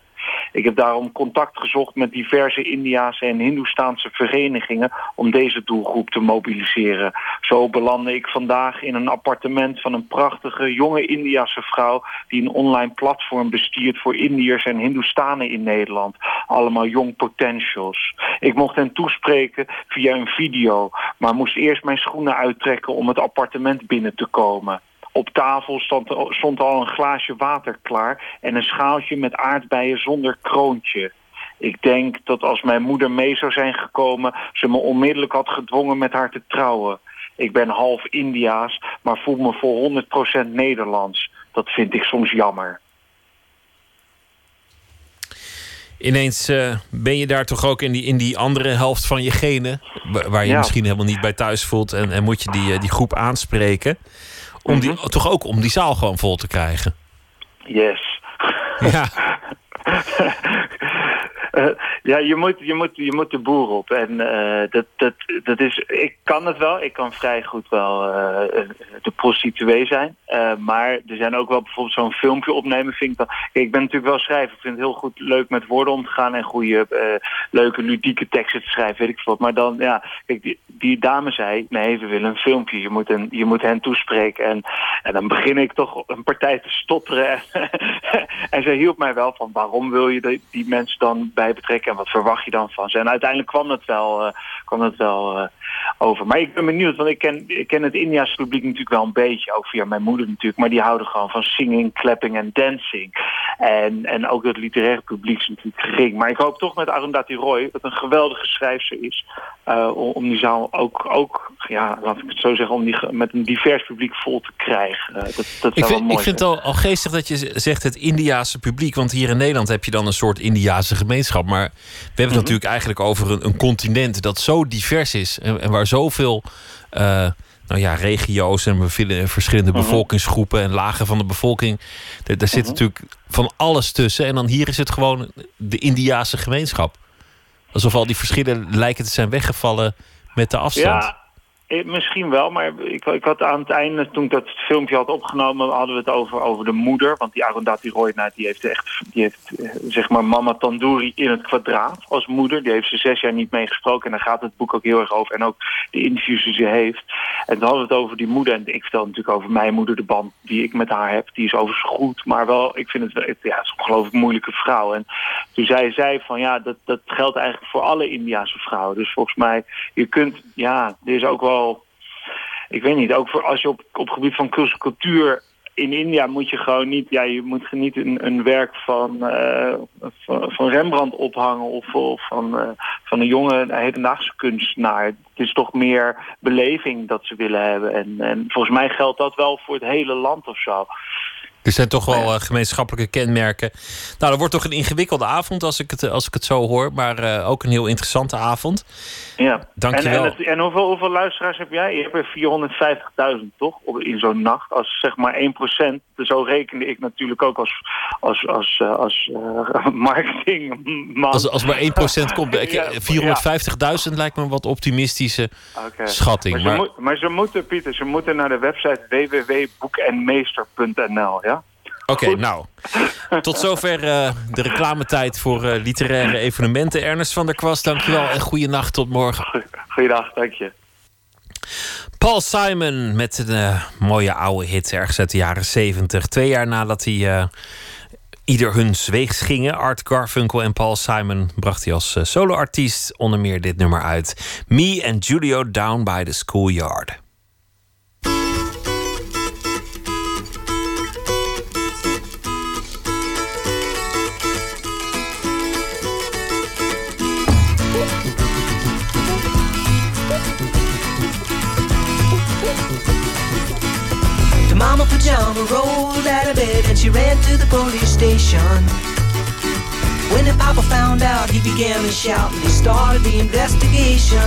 Ik heb daarom contact gezocht met diverse Indiaanse en Hindoestaanse verenigingen om deze doelgroep te mobiliseren. Zo belandde ik vandaag in een appartement van een prachtige jonge Indiase vrouw die een online platform bestiert voor Indiërs en Hindoestanen in Nederland. Allemaal young potentials. Ik mocht hen toespreken via een video, maar moest eerst mijn schoenen uittrekken om het appartement binnen te komen. Op tafel stond, stond al een glaasje water klaar en een schaaltje met aardbeien zonder kroontje. Ik denk dat als mijn moeder mee zou zijn gekomen... ze me onmiddellijk had gedwongen met haar te trouwen. Ik ben half Indiaas, maar voel me voor 100% Nederlands. Dat vind ik soms jammer. Ineens uh, ben je daar toch ook in die, in die andere helft van je genen... waar je ja. misschien helemaal niet bij thuis voelt... en, en moet je die, uh, die groep aanspreken... Om die, toch ook om die zaal gewoon vol te krijgen. Yes. Ja. <laughs> Ja, je moet, je, moet, je moet de boer op. En uh, dat, dat, dat is, ik kan het wel. Ik kan vrij goed wel uh, de prostituee zijn. maar er zijn ook wel bijvoorbeeld zo'n filmpje opnemen. Vind ik, ik ben natuurlijk wel schrijver. Ik vind het heel goed leuk met woorden om te gaan. En goede, leuke, ludieke teksten te schrijven. Weet ik veel. Maar dan, ja, kijk, die, dame zei... Nee, we willen een filmpje. Je moet, een, je moet hen toespreken. En, en dan begin ik toch een partij te stotteren. <laughs> en zij hielp mij wel van... Waarom wil je die, mensen dan bij betrekken en wat verwacht je dan van ze. En uiteindelijk kwam het wel, uh, kwam het wel uh, over. Maar ik ben benieuwd, want ik ken, ik ken het India's publiek natuurlijk wel een beetje. Ook via mijn moeder natuurlijk. Maar die houden gewoon van singing, clapping en dancing. En, en ook het literaire publiek is natuurlijk gering. Maar ik hoop toch met Arundhati Roy, dat een geweldige schrijfster is... Uh, om die zaal ook, ook ja, laat ik het zo zeggen... om die met een divers publiek vol te krijgen. dat, dat ik, vind, ik vind het al, al geestig dat je zegt het Indiaanse publiek. Want hier in Nederland heb je dan een soort Indiaanse gemeenschap. Maar we hebben het Mhm. natuurlijk eigenlijk over een, een, continent dat zo divers is. En, en waar zoveel uh, nou ja, regio's en verschillende Mhm. bevolkingsgroepen en lagen van de bevolking. Daar, daar zit natuurlijk van alles tussen. En dan hier is het gewoon de Indiaanse gemeenschap. Alsof al die verschillen lijken te zijn weggevallen met de afstand. Ja. Eh, misschien wel, maar ik, ik had aan het einde, toen ik dat filmpje had opgenomen, hadden we het over, over de moeder. Want die Arundhati Roy, nou, die heeft echt, die heeft eh, zeg maar mama Tandoori in het kwadraat als moeder. Die heeft ze zes jaar niet meegesproken en daar gaat het boek ook heel erg over. En ook de interviews die ze heeft. En toen hadden we het over die moeder. En ik vertel natuurlijk over mijn moeder, de band die ik met haar heb. Die is overigens goed, maar wel, ik vind het, het ja, het is een ongelooflijk moeilijke vrouw. En toen zei zij van, ja, dat, dat geldt eigenlijk voor alle Indiaanse vrouwen. Dus volgens mij, je kunt, ja, er is ook wel ik weet niet, ook voor als je op, op gebied van cultuur in India moet je gewoon niet, ja, je moet niet een, een werk van, uh, van, Rembrandt ophangen of, of van, uh, van een jonge hedendaagse kunstenaar. Het is toch meer beleving dat ze willen hebben. En, en volgens mij geldt dat wel voor het hele land of zo. Er zijn toch wel eh, gemeenschappelijke kenmerken. Nou, dat wordt toch een ingewikkelde avond als ik het, eh, als ik het zo hoor. Maar eh, ook een heel interessante avond. Ja. Dankjewel. En, en, het- en hoeveel, hoeveel luisteraars heb jij? Je hebt er 450.000 toch op, in zo'n nacht. Als zeg maar 1%. Dus Zo rekende ik natuurlijk ook als, als, als, als <laughs> marketingman. Als, als maar 1% komt. Ik- <laughs> Ja, 450.000 lijkt me een wat optimistische schatting. Maar ze, Maar, moet- maar ze moeten, Pieter, ze moeten naar de website www.boekenmeester.nl, ja? Oké, nou. Tot zover eh, de reclametijd voor eh, literaire evenementen. Ernest van der Kwast, dankjewel en goede nacht tot morgen. Goeiedag, dank je. Paul Simon met een eh, mooie oude hit ergens uit de jaren 70. Twee jaar nadat hij ieder hun weegs gingen, Art Garfunkel en Paul Simon, bracht hij als soloartiest onder meer dit nummer uit. Me and Julio Down by the Schoolyard. Pajama rolled out of bed and she ran to the police station. When the papa found out, he began to shout and he started the investigation.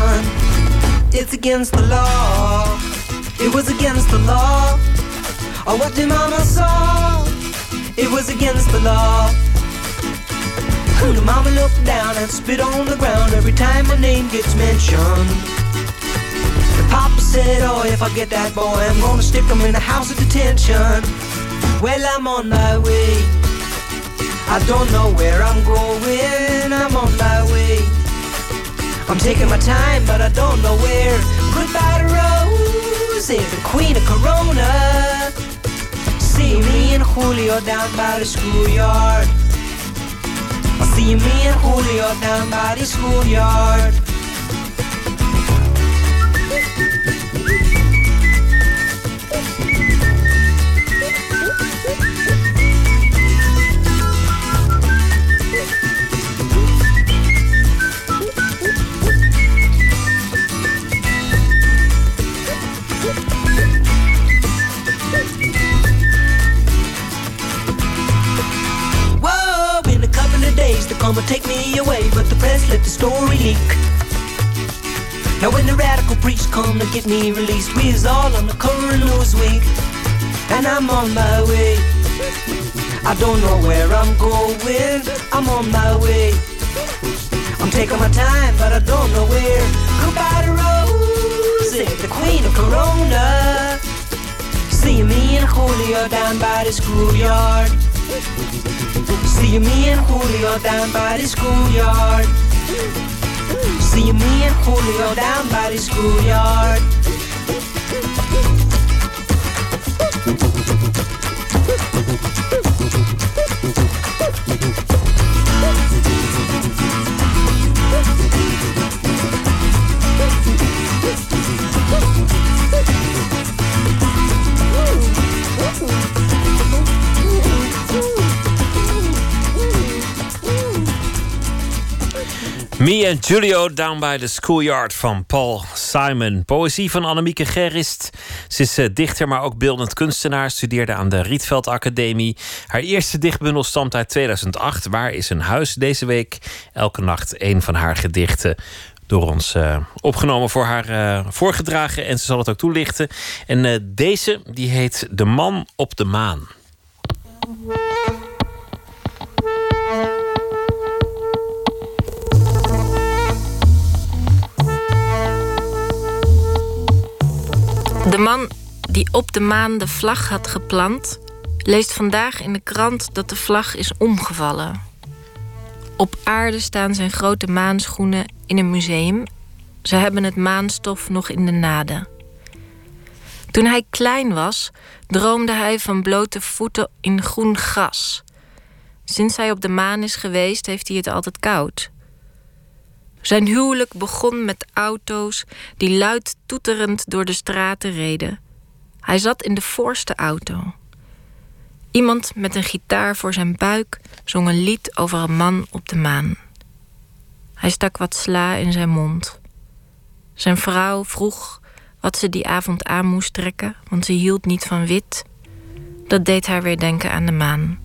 It's against the law. It was against the law. Or what the mama saw. It was against the law. The mama looked down and spit on the ground every time my name gets mentioned. Said, Oh, if I get that boy, I'm gonna stick him in the house of detention. Well, I'm on my way. I don't know where I'm going. I'm on my way. I'm taking my time, but I don't know where. Goodbye to Rose, the queen of Corona. See me and Julio down by the schoolyard. See me and Julio down by the schoolyard. Of and take me away, but the press let the story leak. Now when the radical priest come to get me released, we is all on the current news week, and I'm on my way. I don't know where I'm going, I'm on my way. I'm taking my time, but I don't know where. Goodbye to Rose, eh, the queen of Corona. See me and Julio down by the schoolyard. See me and Julio down by the schoolyard. See me and Julio down by the schoolyard. Me and Julio Down by the Schoolyard van Paul Simon. Poëzie van Annemieke Gerrist. Ze is eh, dichter, maar ook beeldend kunstenaar. Studeerde aan de Rietveld Academie. Haar eerste dichtbundel stamt uit 2008. Waar is een huis? Deze week elke nacht een van haar gedichten door ons eh, opgenomen voor haar eh, voorgedragen. En ze zal het ook toelichten. En deze, die heet De Man op de Maan. De man die op de maan de vlag had geplant, leest vandaag in de krant dat de vlag is omgevallen. Op aarde staan zijn grote maanschoenen in een museum. Ze hebben het maanstof nog in de naden. Toen hij klein was, droomde hij van blote voeten in groen gras. Sinds hij op de maan is geweest, heeft hij het altijd koud. Zijn huwelijk begon met auto's die luid toeterend door de straten reden. Hij zat in de voorste auto. Iemand met een gitaar voor zijn buik zong een lied over een man op de maan. Hij stak wat sla in zijn mond. Zijn vrouw vroeg wat ze die avond aan moest trekken, want ze hield niet van wit. Dat deed haar weer denken aan de maan.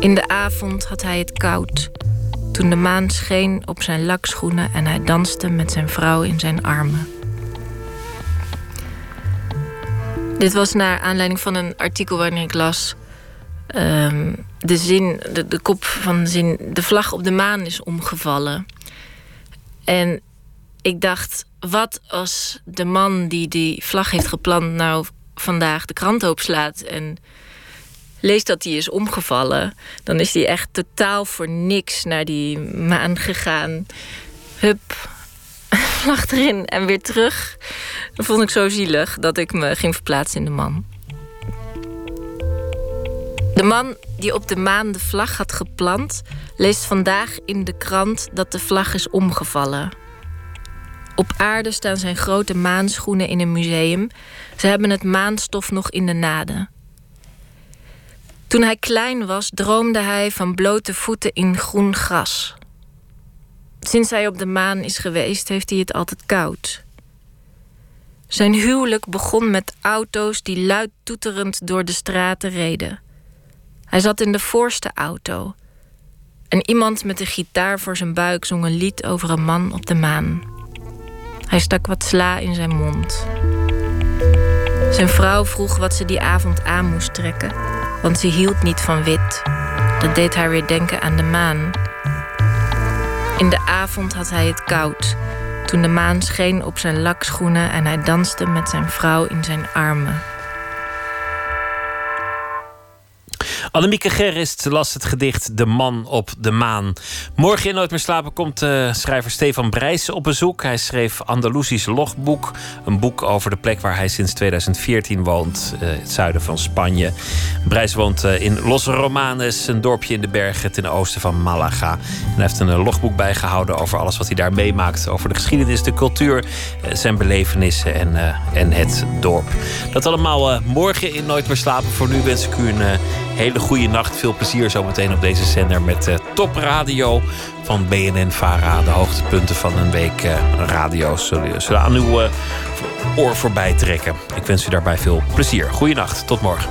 In de avond had hij het koud. Toen de maan scheen op zijn lakschoenen en hij danste met zijn vrouw in zijn armen. Dit was naar aanleiding van een artikel waarin ik las. ehm, de zin, de, de kop van de zin. De vlag op de maan is omgevallen. En ik dacht, wat als de man die die vlag heeft geplant, nou vandaag de krant opslaat en leest dat die is omgevallen, dan is die echt totaal voor niks naar die maan gegaan. Hup, <laughs> vlag erin en weer terug. Dat vond ik zo zielig dat ik me ging verplaatsen in de man. De man die op de maan de vlag had geplant, leest vandaag in de krant dat de vlag is omgevallen. Op aarde staan zijn grote maanschoenen in een museum. Ze hebben het maanstof nog in de naden. Toen hij klein was, droomde hij van blote voeten in groen gras. Sinds hij op de maan is geweest, heeft hij het altijd koud. Zijn huwelijk begon met auto's die luid toeterend door de straten reden. Hij zat in de voorste auto. En iemand met een gitaar voor zijn buik zong een lied over een man op de maan. Hij stak wat sla in zijn mond. Zijn vrouw vroeg wat ze die avond aan moest trekken, want ze hield niet van wit. Dat deed haar weer denken aan de maan. In de avond had hij het koud, toen de maan scheen op zijn lakschoenen en hij danste met zijn vrouw in zijn armen. Annemieke Gerrist las het gedicht De Man op de Maan. Morgen in Nooit meer slapen komt uh, schrijver Stefan Brijs op bezoek. Hij schreef Andalusisch Logboek. Een boek over de plek waar hij sinds 2014 woont. Uh, het zuiden van Spanje. Brijs woont uh, in Los Romanes, een dorpje in de bergen ten oosten van Malaga. En hij heeft een logboek bijgehouden over alles wat hij daar meemaakt. Over de geschiedenis, de cultuur, zijn belevenissen en, en het dorp. Dat allemaal morgen in Nooit meer slapen. Voor nu wens ik u een hele goede nacht. Veel plezier zometeen op deze zender met uh, Top Radio van BNN Vara. De hoogtepunten van een week uh, radio zullen, zullen aan uw uh, oor voorbij trekken. Ik wens u daarbij veel plezier. Goeienacht, tot morgen.